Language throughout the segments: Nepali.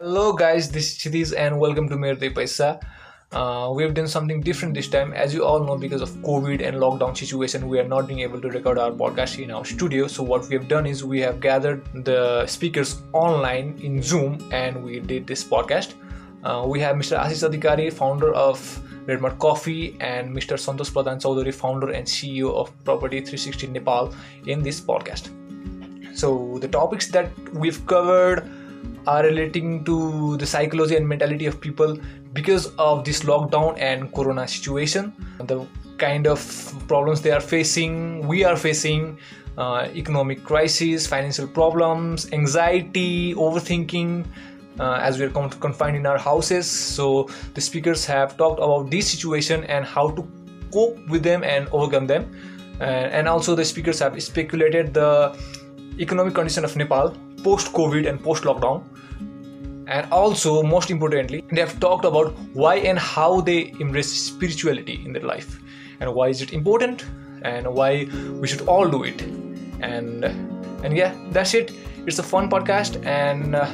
Hello, guys, this is Chidis, and welcome to Mere Paisa. Uh, we have done something different this time. As you all know, because of COVID and lockdown situation, we are not being able to record our podcast in our studio. So, what we have done is we have gathered the speakers online in Zoom and we did this podcast. Uh, we have Mr. Ashish Adhikari, founder of Redmart Coffee, and Mr. Santosh Pradhan Chaudhary, founder and CEO of Property 360 Nepal, in this podcast. So, the topics that we've covered are relating to the psychology and mentality of people because of this lockdown and corona situation. The kind of problems they are facing we are facing uh, economic crisis financial problems anxiety overthinking uh, as we are confined in our houses. So the speakers have talked about this situation and how to cope with them and overcome them. Uh, and also the speakers have speculated the economic condition of nepal post covid and post lockdown and also most importantly they have talked about why and how they embrace spirituality in their life. And why is it important? And why we should all do it? And and yeah that's it. It's a fun podcast and uh,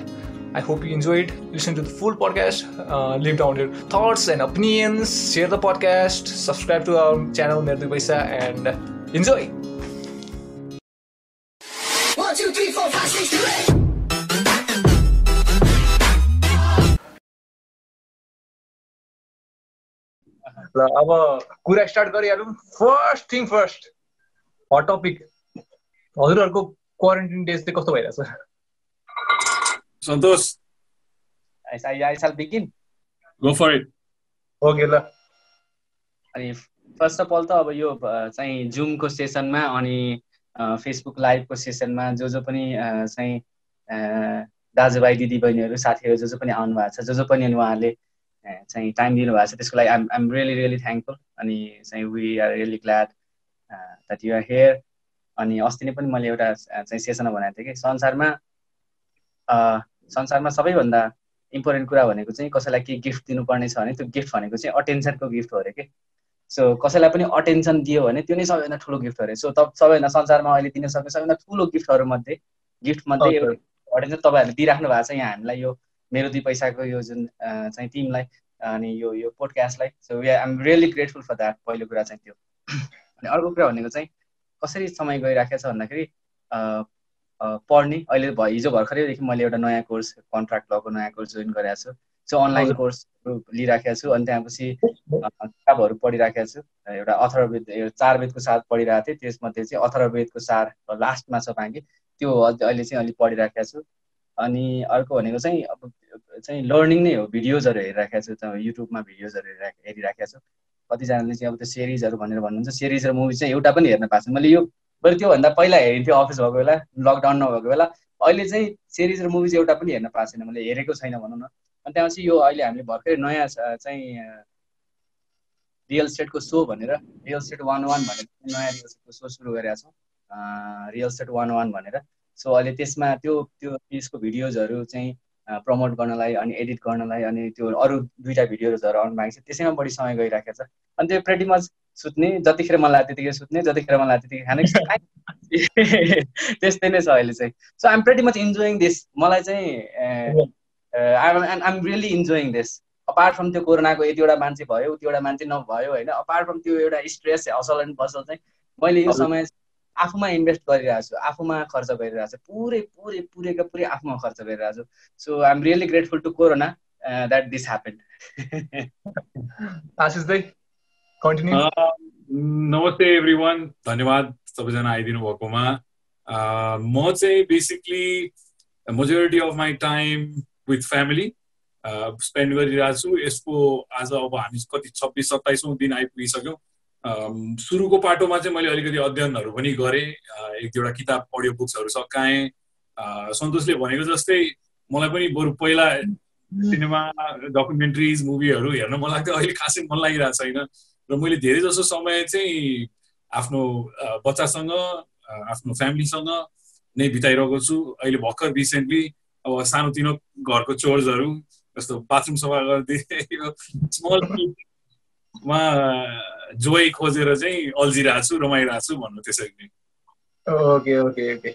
i hope you enjoyed. Listen to the full podcast uh, leave down your thoughts and opinions share the podcast subscribe to our channel Merdu Paisa and enjoy ल अब कुरा start गरिहालौँ। First thing first hot topic हजुरहरूको क्वारेन्टिन डेज चाहिँ कस्तो भइरहेछ? Santosh. Go for it okay ल। अनि फर्स्ट अफ अल त अब यो चाहिँ जुमको सेसनमा अनि फेसबुक लाइभको सेसनमा जो जो पनि चाहिँ दाजुभाइ दिदीबहिनीहरू साथीहरू जो जो पनि आउनु भएको छ जो जो पनि अनि उहाँहरूले चाहिँ टाइम दिनुभएको छ त्यसको लागि I'm I'm really really thankful अनि चाहिँ we are really glad that you're here अनि अस्ति नै पनि मैले एउटा चाहिँ सेसनमा भनेको थिएँ कि संसारमा संसारमा सबैभन्दा इम्पोर्टेन्ट कुरा भनेको चाहिँ कसैलाई के गिफ्ट दिनुपर्ने छ भने त्यो गिफ्ट भनेको चाहिँ अटेन्सनको गिफ्ट हो अरे कि। सो कसैलाई पनि अटेन्सन दियो भने त्यो नै सबैभन्दा ठुलो गिफ्ट हो अरे। सो त सबैभन्दा संसारमा अहिले दिन सक्ने सबैभन्दा ठुलो गिफ्टहरूमध्ये गिफ्टमध्ये एउटा अटेन्सन तपाईँहरूले दिइराख्नु भएको छ यहाँ हामीलाई यो मेरो दुई पैसाको यो जुन चाहिँ टिमलाई अनि यो यो पोडकास्टलाई so we I'm really grateful for that पहिलो कुरा चाहिँ त्यो। अनि अर्को कुरा भनेको चाहिँ कसरी समय गइराखेको छ भन्दाखेरि पढ्ने अहिले भ हिजो भर्खरैदेखि मैले एउटा नयाँ कोर्स कन्ट्राक्ट लको नयाँ कोर्स जोइन गरेको छु। सो अनलाइन कोर्सहरू लिइराखेको छु अनि त्यहाँपछि किताबहरू पढिराखेको छु। एउटा अथर्वेद चार वेदको साथ पढिरहेको थिएँ त्यसमध्ये चाहिँ अथर्वेदको सार लास्टमा छ बाँकी त्यो अहिले चाहिँ अलिक पढिराखेको छु। अनि अर्को भनेको चाहिँ अब चाहिँ लर्निङ नै हो भिडियोजहरू हेरिराखेको छु युट्युबमा भिडियोजहरू हेरिरा हेरिराखेको छु। कतिजनाले चाहिँ अब त्यो सिरिजहरू भनेर भन्नुहुन्छ सिरिज र मुभी चाहिँ एउटा पनि हेर्न पाएको छ मैले यो बरु त्योभन्दा पहिला हेरिन्थ्यो अफिस भएको बेला लकडाउन नभएको बेला। अहिले चाहिँ सिरिज र मुभी एउटा पनि हेर्न पाएको छैन मैले हेरेको छैन भनौँ न। अनि त्यहाँपछि यो अहिले हामीले भर्खरै नयाँ चाहिँ रियल स्टेटको सो भनेर रियल स्टेट वान वान भनेर नयाँ रियल स्टेटको सो सुरु गरेका छौँ। रियल स्टेट वान वान भनेर। सो अहिले त्यसमा त्यो त्यो त्यसको भिडियोजहरू चाहिँ प्रमोट गर्नलाई अनि एडिट गर्नलाई अनि त्यो अरू दुईवटा भिडियोजहरू आउनु भएको छ त्यसैमा बढी समय गइरहेको छ। अनि त्यो प्रेटी मच सुत्ने जतिखेर मन लाग्यो त्यतिखेर सुत्ने जतिखेर मन लाग्यो त्यतिखेर खाने। त्यस्तै नै छ अहिले चाहिँ। So I'm pretty much enjoying this मलाई चाहिँ I'm I'm really enjoying this apart from त्यो कोरोनाको यतिवटा मान्छे भयो उतिवटा मान्छे नभयो होइन? अपार्ट फ्रम त्यो एउटा स्ट्रेस असल एन्ड बसल चाहिँ मैले यो समय आफूमा इन्भेस्ट गरिरहेको छु आफूमा खर्च गरिरहेको छु पुरै पुरै पुरैको पुरै आफूमा खर्च गरिरहेको छु। So I am really grateful to corona that this happen Ashish दाई कन्टिन्यू नमस्ते एभ्री वान धन्यवाद सबैजना आइदिनु भएकोमा। म चाहिँ basically majority of my time with family spend गरिरहेको छु। यसको आज अब हामी कति छब्बिस सत्ताइसौँ दिन आइपुगिसक्यौँ। सुरुको पाटोमा चाहिँ मैले अलिकति अध्ययनहरू पनि गरेँ एक दुईवटा किताब अडियो बुक्सहरू सकाएँ सन्तोषले भनेको जस्तै मलाई पनि बरु पहिला सिनेमा डकुमेन्ट्रिज मुभीहरू हेर्न मन लाग्थ्यो अहिले खासै मन लागिरहेको छैन। र मैले धेरै जसो समय चाहिँ आफ्नो बच्चासँग आफ्नो फ्यामिलीसँग नै बिताइरहेको छु। अहिले भर्खर रिसेन्टली अब सानोतिनो घरको चोर्सहरू जस्तो बाथरुम सफा गरिदिए स्मल मा जोइ खोजेर चाहिँ अल्झिरहेको छु रमाइरहेको छु भन्नु त्यसरी नै। Okay okay okay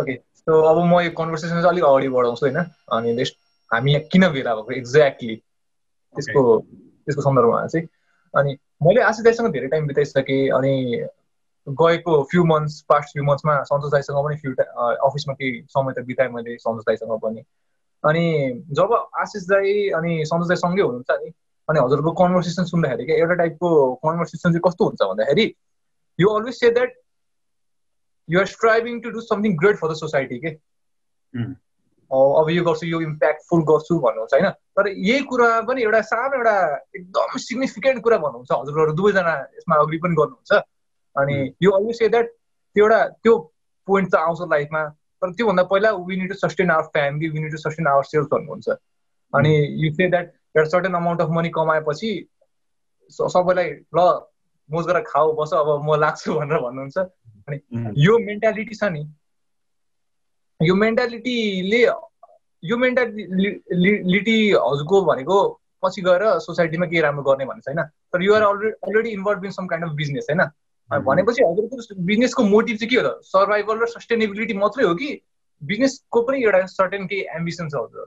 okay so अब म यो कन्भर्सेसन चाहिँ अलिक अगाडि बढाउँछु होइन। अनि नेक्स्ट हामी यहाँ किन भेला भएको एक्ज्याक्टली त्यसको त्यसको सन्दर्भमा चाहिँ। अनि मैले आशिष दाईसँग धेरै टाइम बिताइसकेँ अनि गएको फ्यु मन्थ्स पास्ट फ्यु मन्थ्समा सन्तोष दाईसँग पनि फ्यु अफिसमा केही समय त बिताएँ मैले सन्तोष दाईसँग पनि। अनि जब आशिष दाई अनि सन्तोष दाई सँगै हुनुहुन्छ नि अनि हजुरको कन्भर्सेसन सुन्दाखेरि क्या एउटा टाइपको कन्भर्सेसन चाहिँ कस्तो हुन्छ भन्दाखेरि you always say that you're striving to do something great for the society के अब यो गर्छु यो इम्प्याक्टफुल गर्छु भन्नुहुन्छ होइन? तर यही कुरा पनि एउटा सानो एउटा एकदम सिग्निफिकेन्ट कुरा भन्नुहुन्छ हजुरहरू दुवैजना यसमा अग्री पनि गर्नुहुन्छ। अनि यो अलवेज से द्याट त्यो एउटा त्यो पोइन्ट त आउँछ लाइफमा तर त्योभन्दा पहिला to sustain our family to sustain our self भन्नुहुन्छ। अनि यु से द्याट एउटा सर्टेन अमाउन्ट अफ मनी कमाएपछि सबैलाई ल मोज गरेर खाऊ बस अब म लाग्छु भनेर भन्नुहुन्छ। अनि यो मेन्टालिटी छ नि। यो मेन्टालिटीले यो मेन्टालिटी हजुरको भनेको पछि गएर सोसाइटीमा केही राम्रो गर्ने भन्ने छैन। तर you're already already involve in some kind of business होइन? भनेपछि हजुरको बिजनेसको मोटिभ चाहिँ के हो त? सर्भाइभल र सस्टेनेबिलिटी मात्रै हो कि बिजनेसको पनि एउटा सर्टेन केही एम्बिसन छ हजुर?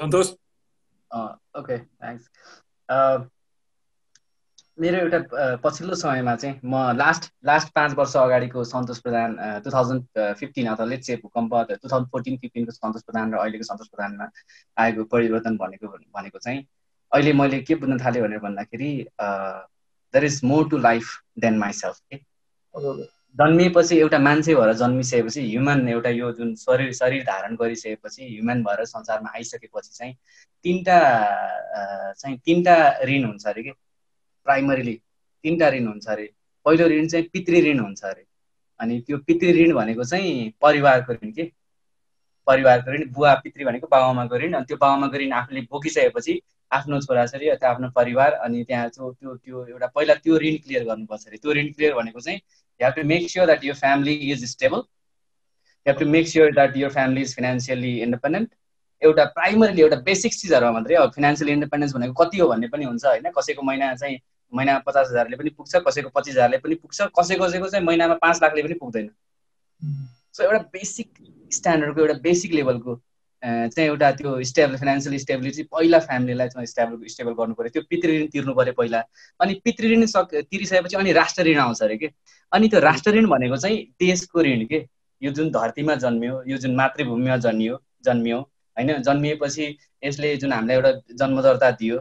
सन्तोष ओके थ्याङ्क्स मेरो एउटा पछिल्लो समयमा चाहिँ म लास्ट लास्ट पाँच वर्ष अगाडिको Santosh Pradhan two thousand fifteen अथवा लेट चाहिँ भूकम्प टु थाउजन्ड फोर्टिन फिफ्टिनको सन्तोष प्रधान र अहिलेको सन्तोष प्रधानमा आएको परिवर्तन भनेको भनेको चाहिँ अहिले मैले के बुझ्न थालेँ भनेर भन्दाखेरि there is more to life than myself के जन्मिएपछि एउटा मान्छे भएर जन्मिसकेपछि ह्युमन एउटा यो जुन शरीर शरीर धारण गरिसकेपछि ह्युमन भएर संसारमा आइसकेपछि चाहिँ तिनवटा चाहिँ तिनवटा ऋण हुन्छ अरे कि? प्राइमरीली तिनवटा ऋण हुन्छ अरे। पहिलो ऋण चाहिँ पितृ ऋण हुन्छ अरे। अनि त्यो पितृ ऋण भनेको चाहिँ परिवारको ऋण के? परिवारको ऋण बुवा पितृ भनेको बाबाआमाको ऋण। अनि त्यो बाबाआमाको ऋण आफूले बोकिसकेपछि आफ्नो छोराछोरी अथवा आफ्नो परिवार अनि त्यहाँ त्यो त्यो त्यो एउटा पहिला त्यो ऋण क्लियर गर्नुपर्छ अरे। त्यो ऋण क्लियर भनेको चाहिँ you have to make sure that यो family is stable you have to make sure that यो फ्यामिली इज फिनेन्सियली इन्डिपेन्डेन्ट एउटा प्राइमरीली एउटा बेसिक चिजहरूमा मात्रै अब फिनेन्सियल इन्डिपेन्डेन्स भनेको कति हो भन्ने पनि हुन्छ होइन। कसैको महिना चाहिँ महिनामा पचास हजारले पनि पुग्छ कसैको पच्चिस हजारले पनि पुग्छ कसै कसैको चाहिँ महिनामा पाँच लाखले पनि पुग्दैन। सो एउटा बेसिक स्ट्यान्डर्डको एउटा बेसिक लेभलको चाहिँ एउटा त्यो स्टेबल फाइनेन्सियल स्टेबिलिटी पहिला फ्यामिलीलाई चाहिँ स्टेबल स्टेबल गर्नु पऱ्यो त्यो पितृऋण तिर्नु पऱ्यो पहिला। अनि पितृऋण सक तिरिसकेपछि अनि राष्ट्र ऋण आउँछ अरे कि? अनि त्यो राष्ट्र ऋण भनेको चाहिँ देशको ऋण के? यो जुन धरतीमा जन्मियो यो जुन मातृभूमिमा जन्मियो जन्मियो होइन? जन्मिएपछि यसले जुन हामीलाई एउटा जन्मदर्ता दियो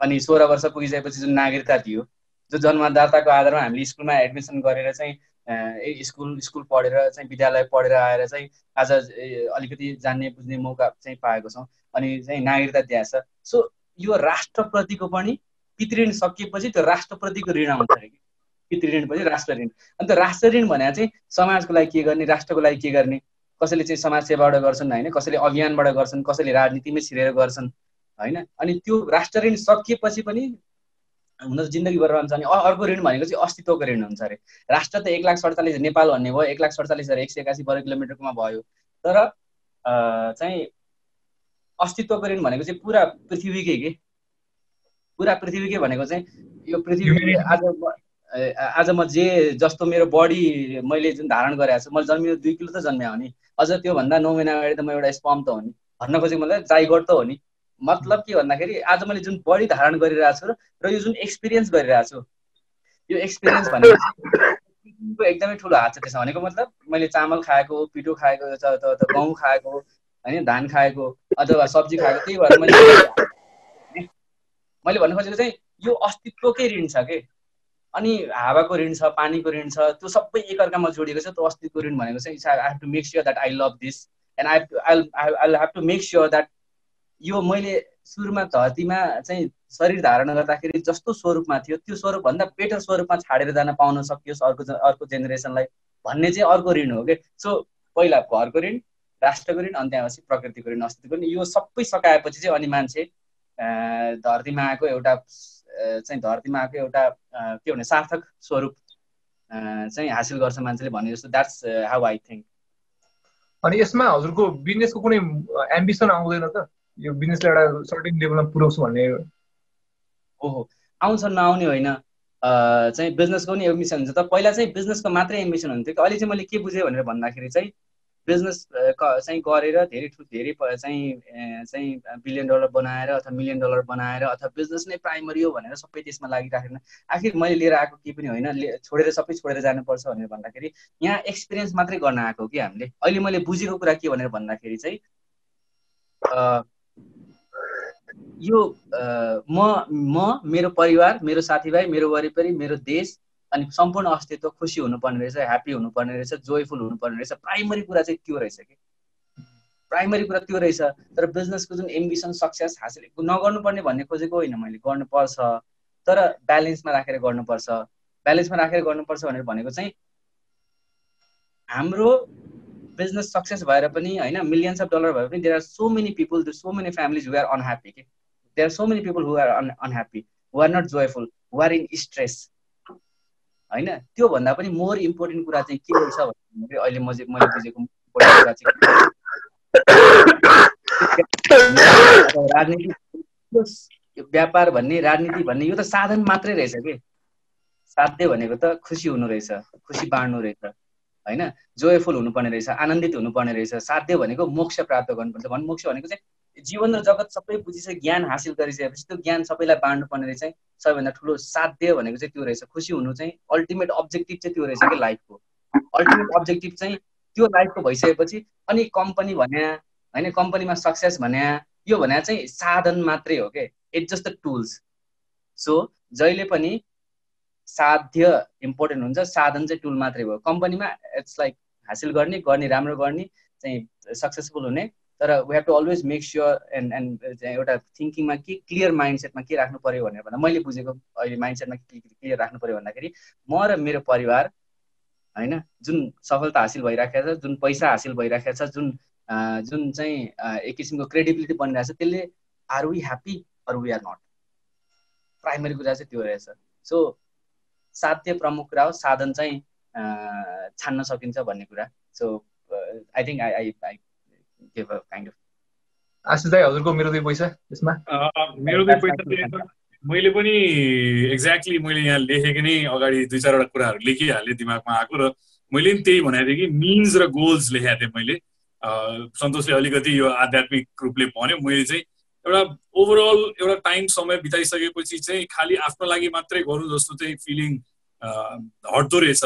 अनि सोह्र वर्ष पुगिसकेपछि जुन नागरिकता दियो जो जन्मदाताको आधारमा हामीले स्कुलमा एडमिसन गरेर चाहिँ स्कुल स्कुल पढेर चाहिँ विद्यालय पढेर आएर चाहिँ आज अलिकति जान्ने बुझ्ने मौका चाहिँ पाएको छौँ। अनि चाहिँ नागरिकता दिएको छ। सो यो राष्ट्रप्रतिको पनि पितृण सकिएपछि त्यो राष्ट्रप्रतिको ऋण आउँछ कि? पितृऋण पछि राष्ट्र ऋण। अन्त राष्ट्र ऋण भने चाहिँ समाजको लागि के गर्ने? राष्ट्रको लागि के गर्ने? कसैले चाहिँ समाज सेवाबाट गर्छन् होइन? कसैले अभियानबाट गर्छन् कसैले राजनीतिमै छिरेर गर्छन् होइन? अनि त्यो राष्ट्र ऋण सकिएपछि पनि हुन त जिन्दगी बर्बाद हुन्छ अनि अर्को ऋण भनेको चाहिँ अस्तित्वको ऋण हुन्छ अरे। राष्ट्र त एक लाख सडचालिस नेपाल भन्ने भयो एक लाख सडचालिस हजार एक सय एकासी वर्ग किलोमिटरकोमा भयो। तर चाहिँ अस्तित्वको ऋण भनेको चाहिँ पुरा पृथ्वीकै के? पुरा पृथ्वीकै भनेको चाहिँ यो पृथ्वी आज आज म जे जस्तो मेरो बडी मैले जुन धारण गरेको छु मैले जन्मियो दुई किलो त जन्मियो हो नि। अझ त्योभन्दा नौ महिना अगाडि त म एउटा स्पम त हो नि। भन्न खोजेको मतलब जाइगट त हो नि। मतलब के भन्दाखेरि आज मैले जुन बडी धारण गरिरहेको छु र यो जुन एक्सपिरियन्स गरिरहेको छु यो एक्सपिरियन्स भनेको एकदमै ठुलो हात छ त्यसमा भनेको मतलब मैले चामल खाएको पिठो खाएको गहुँ खाएको होइन धान खाएको अथवा सब्जी खाएको त्यही भएर मैले मैले भन्नु खोजेको चाहिँ यो अस्तित्वकै ऋण छ कि? अनि हावाको ऋण छ पानीको ऋण छ त्यो सबै एकअर्कामा जोडिएको छ त्यो अस्तित्वको ऋण भनेको चाहिँ I have to make sure that I love this and I I I have to make sure that यो मैले सुरुमा धरतीमा चाहिँ शरीर धारण गर्दाखेरि जस्तो स्वरूपमा थियो त्यो स्वरूपभन्दा बेटर स्वरूपमा छाडेर जान पाउन सकियोस् अर्को अर्को जेनेरेसनलाई भन्ने चाहिँ अर्को ऋण हो कि? सो पहिला घरको ऋण राष्ट्रको ऋण अनि त्यहाँपछि प्रकृतिको ऋण अस्तित्वको ऋण यो सबै सकाएपछि चाहिँ अनि मान्छे धरतीमा आएको एउटा चाहिँ धरतीमा आएको एउटा के भने सार्थक स्वरूप चाहिँ हासिल गर्छ मान्छेले भने जस्तो द्याट्स हाउ आई थिङ्क अनि यसमा हजुरको बिजनेसको कुनै एम्बिसन आउँदैन त? यो बिजनेसलाई एउटा सर्टेन लेभलमा पुऱ्याउँछु भन्ने ओहो आउँछ नआउने होइन। चाहिँ बिजनेसको पनि एम्बिसन हुन्छ। त पहिला चाहिँ बिजनेसको मात्रै एम्बिसन हुन्थ्यो कि अहिले चाहिँ मैले के बुझेँ भनेर भन्दाखेरि चाहिँ बिजनेस चाहिँ गरेर धेरै धेरै चाहिँ चाहिँ बिलियन डलर बनाएर अथवा मिलियन डलर बनाएर अथवा बिजनेस नै प्राइमरी हो भनेर सबै त्यसमा लागिराखेन आखिर मैले लिएर आएको केही पनि होइन छोडेर सबै छोडेर जानुपर्छ भनेर भन्दाखेरि यहाँ एक्सपिरियन्स मात्रै गर्न आएको कि हामीले। अहिले मैले बुझेको कुरा के भनेर भन्दाखेरि चाहिँ यो म म मेरो परिवार मेरो साथीभाइ मेरो वरिपरि मेरो देश अनि सम्पूर्ण अस्तित्व खुसी हुनुपर्ने रहेछ ह्याप्पी हुनुपर्ने रहेछ जोयफुल हुनुपर्ने रहेछ। प्राइमरी कुरा चाहिँ त्यो रहेछ कि? प्राइमरी कुरा त्यो रहेछ। तर बिजनेसको जुन एम्बिसन सक्सेस हासिल नगर्नुपर्ने भन्ने खोजेको होइन मैले। गर्नुपर्छ। तर ब्यालेन्समा राखेर गर्नुपर्छ। ब्यालेन्समा राखेर गर्नुपर्छ भनेर भनेको चाहिँ हाम्रो बिजनेस सक्सेस भएर पनि होइन मिलियन्स अफ डलर भए पनि there are so many people so many families who are unhappy कि there are so many people who are unhappy who are not joyful who are in stress होइन? त्योभन्दा पनि मोर इम्पोर्टेन्ट कुरा चाहिँ के रहेछ भन्दाखेरि अहिले म मैले बुझेको कुरा चाहिँ राजनीति व्यापार भन्ने राजनीति भन्ने यो त साधन मात्रै रहेछ कि? साध्य भनेको त खुसी हुनु रहेछ खुसी बाँड्नु रहेछ। होइन? जोयफुल हुनुपर्ने रहेछ आनन्दित हुनुपर्ने रहेछ साध्य भनेको मोक्ष प्राप्त गर्नुपर्छ। भन् मोक्ष भनेको चाहिँ जीवन र जगत सबै बुझिसके ज्ञान हासिल गरिसकेपछि त्यो ज्ञान सबैलाई बाँड्नुपर्ने रहेछ। सबैभन्दा ठुलो साध्य भनेको चाहिँ त्यो रहेछ। खुसी हुनु चाहिँ अल्टिमेट अब्जेक्टिभ चाहिँ त्यो रहेछ कि लाइफको अल्टिमेट अब्जेक्टिभ चाहिँ त्यो लाइफको भइसकेपछि अनि कम्पनी भने होइन? कम्पनीमा सक्सेस भने यो भने चाहिँ साधन मात्रै हो कि? It's just the tools so जहिले पनि साध्य इम्पोर्टेन्ट हुन्छ। साधन चाहिँ टुल मात्रै भयो। कम्पनीमा इट्स लाइक हासिल गर्ने गर्ने राम्रो गर्ने चाहिँ सक्सेसफुल हुने। तर we have to always make sure and and एउटा थिङ्किङमा के क्लियर माइन्डसेटमा के राख्नु पऱ्यो भनेर भन्दा मैले बुझेको अहिले माइन्डसेटमा के क्लियर राख्नु पऱ्यो भन्दाखेरि म र मेरो परिवार होइन जुन सफलता हासिल भइराखेको छ जुन पैसा हासिल भइराखेको छ जुन जुन चाहिँ एक किसिमको क्रेडिबिलिटी बनिरहेको छ त्यसले are we happy or we are not primary कुरा चाहिँ त्यो रहेछ। सो साध्य प्रमुख कुरा हो साधन चाहिँ छान्न सकिन्छ भन्ने कुरा। So I think I I I give a kind of Ashish दाई हजुरको मेरो दुई पैसा यसमा। मेरो दुई पैसा मैले पनि एक्ज्याक्टली मैले यहाँ लेखेको नै अगाडि दुई चारवटा कुराहरू लेखिहालेँ दिमागमा आएको र मैले पनि त्यही भनेको थिएँ कि मिन्स र गोल्स लेखेको थिएँ मैले। सन्तोषले अलिकति यो आध्यात्मिक रूपले भन्यो। मैले चाहिँ एउटा ओभरअल एउटा टाइम समय बिताइसकेपछि चाहिँ खालि आफ्नो लागि मात्रै गरौँ जस्तो चाहिँ फिलिङ हट्दो रहेछ।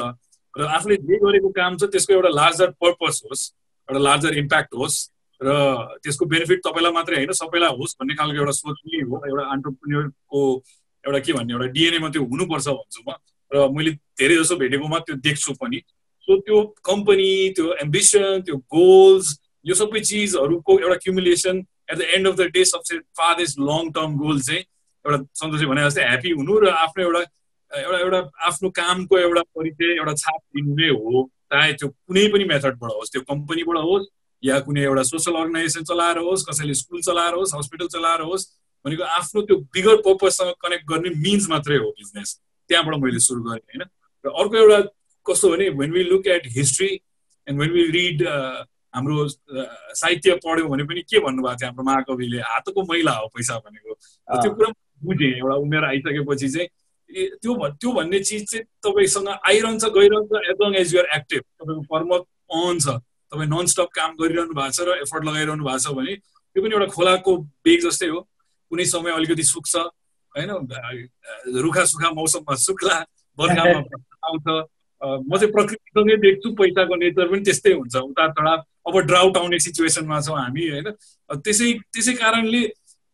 र आफूले जे गरेको काम छ त्यसको एउटा लार्जर पर्पज होस् एउटा लार्जर इम्प्याक्ट होस् र त्यसको बेनिफिट तपाईँलाई मात्रै होइन सबैलाई होस् भन्ने खालको एउटा सोच पनि हो एउटा अन्टरप्रिन्यरको एउटा के भन्ने एउटा डिएनएमा त्यो हुनुपर्छ भन्छु म। र मैले धेरै जसो भेटेकोमा त्यो देख्छु पनि। सो त्यो कम्पनी त्यो एम्बिसन त्यो गोल्स यो सबै चिजहरूको एउटा cumulation at the end of the day सबसे फारेस्ट लङ टर्म गोल चाहिँ एउटा सन्तोषी भने जस्तै ह्याप्पी हुनु र आफ्नो एउटा एउटा एउटा आफ्नो कामको एउटा परिचय एउटा छाप दिनु नै हो। चाहे त्यो कुनै पनि मेथडबाट होस् त्यो कम्पनीबाट होस् या कुनै एउटा सोसल अर्गनाइजेसन चलाएर होस् कसैले स्कुल चलाएर होस् हस्पिटल चलाएर होस् भनेको आफ्नो त्यो बिगर पर्पजसँग कनेक्ट गर्ने मिन्स मात्रै हो बिजनेस त्यहाँबाट मैले सुरु गरेँ होइन। र अर्को एउटा कस्तो भने when we look at history and when we read हाम्रो साहित्य पढ्यौँ भने पनि के भन्नुभएको थियो हाम्रो महाकविले? हातको मैला हो पैसा भनेको। त्यो कुरा बुझेँ। एउटा उमेर आइसकेपछि चाहिँ त्यो त्यो भन्ने चिज चाहिँ तपाईँसँग आइरहन्छ गइरहन्छ as long as you're active तपाईँको कर्म अन छ। तपाईँ नन स्टप काम गरिरहनु भएको छ र एफर्ट लगाइरहनु भएको छ भने त्यो पनि एउटा खोलाको बेग जस्तै हो। कुनै समय अलिकति सुक्छ होइन? रुखा सुखा मौसममा सुक्ला बर्खामा आउँछ। म चाहिँ प्रकृतिसँगै देख्छु पैसाको नेचर पनि त्यस्तै हुन्छ। उतार चढाव अब ड्राउट आउने सिचुएसनमा छौँ हामी होइन? त्यसै त्यसै कारणले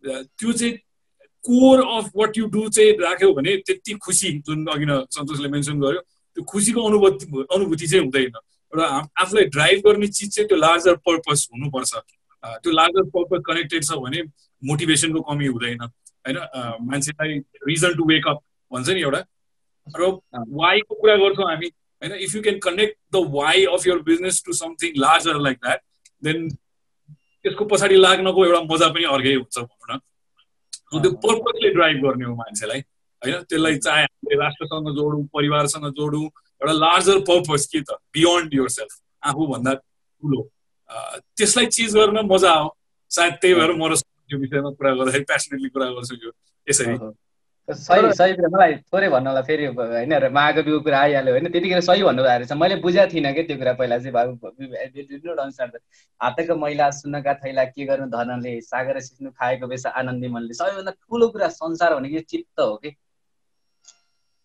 त्यो चाहिँ core of what you do चाहिँ राख्यो भने त्यति खुसी जुन अघि न सन्तोषले मेन्सन गर्यो त्यो खुसीको अनुभूति अनुभूति चाहिँ हुँदैन। एउटा आफूलाई ड्राइभ गर्ने चिज चाहिँ त्यो लार्जर पर्पज हुनुपर्छ। त्यो लार्जर पर्पज कनेक्टेड छ भने मोटिभेसनको कमी हुँदैन होइन? मान्छेलाई रिजन टु वेकअप भन्छ नि एउटा। र वाइको कुरा गर्छौँ हामी? होइन if you can connect the why of your business to something larger like that then त्यसको पछाडि लाग्नको एउटा मजा पनि अर्कै हुन्छ भनौँ न। त्यो पर्पजले ड्राइभ गर्ने हो मान्छेलाई होइन? त्यसलाई चाहे हामीले राष्ट्रसँग जोडौँ परिवारसँग जोडौँ एउटा लार्जर पर्पज के त? बियोन्ड युर सेल्फ आफूभन्दा ठुलो। त्यसलाई चिज गर्न मजा आयो। सायद त्यही भएर म र यो विषयमा कुरा गर्दाखेरि प्यासनेटली कुरा गर्छु यो। यसरी। सही सही कुरा मलाई थोरै भन्नु होला फेरि होइन महाकविको कुरा आइहाल्यो होइन त्यतिखेर सही भन्नु भएको रहेछ। मैले बुझाएको थिइनँ कि त्यो कुरा पहिला चाहिँ अनुसार हातको मैला सुन्नका थैला के गर्नु धनले सागर सिक्नु खाएको बेस आनन्दी मनले। सबैभन्दा ठुलो कुरा संसार भनेको चित्त हो कि?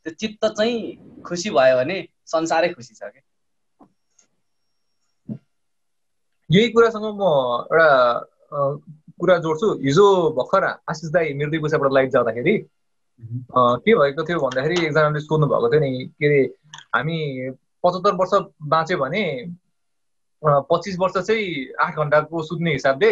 त्यो चित्त चाहिँ खुसी भयो भने संसारै खुसी छ कि? यही कुरासँग म एउटा कुरा जोड्छु। हिजो भर्खर आशिष दाई पैसाबाट लाइभ जाँदाखेरि के भएको थियो भन्दाखेरि एकजनाले सोध्नु भएको थियो नि के अरे हामी पचहत्तर वर्ष बाँच्यो भने पच्चिस वर्ष चाहिँ आठ घन्टाको सुत्ने हिसाबले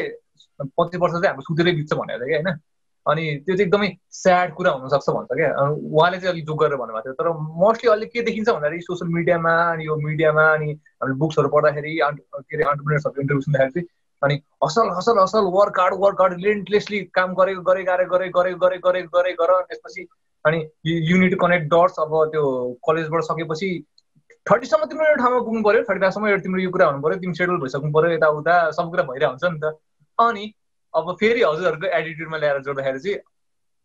पच्चिस वर्ष चाहिँ हाम्रो सुतेरै बित्छ भनेको थियो कि होइन? अनि त्यो चाहिँ एकदमै स्याड कुरा हुनसक्छ भन्छ क्या। उहाँले चाहिँ अलिक जोग गरेर भन्नुभएको थियो। तर मोस्टली अहिले के देखिन्छ भन्दाखेरि सोसियल मिडियामा अनि यो मिडियामा अनि हामीले बुक्सहरू पढ्दाखेरि के अरे अन्टरप्रिनर्सहरूको इन्टरभ्यू सुन्दाखेरि चाहिँ अनि असल असल असल work hard work hard relentlessly काम गरेको गरे गरे गरे गरे गरे गरे गरे गर त्यसपछि अनि युनिट कनेक्ट डट्स अब त्यो कलेजबाट सकेपछि थर्टीसम्म तिम्रो एउटा ठाउँमा पुग्नु पऱ्यो थर्टी फाइभसम्म एउटा तिम्रो यो कुरा हुनु पऱ्यो तिमी सेड्युल भइसक्नु पऱ्यो यताउता सब कुरा भइरहेको हुन्छ नि त अनि अब फेरि हजुरहरूको एटिट्युडमा ल्याएर जोड्दाखेरि चाहिँ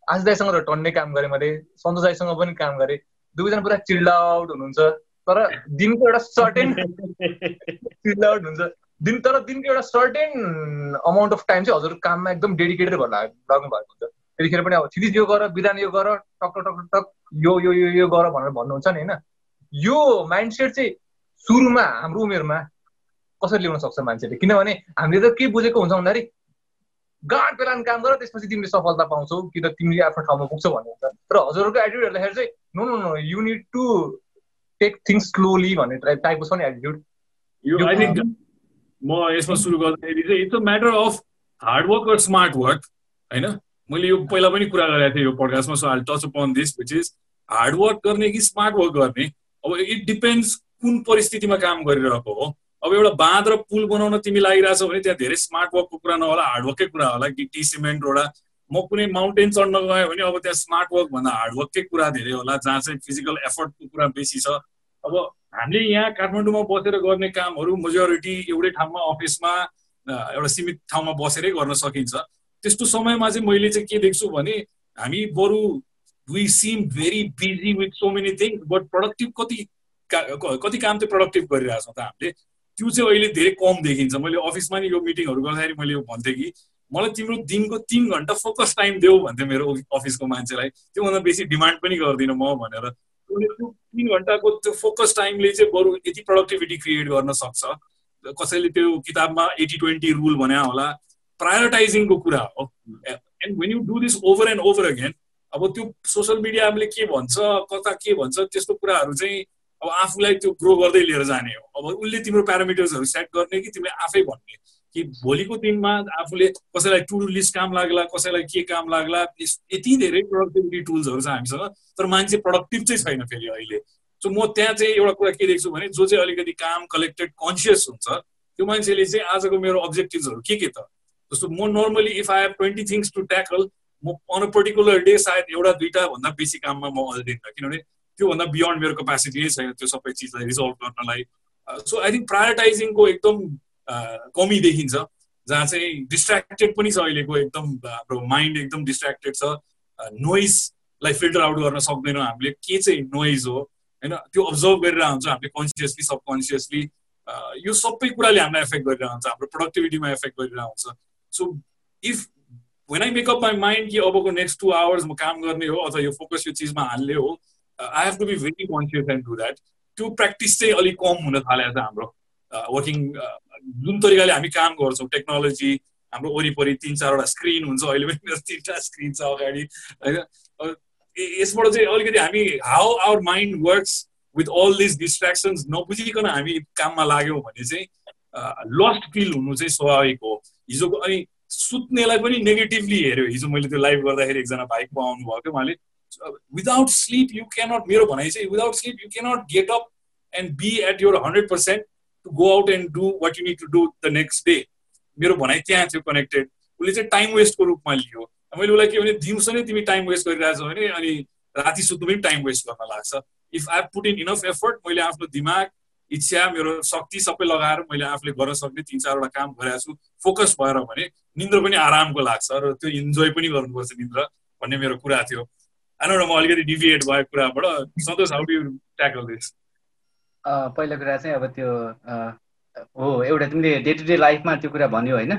आज दाईसँग टन्ने काम गरेँ मैले सन्तोष दाईसँग पनि काम गरेँ दुवैजना पुरा चिल्ड आउट हुनुहुन्छ तर दिनको एउटा सर्टेन चिल्ड आउट हुन्छ दिन तर दिनको एउटा सर्टेन अमाउन्ट अफ टाइम चाहिँ हजुर काममा एकदम डेडिकेटेड भएर लाग्नु भएको हुन्छ। त्यतिखेर पनि अब छिरिज यो गर विधान यो गर टक टक टक यो यो यो यो गर भनेर भन्नुहुन्छ नि होइन। यो माइन्डसेट चाहिँ सुरुमा हाम्रो उमेरमा कसरी ल्याउन सक्छ मान्छेले? किनभने हामीले त के बुझेको हुन्छ भन्दाखेरि गाँड पेलान काम गर त्यसपछि तिमीले सफलता पाउँछौ कि त तिमीले आफ्नो ठाउँमा पुग्छौ भन्ने हुन्छ तर हजुरहरूको एटिट्युड हेर्दाखेरि चाहिँ no no no you need to take things slowly भन्ने टाइपको छ नि एटिट्युड म यसमा सुरु गर्दाखेरि चाहिँ it's a matter of hard work र स्मार्ट वर्क होइन? मैले यो पहिला पनि कुरा गरेको थिएँ यो पडकास्टमा so I touch upon this which is hard work गर्ने कि स्मार्ट वर्क गर्ने अब इट डिपेन्ड्स कुन परिस्थितिमा काम गरिरहेको हो। अब एउटा बाँध र पुल बनाउन तिमी लागिरहेछौ भने त्यहाँ धेरै स्मार्ट वर्कको कुरा नहोला हार्डवर्कै कुरा होला गिटी सिमेन्ट एउटा म कुनै माउन्टेन चढ्न गएँ भने अब त्यहाँ स्मार्ट वर्क भन्दा कुरा धेरै होला जहाँ चाहिँ फिजिकल एफर्टको कुरा बेसी छ। अब हामीले यहाँ काठमाडौँमा बसेर गर्ने कामहरू मेजोरिटी एउटै ठाउँमा अफिसमा एउटा सीमित ठाउँमा बसेरै गर्न सकिन्छ। त्यस्तो समयमा चाहिँ मैले चाहिँ के देख्छु भने हामी बरु we seem very busy with so many things but productive कति कति काम चाहिँ प्रोडक्टिभ गरिरहेछौँ त हामीले? त्यो चाहिँ अहिले धेरै कम देखिन्छ। मैले अफिसमा नि यो मिटिङहरू गर्दाखेरि मैले यो भन्थेँ कि मलाई तिम्रो दिनको तिन घन्टा फोकस टाइम देऊ भन्थेँ मेरो अफिसको मान्छेलाई। त्योभन्दा बेसी डिमान्ड पनि गर्दिनँ म भनेर। तिन घन्टाको त्यो फोकस टाइमले चाहिँ बरु यति प्रोडक्टिभिटी क्रिएट गर्न सक्छ। कसैले त्यो किताबमा एटी ट्वेन्टी रुल भने होला। प्रायोरिटाइजिङको कुरा हो। And when you do this over and over again अब त्यो सोसियल मिडियाले के भन्छ कता के भन्छ त्यस्तो कुराहरू चाहिँ अब आफूलाई त्यो ग्रो गर्दै लिएर जाने हो। अब उसले तिम्रो प्यारामिटर्सहरू सेट गर्ने कि तिमीले आफै भन्ने। कि भोलिको दिनमा आफूले कसैलाई टु लिस्ट काम लाग्ला कसैलाई के काम लाग्ला यति धेरै प्रोडक्टिभिटी टुल्सहरू छ हामीसँग तर मान्छे प्रडक्टिभ चाहिँ छैन फेरि अहिले। सो म त्यहाँ चाहिँ एउटा कुरा के देख्छु भने जो चाहिँ अलिकति काम कलेक्टेड कन्सियस हुन्छ त्यो मान्छेले चाहिँ आजको मेरो अब्जेक्टिभ्सहरू के के त? जस्तो म normally if I have twenty things to tackle म अन अ पर्टिकुलर डे सायद एउटा दुइटा भन्दा बेसी काममा म अल्झिन्न किनभने त्योभन्दा बियोन्ड मेरो क्यापासिटी नै छैन त्यो सबै चिजलाई रिजल्भ गर्नलाई। सो आई थिङ्क प्रायोरिटाइजिङको एकदम कमी देखिन्छ जहाँ चाहिँ डिस्ट्राक्टेड पनि छ अहिलेको एकदम हाम्रो माइन्ड एकदम डिस्ट्राक्टेड छ। नोइजलाई फिल्टर आउट गर्न सक्दैनौँ हामीले। के चाहिँ नोइज हो होइन? त्यो अब्जर्भ गरेर हामीले कन्सियसली सबकन्सियसली यो सबै कुराले हामीलाई एफेक्ट गरिरहेको हुन्छ हाम्रो प्रोडक्टिभिटीमा एफेक्ट गरिरहेको हुन्छ। So if when I make up my mind कि अबको नेक्स्ट टु आवर्स म काम गर्ने हो अथवा यो फोकस यो चिजमा हाल्ने हो I have to be very conscious and do that त्यो प्र्याक्टिस चाहिँ अलिक कम हुन थालेको हाम्रो। वर्किङ जुन तरिकाले हामी काम गर्छौँ टेक्नोलोजी हाम्रो वरिपरि तिन चारवटा स्क्रिन हुन्छ अहिले पनि मेरो तिनवटा स्क्रिन छ अगाडि होइन? यसबाट चाहिँ अलिकति हामी how our mind works with all this distractions नबुझिकन हामी काममा लाग्यौँ भने चाहिँ लस्ट फिल हुनु चाहिँ स्वाभाविक हो। हिजोको अनि सुत्नेलाई पनि नेगेटिभली हेऱ्यो। हिजो मैले त्यो लाइभ गर्दाखेरि एकजना भाइको आउनु भएको थियो उहाँले विदाउट स्लिप यु क्यानट मेरो भनाइ चाहिँ without sleep you cannot get up and be at your hundred percent to go out and do what you need to do the next day मेरो भनाइ त्यहाँ थियो कनेक्टेड उसले चाहिँ टाइम वेस्टको रूपमा लियो। मैले उसलाई के भने दिउँसो नै तिमी टाइम वेस्ट गरिरहेछौ भने अनि राति सुत्नु पनि टाइम वेस्ट गर्न लाग्छ। If I put in enough effort मैले आफ्नो दिमाग इच्छा मेरो शक्ति सबै लगाएर मैले आफूले गर्न सक्ने तिन चारवटा काम गरेको छु। फोकस भएर भने निन्द्र पनि आरामको लाग्छ र त्यो इन्जोय पनि गर्नुपर्छ निन्द्र भन्ने मेरो कुरा थियो। आएर म अलिकति डिभिएट भएको कुराबाट Santosh how do tackle this पहिलो कुरा चाहिँ अब त्यो हो एउटा तिमीले डे टु डे लाइफमा त्यो कुरा भन्यो होइन?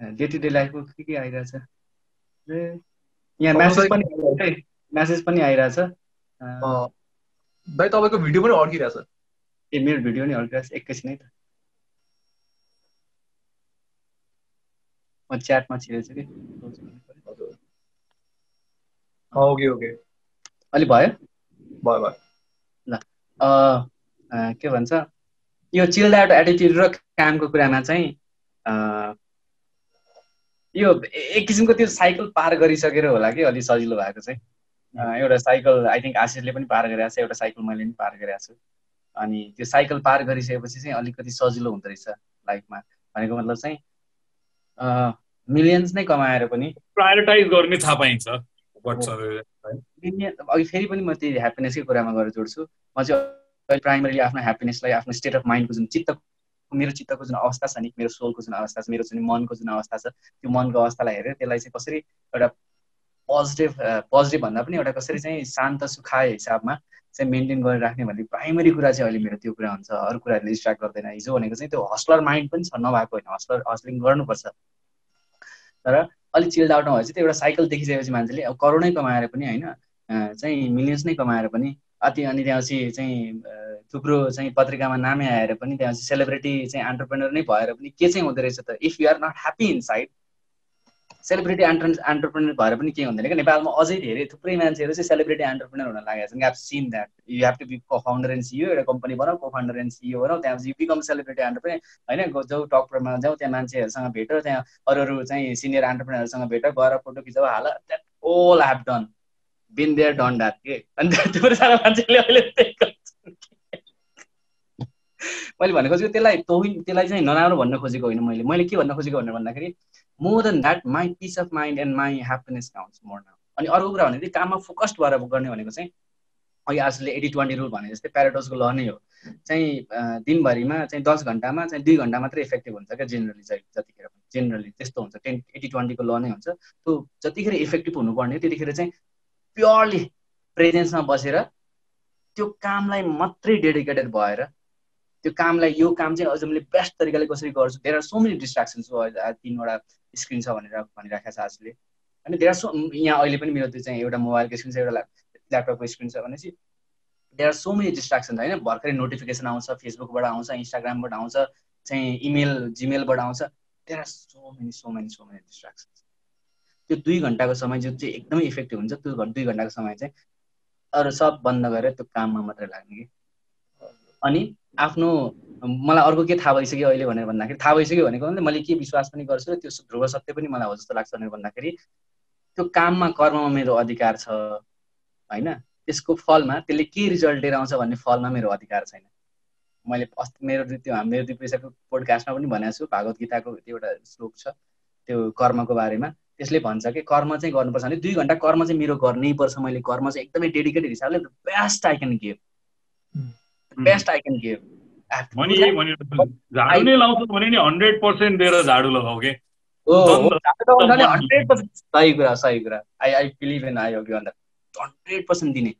डे टु डे लाइफको के के आइरहेछ? यहाँ म्यासेज पनि म्यासेज पनि आइरहेछ। भाइ तपाईँको भिडियो पनि अड्किरहेछ। ए मेरो भिडियो नि अड्किरहेछ। एकैछिन है त। म च्याटमा छिरेछु कि? Okay okay. अलि भयो। भयो भयो। के भन्छ? यो चिल्ड आउट एटिट्युड र कामको कुरामा चाहिँ यो एक किसिमको त्यो साइकल पार गरिसकेर होला कि अलिक सजिलो भएको चाहिँ। एउटा साइकल आई थिङ्क आशिषले पनि पार गरिरहेको छ एउटा साइकल मैले पनि पार गरिरहेको छु। अनि त्यो साइकल पार गरिसकेपछि चाहिँ अलिकति सजिलो हुँदो रहेछ लाइफमा। भनेको मतलब चाहिँ मिलियन्स नै कमाएर पनि प्रायोरिटाइज गर्ने थाहा पाइन्छ अघि फेरि पनि म त्यही ह्याप्पिनेसकै कुरामा गएर जोड्छु। म चाहिँ प्राइमरीली आफ्नो ह्याप्पिनेसलाई आफ्नो स्टेट अफ माइन्डको जुन चित्त मेरो चित्तको जुन अवस्था छ नि मेरो सोलको जुन अवस्था छ मेरो जुन मनको जुन अवस्था छ त्यो मनको अवस्थालाई हेरेर त्यसलाई चाहिँ कसरी एउटा पोजिटिभ पोजिटिभ भन्दा पनि एउटा कसरी चाहिँ शान्त सुखाए हिसाबमा चाहिँ मेन्टेन गरेर राख्ने भन्ने प्राइमरी कुरा चाहिँ अहिले मेरो त्यो कुरा हुन्छ। अरू कुराहरूले डिस्ट्राक्ट गर्दैन। हिजो भनेको चाहिँ त्यो हस्लर माइन्ड पनि छ नभएको होइन। हस्लर हस्लिङ गर्नुपर्छ। तर अलिक चिल्ड आउट नभएपछि त्यो एउटा साइकल देखिसकेपछि मान्छेले अब करोडै कमाएर पनि होइन चाहिँ मिलियन्स नै कमाएर पनि अति अनि त्यहाँपछि चाहिँ थुप्रो चाहिँ पत्रिकामा नामै आएर पनि त्यहाँ सेलिब्रिटी चाहिँ एन्टरप्रेनर नै भएर पनि के चाहिँ हुँदो रहेछ त? If you are not happy inside celebrity enter entrepreneur भएर पनि के हुँदैन कि नेपालमा अझै धेरै थुप्रै मान्छेहरू चाहिँ सेलिब्रिटी एन्टरप्रेनर हुन लागेको छ have seen that you have to be को फाउन्डर एन्ड सिओ एउटा कम्पनी बनाऊ को फाउन्डर एन्ड सिओ बनाऊ त्यहाँ यु बिकम सेलिब्रिटी एन्टरप्रेनर होइन जाउँ टपरमा जाउँ त्यहाँ मान्छेहरूसँग भेट त्यहाँ अरू अरू चाहिँ सिनियर एन्टरप्रेनरहरूसँग भेट गएर फोटो खिचाउ हाल that all have done been there done that के अनि थुप्रै सारा मान्छेले अहिले मैले भन्नु खोजेको त्यसलाई तोहि त्यसलाई चाहिँ नराम्रो भन्न खोजेको होइन मैले। मैले के भन्न खोजेको भनेर भन्दाखेरि more than that my peace of mind and my happiness counts more now अनि अर्को कुरा भनेको काममा फोकस्ड भएर गर्ने भनेको चाहिँ अहिले आजले एटी ट्वेन्टी रुल भने जस्तै प्याराडोजको ल नै हो। चाहिँ दिनभरिमा चाहिँ दस घन्टामा चाहिँ दुई घन्टा मात्रै इफेक्टिभ हुन्छ क्या जेनरली चाहिँ जतिखेर जेनरली त्यस्तो हुन्छ। टेन एटी ट्वेन्टीको ल नै हुन्छ। त्यो जतिखेर इफेक्टिभ हुनुपर्ने त्यतिखेर चाहिँ प्योरली प्रेजेन्समा बसेर त्यो कामलाई मात्रै डेडिकेटेड भएर त्यो कामलाई यो काम चाहिँ अझ मैले बेस्ट तरिकाले कसरी गर्छु there are so many distractions तिनवटा स्क्रिन छ भनेर भनिराखेको छ आजले। देयर आर सो यहाँ अहिले पनि मेरो त्यो चाहिँ एउटा मोबाइलको स्क्रिन छ एउटा ल्यापटपको स्क्रिन छ भनेपछि there are so many distractions होइन भर्खरै नोटिफिकेसन आउँछ फेसबुकबाट आउँछ इन्स्टाग्रामबाट आउँछ चाहिँ इमेल जिमेलबाट आउँछ। There so many so many so many distractions त्यो दुई घन्टाको समय जुन चाहिँ एकदमै इफेक्टिभ हुन्छ त्यो दुई घन्टाको समय चाहिँ अरू सब बन्द गरेर त्यो काममा मात्रै लाग्ने कि। अनि आफ्नो मलाई अर्को के थाहा भइसक्यो अहिले भनेर भन्दाखेरि थाहा भइसक्यो भनेको भने मैले के विश्वास पनि गर्छु र त्यो ध्रुव सत्य पनि मलाई हो जस्तो लाग्छ भनेर भन्दाखेरि त्यो काममा कर्ममा मेरो अधिकार छ होइन? त्यसको फलमा त्यसले के रिजल्ट लिएर आउँछ भन्ने फलमा मेरो अधिकार छैन। मैले अस्ति मेरो त्यो मेरो दुई पैसाको पोडकास्टमा पनि भनेको छु भागवत गीताको त्यो एउटा श्लोक छ त्यो कर्मको बारेमा। त्यसले भन्छ कि कर्म चाहिँ गर्नुपर्छ भने दुई घन्टा कर्म चाहिँ मेरो गर्नै पर्छ मैले कर्म चाहिँ एकदमै डेडिकेटेड हिसाबले best I can give. Best I can give. सही कुरा सही कुरा। I I believe in I अघि हन्ड्रेड पर्सेन्ट दिने।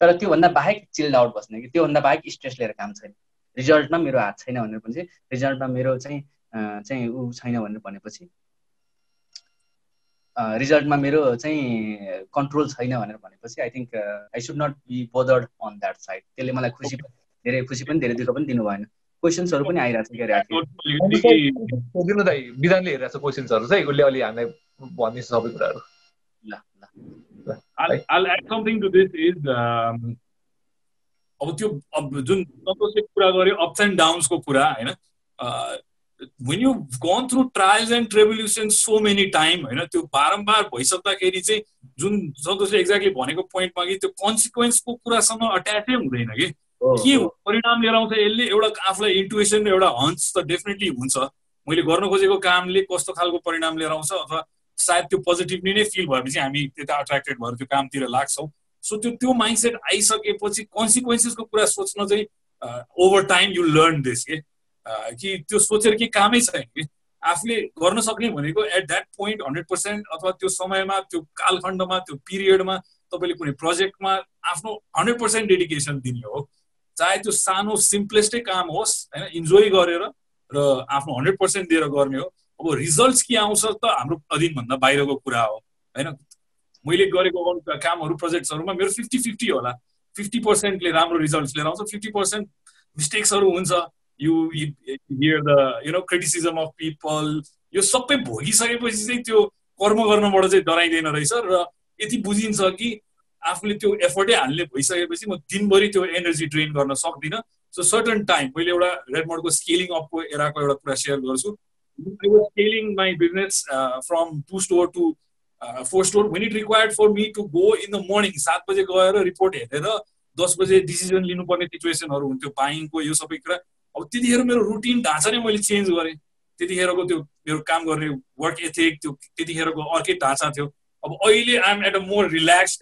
तर त्योभन्दा बाहेक चिल्ड आउट बस्ने कि त्योभन्दा बाहेक स्ट्रेस लिएर काम छैन। रिजल्टमा मेरो हात छैन भनेर भनेपछि रिजल्टमा मेरो चाहिँ चाहिँ ऊ छैन भनेर भनेपछि रिजल्टमा मेरो चाहिँ कन्ट्रोल छैन भनेर भनेपछि I think I should not be bothered on that side त्यसले मलाई खुसी धेरै खुसी पनि धेरै दुःख पनि दिनु भएन। क्वेसन्सहरू पनि आइरहेको छ दिनु दाइ विधानले हेरिरहेको छ क्वेसन्सहरू चाहिँ उसले अलि हामीलाई भनिदिन्छ सबै कुराहरू। अब त्यो अब जुन सन्तोषले कुरा गर्यो अप्स एन्ड डाउन्सको कुरा होइन? When you gone through trials and tribulation so many time होइन त्यो बारम्बार भइसक्दाखेरि चाहिँ जुन सन्तोषले एक्ज्याक्टली भनेको पोइन्टमा कि त्यो कन्सिक्वेन्सको कुरासँग अट्याचै हुँदैन कि? के परिणाम लिएर आउँछ यसले एउटा आफूलाई इन्टुएसन एउटा हन्स त डेफिनेटली हुन्छ। मैले गर्न खोजेको कामले कस्तो खालको परिणाम लिएर आउँछ अथवा सायद त्यो पोजिटिभली नै फिल भएपछि हामी त्यता अट्र्याक्टेड भएर त्यो कामतिर लाग्छौँ। सो त्यो त्यो माइन्डसेट आइसकेपछि कन्सिक्वेन्सेसको कुरा सोच्न चाहिँ over time you learn this के? कि त्यो सोचेर के कामै छैन। कि आफूले गर्न सक्ने भनेको at that point hundred percent अथवा त्यो समयमा त्यो कालखण्डमा त्यो पिरियडमा तपाईँले कुनै प्रोजेक्टमा आफ्नो हन्ड्रेड पर्सेन्ट डेडिकेसन दिने हो। चाहे त्यो सानो सिम्पलेस्टै काम होस् होइन इन्जोय गरेर र आफ्नो हन्ड्रेड पर्सेन्ट दिएर गर्ने हो अब रिजल्ट्स के आउँछ त हाम्रो अधीनभन्दा बाहिरको कुरा हो होइन? मैले गरेको कामहरू प्रोजेक्ट्सहरूमा मेरो फिफ्टी फिफ्टी होला। फिफ्टी पर्सेन्टले राम्रो रिजल्ट लिएर आउँछ फिफ्टी पर्सेन्ट मिस्टेक्सहरू हुन्छ। You here the you know criticism of people यो सबै भोगिसकेपछि चाहिँ त्यो कर्म गर्नबाट चाहिँ डराइँदैन रहेछ र यति बुझिन्छ कि आफूले त्यो एफर्टै हाल्ने भइसकेपछि म दिनभरि त्यो एनर्जी ड्रेन गर्न सक्दिनँ। सो सर्टन टाइम मैले एउटा रेडमोडको स्केलिङ अपको एराको एउटा कुरा सेयर गर्छु। Scaling my business from two store to four store when it required for me to go in the morning सात बजे गएर रिपोर्ट हेरेर दस बजे डिसिजन लिनुपर्ने सिचुएसनहरू हुन्थ्यो बाइङको यो सबै कुरा। अब त्यतिखेर मेरो रुटिन ढाँचा नै मैले चेन्ज गरेँ। त्यतिखेरको त्यो मेरो काम गर्ने वर्क एथिक त्यो त्यतिखेरको अर्कै ढाँचा थियो। अब अहिले I'm at a more relax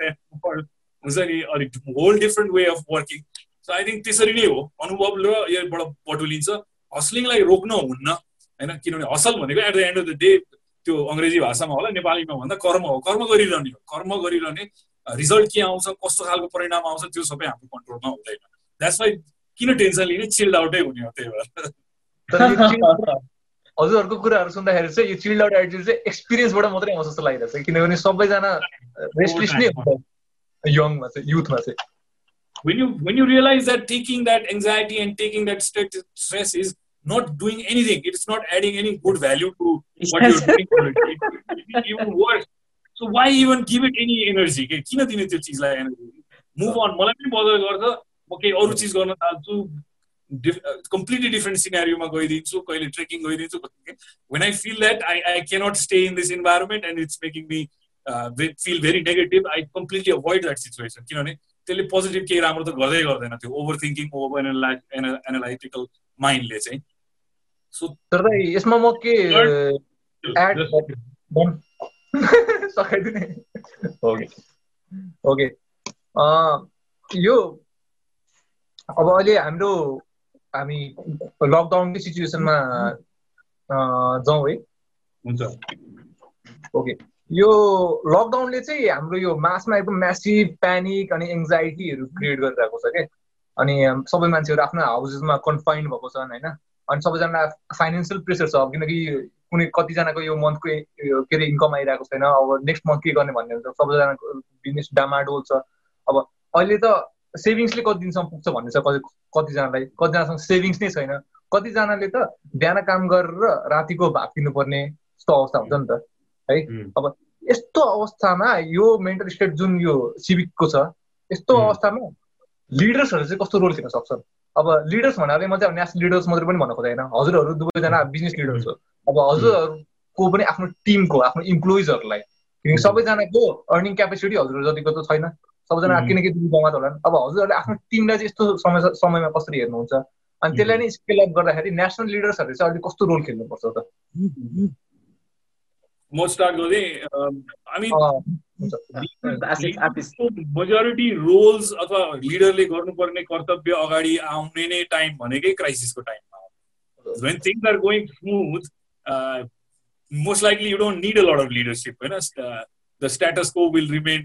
हुन्छ नि अलिक whole different way of working so I think त्यसरी नै हो। अनुभव र योबाट बटुलिन्छ। हस्लिङलाई रोक्न हुन्न होइन? किनभने हसल भनेको at the end of the day त्यो अङ्ग्रेजी भाषामा होला नेपालीमा भन्दा कर्म हो। कर्म गरिरहने हो। कर्म गरिरहने रिजल्ट के आउँछ कस्तो खालको परिणाम आउँछ त्यो सबै हाम्रो कन्ट्रोलमा हुँदैन। द्याट्स वाइ किन टेन्सन लिने चिल्ड आउटै हुने हो त्यही भएर हजुरहरूको कुराहरू सुन्दाखेरि चाहिँ यो चिल्ड आउट एटिट्युड चाहिँ एक्सपिरियन्सबाट मात्रै आउँछ जस्तो लागिरहेको छ किनभने सबैजना रेस्टलेस नै हुन्छ यङमा चाहिँ युथमा चाहिँ when you when you realize that taking that anxiety and taking that stress is not doing anything it's not adding any good value to what you're doing it, it, it even worse so why even give it any energy किन दिने त्यो चिजलाई एनर्जी मुभ अन मलाई पनि बदल गर्छ म केही अरू चिज गर्न चाहन्छु कम्प्लिटली डिफ्रेन्ट सिनेरियोमा गइदिन्छु कहिले trekking गइदिन्छु when I feel that I I cannot stay in this environment and it's making me feel very negative I completely avoid that situation किनभने त्यसले पोजिटिभ केही राम्रो त गर्दै गर्दैन त्यो ओभर थिङ्किङ ओभर एनालाइटिकल माइन्डले चाहिँ। सो तर यसमा म के सकाइदिने ओके ओके यो अब अहिले हाम्रो हामी लकडाउनकै सिचुएसनमा जाउँ है। हुन्छ। ओके यो लकडाउनले चाहिँ हाम्रो यो मासमा एकदम म्यासिभ प्यानिक अनि एङ्जाइटीहरू क्रिएट गरिरहेको छ क्या अनि सबै मान्छेहरू आफ्नो हाउसेसमा कन्फाइन्ड भएको छन् होइन? अनि सबैजना फाइनेन्सियल प्रेसर छ किनकि कुनै कतिजनाको यो मन्थको के अरे इन्कम आइरहेको छैन अब नेक्स्ट मन्थ के गर्ने भन्ने हुन्छ सबैजनाको बिजनेस डामाडोल छ। अब अहिले त सेभिङ्सले कति दिनसम्म पुग्छ भन्ने छ कति कतिजनालाई कतिजनासँग सेभिङ्स नै छैन। कतिजनाले त बिहान काम गरेर रातिको भात किन्नुपर्ने यस्तो अवस्था हुन्छ नि त है? अब यस्तो अवस्थामा यो मेन्टल स्टेट जुन यो सिभिकको छ यस्तो अवस्थामा लिडर्सहरू चाहिँ कस्तो रोल खेल्न सक्छन्? अब लिडर्स भन्नाले म चाहिँ नेसनल लिडर्स मात्रै पनि भन्न खोज्दैन। हजुरहरू दुवैजना बिजनेस लिडर्स हो। अब हजुरहरूको पनि आफ्नो टिमको आफ्नो इम्प्लोइजहरूलाई किनकि सबैजनाको अर्निङ क्यापेसिटी हजुरहरू जतिको त छैन। सबैजना किनकि त होला अब हजुरहरूले आफ्नो टिमलाई चाहिँ यस्तो समय समयमा कसरी हेर्नुहुन्छ? अनि त्यसलाई नै स्केल अप गर्दाखेरि नेसनल लिडर्सहरूले चाहिँ अहिले कस्तो रोल खेल्नुपर्छ त? म स्टार्ट गर्दै मेजोरिटी रोल्स अथवा लिडरले गर्नुपर्ने कर्तव्य अगाडि आउने नै टाइम भनेकै क्राइसिसको टाइममा हो। When things are going smooth most likely you don't need a lot of leadership होइन? The status quo will remain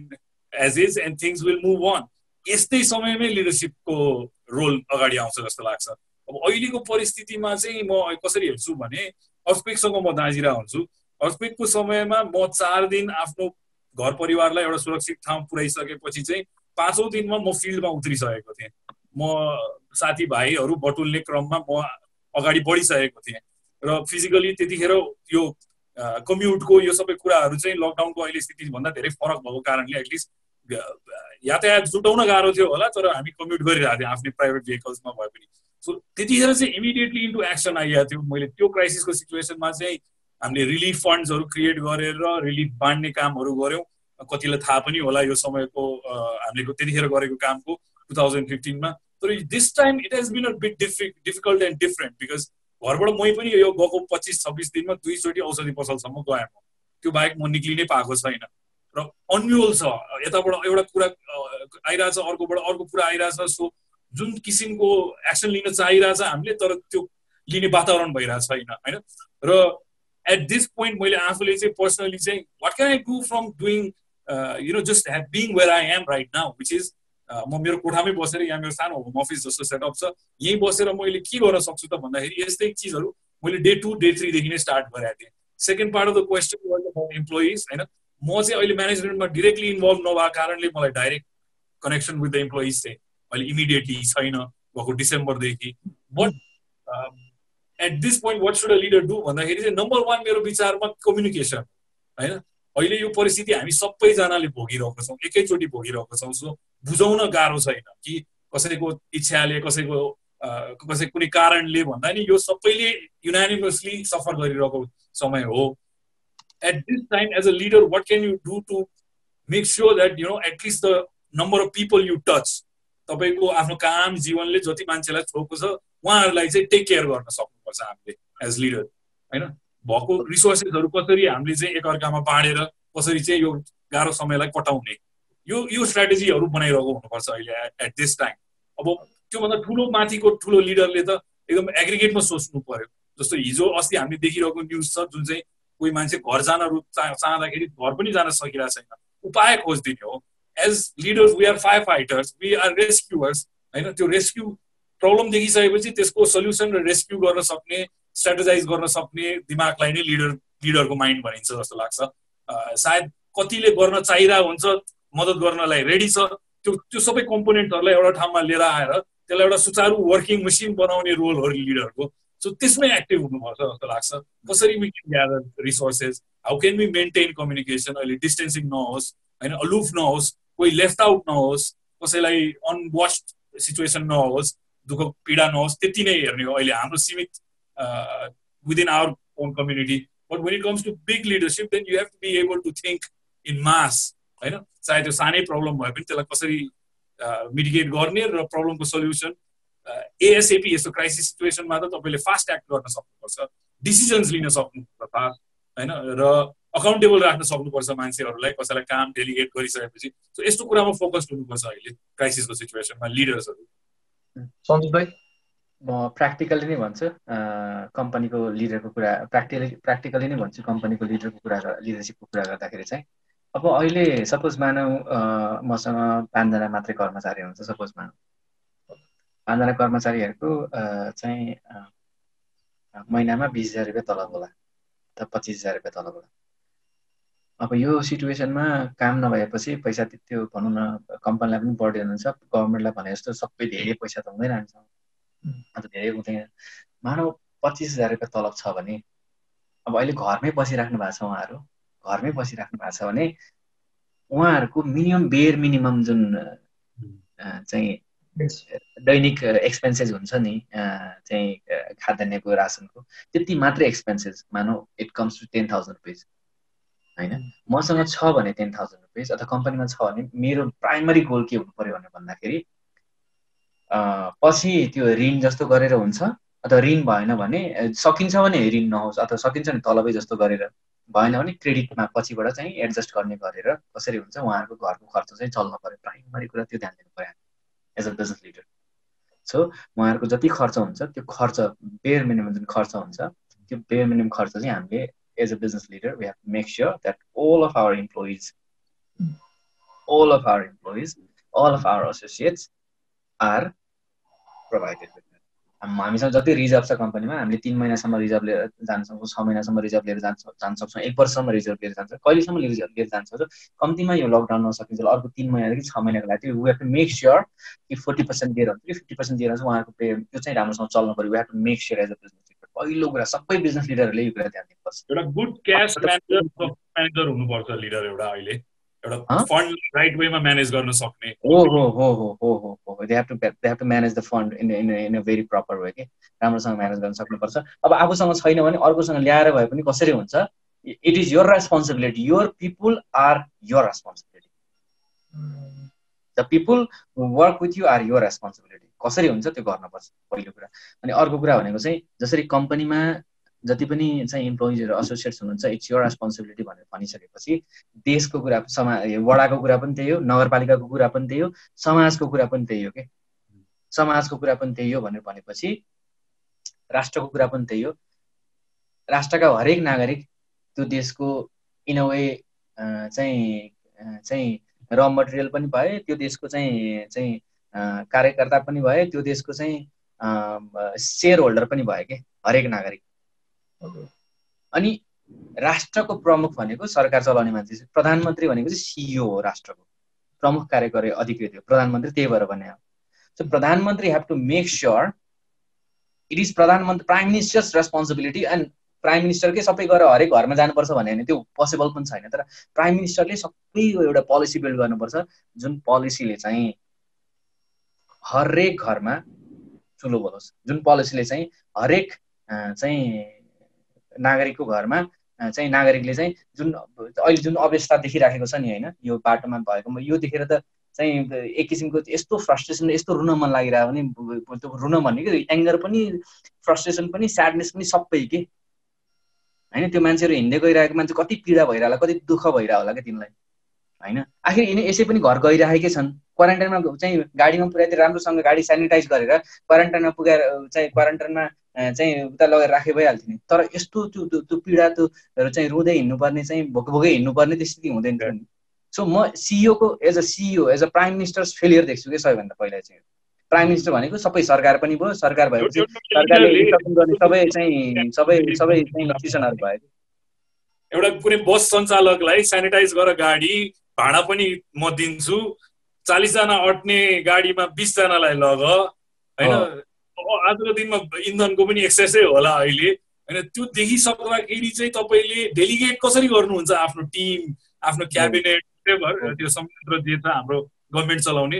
as is and things will move on यस्तै समयमै लिडरसिपको रोल अगाडि आउँछ जस्तो लाग्छ। अब अहिलेको परिस्थितिमा चाहिँ म कसरी हेर्छु भने अर्थक्वेकसँग म दाजिरा हुन्छु। अर्थक्वेकको समयमा म चार दिन आफ्नो घर परिवारलाई एउटा सुरक्षित ठाउँ पुऱ्याइसकेपछि चाहिँ पाँचौँ दिनमा म फिल्डमा उत्रिसकेको थिएँ। म साथीभाइहरू बटुल्ने क्रममा म अगाडि बढिसकेको थिएँ। र फिजिकली त्यतिखेर यो कम्युटको यो सबै कुराहरू चाहिँ लकडाउनको अहिले स्थितिभन्दा धेरै फरक भएको कारणले एटलिस्ट यातायात जुटाउन गाह्रो थियो होला तर हामी कम्युट गरिरहेको थियौँ आफ्नै प्राइभेट भेहिकल्समा भए पनि। सो त्यतिखेर चाहिँ इमिडिएटली इन्टु एक्सन आइरहेको थियो। मैले त्यो क्राइसिसको सिचुएसनमा चाहिँ हामीले रिलिफ फन्ड्सहरू क्रिएट गरेर रिलिफ बाँड्ने कामहरू गऱ्यौँ। कतिलाई थाहा पनि होला यो समयको हामीले त्यतिखेर गरेको कामको टु थाउजन्ड फिफ्टिनमा तर this time it has been a bit difficult difficult and different because घरबाट मै पनि यो गएको पच्चिस छब्बिस दिनमा दुईचोटि औषधि पसलसम्म गएँ म। त्यो बाहेक म निक्लिनै पाएको छैन। र अन्यल छ। यताबाट एउटा कुरा आइरहेछ अर्कोबाट अर्को कुरा आइरहेछ। सो जुन किसिमको एक्सन लिन चाहिरहेछ हामीले तर त्यो लिने वातावरण भइरहेको छैन होइन? र एट दिस पोइन्ट मैले आफूले चाहिँ पर्सनली चाहिँ what can I do from doing you know just have being where I am right now which is म मेरो कोठामै बसेर यहाँ मेरो सानो होम अफिस जस्तो सेटअप छ। यहीँ बसेर मैले के गर्न सक्छु त भन्दाखेरि यस्तै चिजहरू मैले डे टू डे थ्रीदेखि नै स्टार्ट गरेको थिएँ। Second part of the question employees होइन? म चाहिँ अहिले म्यानेजमेन्टमा डिरेक्टली इन्भल्भ नभएको कारणले मलाई direct connection with the employees चाहिँ अहिले इमिडिएटली छैन भएको डिसेम्बरदेखि but at this point what should a leader do भन्दाखेरि चाहिँ नम्बर वान मेरो विचारमा कम्युनिकेसन होइन? अहिले यो परिस्थिति हामी सबैजनाले भोगिरहेको छौँ एकैचोटि भोगिरहेको छौँ। सो बुझाउन गाह्रो छैन कि कसैको इच्छाले कसैको कसै कुनै कारणले भन्दा नि यो सबैले युनानिमसली सफर गरिरहेको समय हो। At this time as a leader what can you do to make sure that you know at least the number of people you touch तपाईँको आफ्नो काम जीवनले जति मान्छेलाई छोएको छ उहाँहरूलाई चाहिँ टेक केयर गर्न सक्नुपर्छ हामीले एज लिडर होइन? भएको रिसोर्सेसहरू कसरी हामीले चाहिँ एकअर्कामा बाँडेर कसरी चाहिँ यो गाह्रो समयलाई कटाउने? यो यो स्ट्राटेजीहरू बनाइरहेको हुनुपर्छ अहिले एट दिस टाइम अब त्योभन्दा ठुलो माथिको ठुलो लिडरले त एकदम एग्रिगेटमा सोच्नु पर्यो। जस्तो हिजो अस्ति हामीले देखिरहेको न्युज छ जुन चाहिँ कोही मान्छे घर जान चाहँदाखेरि घर पनि जान सकिरहेको छैन। उपाय खोजिदिने हो। As leaders we are fire fighters we are rescuers होइन? त्यो रेस्क्यु प्रब्लम देखिसकेपछि त्यसको सल्युसन र रेस्क्यु गर्न सक्ने स्ट्राटेजाइज गर्न सक्ने दिमागलाई नै लिडर लिडरको माइन्ड भनिन्छ जस्तो लाग्छ। सायद कतिले गर्न चाहिरहेको हुन्छ मद्दत गर्नलाई रेडी छ त्यो त्यो सबै कम्पोनेन्टहरूलाई एउटा ठाउँमा लिएर आएर त्यसलाई एउटा सुचारू वर्किङ मेसिन बनाउने रोल हो लिडरको सो त्यसमै एक्टिभ हुनुपर्छ जस्तो लाग्छ। कसरी we can gather resources how can we maintain communication अहिले डिस्टेन्सिङ नहोस् होइन अलुफ नहोस् कोही लेफ्ट आउट नहोस् कसैलाई अनवास्ट सिचुएसन नहोस् दुःख पीडा नहोस् त्यति नै हेर्ने हो। अहिले हाम्रो सीमित within our own community but when it comes to big leadership then you have to be able to think in mass होइन? चाहे त्यो सानै प्रब्लम भए पनि त्यसलाई कसरी मिडिकेट गर्ने र प्रब्लमको सल्युसन एएसएपी यस्तो क्राइसिस सिचुएसनमा त तपाईँले फास्ट एक्ट गर्न सक्नुपर्छ डिसिजन्स लिन सक्नुपर्छ फास्ट होइन? र अकाउन्टेबल राख्न सक्नुपर्छ मान्छेहरूलाई कसैलाई काम डेलिगेट गरिसकेपछि। सो यस्तो कुरामा फोकस हुनुपर्छ अहिले क्राइसिसको सिचुएसनमा लिडर्सहरू सन्तोष भाइ म प्र्याक्टिकली नै भन्छु कम्पनीको लिडरको कुरा प्र्याक्टिकली प्र्याक्टिकली नै भन्छु कम्पनीको लिडरको कुरा लिडरसिपको कुरा गर्दाखेरि चाहिँ। अब अहिले सपोज मानौ मसँग पाँचजना मात्रै कर्मचारी हुन्छ सपोज मानौ। पाँचजना कर्मचारीहरूको चाहिँ महिनामा बिस हजार रुपियाँ तलब होला त पच्चिस हजार रुपियाँ तलब होला। अब यो सिचुएसनमा काम नभएपछि पैसा त्यो भनौँ न कम्पनीलाई पनि बर्डन हुन्छ गभर्मेन्टलाई भने जस्तो सबै धेरै पैसा त हुँदैन हुन्छ अन्त धेरै हुँदैन। मानव पच्चिस हजार रुपियाँ तलब छ भने अब अहिले घरमै बसिराख्नु भएको छ उहाँहरू। घरमै बसिराख्नु भएको छ भने उहाँहरूको मिनिमम बेयर मिनिमम जुन चाहिँ दैनिक एक्सपेन्सेस हुन्छ नि चाहिँ खाद्यान्नको रासनको त्यति मात्रै एक्सपेन्सेस मानौ it comes to ten thousand rupees होइन? मसँग छ भने टेन थाउजन्ड रुपिस अथवा कम्पनीमा छ भने मेरो प्राइमरी गोल के हुनु पऱ्यो भने भन्दाखेरि पछि त्यो ऋण जस्तो गरेर हुन्छ अथवा ऋण भएन भने सकिन्छ भने ऋण नहोस् अथवा सकिन्छ भने तलबै जस्तो गरेर भएन भने क्रेडिटमा पछिबाट चाहिँ एडजस्ट गर्ने गरेर कसरी हुन्छ उहाँहरूको घरको खर्च चाहिँ चल्नु पऱ्यो प्राइमरी कुरा त्यो ध्यान दिनु पऱ्यो as a business leader so उहाँहरूको जति खर्च हुन्छ त्यो खर्च बेयर मिनिमम जुन खर्च हुन्छ त्यो बेयर मिनिमम खर्च चाहिँ हामीले leader, we have to make sure that all of our employees, all of our employees, all of our associates are provided with that. हामीसँग जति रिजर्भ छ कम्पनीमा हामीले तिन महिनासम्म रिजर्भ लिएर जान सक्छौँ छ महिनासम्म रिजर्भ लिएर जान जान सक्छौँ एक वर्षसम्म रिजर्भ लिएर जान्छ। कहिलेसम्म रिजर्भ लिएर जान्छ? सक्छौँ कम्तीमा यो लकडाउन नसकिन्छ अर्को तिन महिनादेखि छ महिनाको लागि we have to make sure कि फोर्टी पर्सेन्ट दिएर हुन्छ। कि फिफ्टी पर्सेन्ट दिएर चाहिँ उहाँको पे त्यो चाहिँ राम्रोसँग चल्नु पऱ्यो। We have to make sure as a business पहिलो कुरा सबै बिजनेस लिडरहरूले यो कुरा ध्यान दिनुपर्छ। एउटा गुड क्यास म्यानेजर हुनुपर्छ लिडर एउटा अहिले। एउटा फन्ड राइट वेमा म्यानेज गर्न सक्ने। हो हो हो हो हो हो हो they have to they have to manage the fund in in in a very proper way के राम्रोसँग म्यानेज गर्न सक्नुपर्छ। अब आफूसँग छैन भने अर्कोसँग ल्याएर भए पनि कसरी हुन्छ? It is your responsibility your people are your responsibility the people work with you are your responsibility कसरी हुन्छ त्यो गर्नुपर्छ। पहिलो कुरा। अनि अर्को कुरा भनेको चाहिँ जसरी कम्पनीमा जति पनि चाहिँ इम्प्लोइजहरू एसोसिएट्स हुनुहुन्छ इट्स योर रेस्पोन्सिबिलिटी भनेर भनिसकेपछि देशको कुरा समा वडाको कुरा पनि त्यही हो नगरपालिकाको कुरा पनि त्यही हो समाजको कुरा पनि त्यही हो कि? समाजको कुरा पनि त्यही हो भनेर भनेपछि राष्ट्रको कुरा पनि त्यही हो। राष्ट्रका हरेक नागरिक त्यो देशको इन अ वे चाहिँ चाहिँ र मटेरियल पनि भए त्यो देशको चाहिँ चाहिँ कार्यकर्ता पनि भए त्यो देशको चाहिँ सेयर होल्डर पनि भयो कि? हरेक नागरिक। अनि राष्ट्रको प्रमुख भनेको सरकार चलाउने मान्छे प्रधानमन्त्री भनेको चाहिँ सिइओ हो राष्ट्रको। प्रमुख कार्यकारी अधिकृत हो। प्रधानमन्त्री त्यही भएर भने सो प्रधानमन्त्री have to make sure it is प्रधानमन्त्री prime minister's responsibility and prime मिनिस्टरकै सबै गएर हरेक घरमा जानुपर्छ भन्यो भने त्यो पोसिबल पनि छैन। तर प्राइम मिनिस्टरले सबै एउटा पोलिसी बिल्ड गर्नुपर्छ जुन पोलिसीले चाहिँ हरेक घरमा ठुलो बोलोस्। जुन पोलिसीले चाहिँ हरेक चाहिँ नागरिकको घरमा चाहिँ नागरिकले चाहिँ जुन अहिले जुन अवस्था देखिराखेको छ नि होइन यो बाटोमा भएको यो देखेर त चाहिँ एक किसिमको यस्तो फ्रस्ट्रेसन यस्तो रुन मन लागिरहेको भने त्यो रुन भन्ने कि एङ्गर पनि फ्रस्ट्रेसन पनि स्याडनेस पनि सबै के? होइन त्यो मान्छेहरू हिँड्दै गइरहेको मान्छे कति पीडा भइरह होला कति दुःख भइरह होला क्या तिमीलाई होइन? आखिर यिनी यसै पनि घर गइरहेकै छन्। क्वारेन्टाइनमा चाहिँ गाडीमा पुऱ्याएर राम्रोसँग गाडी सेनिटाइज गरेर क्वारेन्टाइनमा पुगाएर चाहिँ क्वारेन्टाइनमा चाहिँ उता लगेर राखे भइहाल्थ्यो नि। तर यस्तो त्यो त्यो पीडा त्योहरू चाहिँ रुँदै हिँड्नुपर्ने चाहिँ भोक भोकै हिँड्नुपर्ने त्यो स्थिति हुँदैन थियो नि। सो म सिइओको as a CEO as a prime minister's failure देख्छु कि सबैभन्दा पहिला चाहिँ। प्राइम मिनिस्टर भनेको सबै सरकार पनि भयो सरकार भएपछि सरकारले गर्ने सबै चाहिँ सबै सबै चाहिँ सिसनहरू भयो एउटा कुनै बस सञ्चालकलाई सेनिटाइज गर गाडी भाडा पनि म दिन्छु। चालिसजना अट्ने गाडीमा बिसजनालाई लग। होइन? आजको दिनमा इन्धनको पनि एक्सेसै होला अहिले। होइन? त्यो देखिसक्दाखेरि चाहिँ तपाईँले डेलिगेट कसरी गर्नुहुन्छ आफ्नो टिम आफ्नो क्याबिनेट त्यो संयन्त्र जे छ हाम्रो गभर्मेन्ट चलाउने।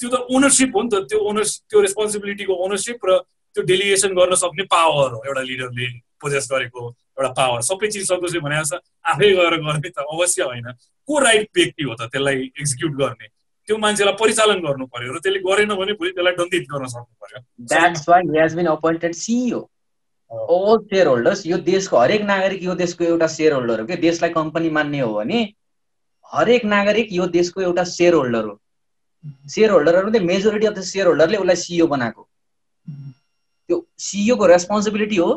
त्यो त ओनरसिप हो नि त। त्यो ओनरसिप त्यो रेस्पोन्सिबिलिटीको ओनरसिप र त्यो डेलिगेसन गर्न सक्ने पावर हो एउटा लिडरले पोजेस गरेको। एउटा पावर। सबै चिज सक्दछ भने आफै गएर गर्ने त अवश्य होइन। को राइट व्यक्ति हो त त्यसलाई एक्जिक्युट गर्ने? त्यो मान्छेलाई परिचालन गर्नु पर्यो र त्यसले गरेन भने भोलि त्यसलाई दण्डित गर्न सक्नु पर्यो। That's why he has been appointed CEO all shareholders यो देशको हरेक नागरिक यो देशको एउटा सेयर होल्डर हो कि? देशलाई कम्पनी मान्ने हो भने हरेक नागरिक यो देशको एउटा सेयर होल्डर हो। सेयर होल्डरहरू मेजोरिटी अफ द सेयर होल्डरले उसलाई सिइओ बनाएको। त्यो सिइओको रेस्पोन्सिबिलिटी हो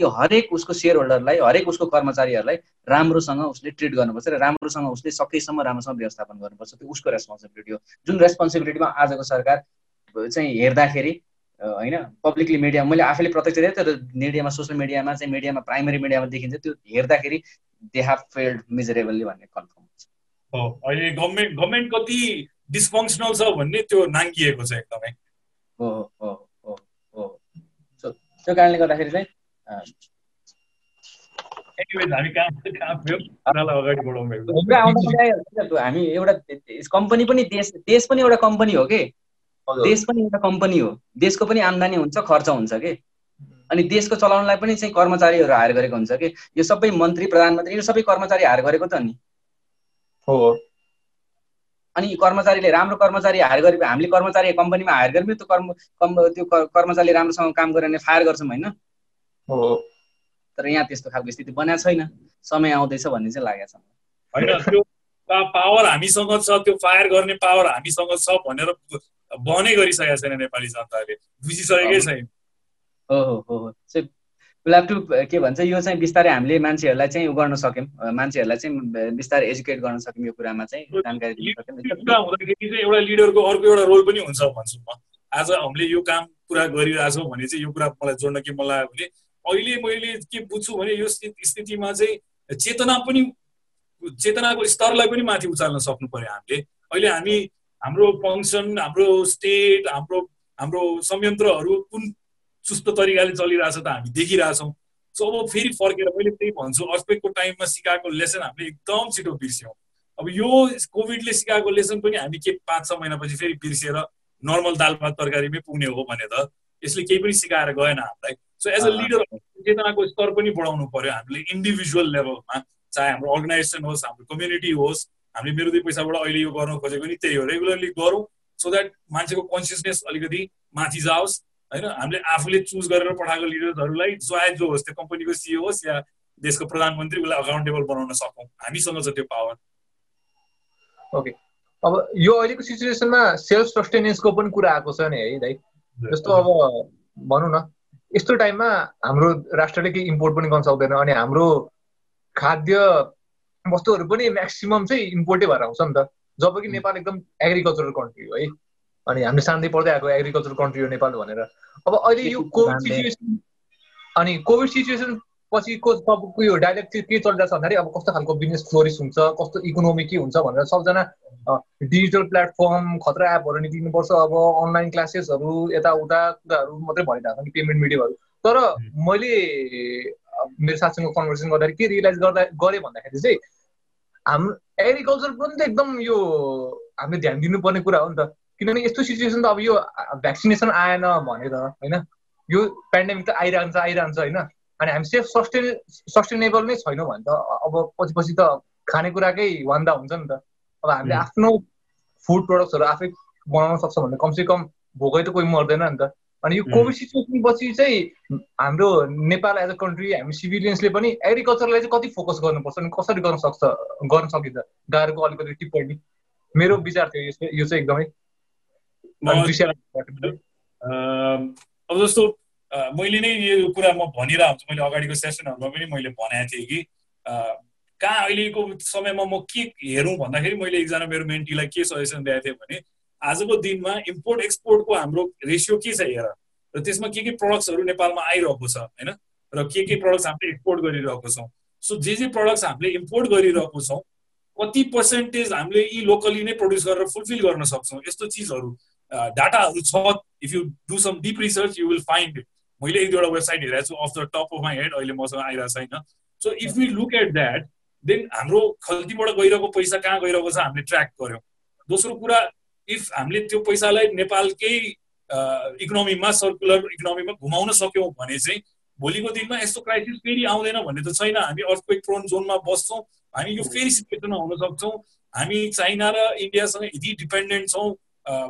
यो हरेक उसको सेयर होल्डरलाई हरेक उसको कर्मचारीहरूलाई राम्रोसँग उसले ट्रिट गर्नुपर्छ र राम्रोसँग उसले सकेसम्म राम्रोसँग व्यवस्थापन गर्नुपर्छ। त्यो उसको रेस्पोन्सिबिलिटी हो। जुन रेस्पोन्सिबिलिटीमा आजको सरकार चाहिँ हेर्दाखेरि होइन पब्लिकली मिडिया मैले आफैले प्रत्यक्ष दिएँ तर मिडियामा सोसियल मिडियामा चाहिँ मिडियामा प्राइमरी मिडियामा देखिन्छ त्यो हेर्दाखेरि दे हेभ फेल्ड मिजरेबल्ली भन्ने कन्फर्म छ अहिले गभर्मेन्ट गभर्मेन्ट कति डिस्फङ्सनल छ भन्ने त्यो नाङ्गिएको छ एकदमै। हो हो हो हो। सो त्यो कारणले गर्दाखेरि चाहिँ हामी एउटा कम्पनी पनि देश देश पनि एउटा कम्पनी हो कि? देश पनि एउटा कम्पनी हो। देशको पनि आम्दानी हुन्छ खर्च हुन्छ कि? अनि देशको चलाउनलाई पनि चाहिँ कर्मचारीहरू हायर गरेको हुन्छ कि? यो सबै मन्त्री प्रधानमन्त्री यो सबै कर्मचारी हायर गरेको त नि। हो। अनि कर्मचारीले राम्रो कर्मचारी हायर गरे हामीले कर्मचारी कम्पनीमा हायर गऱ्यौँ त्यो कर्म त्यो कर्मचारीले राम्रोसँग काम गरेर भने फायर गर्छौँ होइन? हो। तर यहाँ त्यस्तो खालको स्थिति बनाएको छैन। समय आउँदैछ भन्ने चाहिँ लागेको छ। होइन त्यो पावर हामीसँग छ त्यो फायर गर्ने पावर हामीसँग छ भनेर बनै गरिसकेको छैन नेपाली जनताले। बुझिसकेकै छैन। हो हो हो हो। टु के भन्छ यो चाहिँ बिस्तारै हामीले मान्छेहरूलाई चाहिँ उ गर्न सक्यौँ। मान्छेहरूलाई चाहिँ बिस्तारै एजुकेट गर्न सक्यौँ यो कुरामा चाहिँ। जानकारी दिन सक्यौँ। हुँदाखेरि चाहिँ एउटा लिडरको अर्को एउटा रोल पनि हुन्छ भन्छु म। आज हामीले यो काम पुरा गरिरहेछौँ भने चाहिँ यो कुरा मलाई जोड्न के मन लाग्यो भने अहिले मैले के बुझ्छु भने यो स्थितिमा चाहिँ चेतना पनि चेतनाको स्तरलाई पनि माथि उचाल्न सक्नु पर्यो हामीले। अहिले हामी हाम्रो फङ्सन हाम्रो स्टेट हाम्रो हाम्रो संयन्त्रहरू कुन सुस्त तरिकाले चलिरहेछ त हामी देखिरहेछौँ। सो अब फेरि फर्केर मैले त्यही भन्छु अर्को टाइममा सिकाएको लेसन हामीले एकदम छिटो बिर्स्यौँ। अब यो कोभिडले सिकाएको लेसन पनि हामी के पाँच छ महिनापछि फेरि बिर्सेर नर्मल दाल भात तरकारीमै पुग्ने हो भने त यसले केही पनि सिकाएर गएन हामीलाई। सो एज अ लिडर चेतनाको स्तर पनि बढाउनु पर्यो हामीले इन्डिभिजुअल लेभलमा चाहे हाम्रो अर्गनाइजेसन होस् हाम्रो कम्युनिटी होस् हामीले मेरो दुई पैसाबाट अहिले यो गर्न खोजेको नि त्यही हो। रेगुलरली गरौँ सो द्याट मान्छेको कन्सियसनेस अलिकति माथि जाओस् होइन? हामीले आफूले चुज गरेर पठाएको लिडर्सहरूलाई जो आए जो होस् त्यो कम्पनीको सिओ होस् या देशको प्रधानमन्त्री उसलाई अकाउन्टेबल बनाउन सकौँ। हामीसँग छ त्यो पावर ओके अब यो अहिलेको सिचुएसनमा सेल्फ सस्टेनेन्सको पनि कुरा आएको छ नि है दाइ। जस्तो अब भनौँ न यस्तो टाइममा हाम्रो राष्ट्रले केही इम्पोर्ट पनि गर्न सक्दैन अनि हाम्रो खाद्य वस्तुहरू पनि म्याक्सिमम् चाहिँ इम्पोर्टै भएर आउँछ नि त। जब कि नेपाल एकदम एग्रिकल्चरल कन्ट्री हो है। अनि हामीले सान्दै पढ्दै आएको एग्रिकल्चर कन्ट्री हो नेपाल भनेर। अब अहिले यो कोभिड सिचुएसन अनि कोभिड सिचुएसन पछिको सबको यो डाइरेक्ट चाहिँ के चलिरहेको छ भन्दाखेरि अब कस्तो खालको बिजनेस फ्लोरिस हुन्छ कस्तो इकोनोमी के हुन्छ भनेर सबजना डिजिटल प्लेटफर्म खतरा एपहरू निक्लिनुपर्छ अब अनलाइन क्लासेसहरू यताउता कुराहरू मात्रै भनिरहेको छ कि पेमेन्ट मिडियमहरू तर मैले मेरो साथसँग कन्भर्सेसन गर्दाखेरि के रियलाइज गर्दा गरेँ भन्दाखेरि चाहिँ हाम्रो एग्रिकल्चर पनि त एकदम यो हामीले ध्यान दिनुपर्ने कुरा हो नि त। किनभने यस्तो सिचुएसन त अब यो भ्याक्सिनेसन आएन भनेर होइन? यो पेन्डेमिक त आइरहन्छ आइरहन्छ होइन? अनि हामी सेफ सस्टेन सस्टेनेबल नै छैनौँ भने त अब पछि पछि त खानेकुराकै वान्दा हुन्छ नि त। अब हामीले आफ्नो फुड प्रडक्ट्सहरू आफै बनाउन सक्छौँ भने कमसेकम भोकै त कोही मर्दैन नि त। अनि यो कोभिड सिचुएसन पछि चाहिँ हाम्रो नेपाल एज अ कन्ट्री हामी सिभिलियन्सले पनि एग्रिकल्चरलाई चाहिँ कति फोकस गर्नुपर्छ अनि कसरी गर्न सक्छ गर्न सकिन्छ? गाह्रोको अलिकति टिप्पणी मेरो विचार थियो यो चाहिँ एकदमै। अब जस्तो मैले नै यो कुरा म भनिरहेको हुन्छु मैले अगाडिको सेसनहरूमा पनि मैले भनेको थिएँ कि कहाँ अहिलेको समयमा म के हेरौँ भन्दाखेरि मैले एकजना मेरो मेन्टीलाई के सजेसन दिएको थिएँ भने आजको दिनमा इम्पोर्ट एक्सपोर्टको हाम्रो रेसियो के छ हेर। र त्यसमा के के प्रडक्ट्सहरू नेपालमा आइरहेको छ होइन? र के के प्रडक्ट्स हामीले एक्सपोर्ट गरिरहेको छौँ। सो जे जे प्रडक्ट्स हामीले इम्पोर्ट गरिरहेको छौँ कति पर्सेन्टेज हामीले यी लोकली नै प्रड्युस गरेर फुलफिल गर्न सक्छौँ? यस्तो चिजहरू डाटाहरू छ। If you do some deep research you will find मैले एक दुईवटा वेबसाइट हेरेको छु of the top of my head अहिले मसँग आइरहेको छैन। So if you look at that then हाम्रो खल्तीबाट गइरहेको पैसा कहाँ गइरहेको छ हामीले ट्र्याक गऱ्यौँ दोस्रो कुरा इफ हामीले त्यो पैसालाई नेपालकै इकोनोमीमा सर्कुलर इकोनोमीमा घुमाउन सक्यौँ भने चाहिँ भोलिको दिनमा यस्तो क्राइसिस फेरि आउँदैन भन्ने त छैन। हामी अर्थ प्रोन जोनमा बस्छौँ। हामी यो फेरि सिचुएसनमा हुन सक्छौँ। हामी चाइना र इन्डियासँग यति डिपेन्डेन्ट छौँ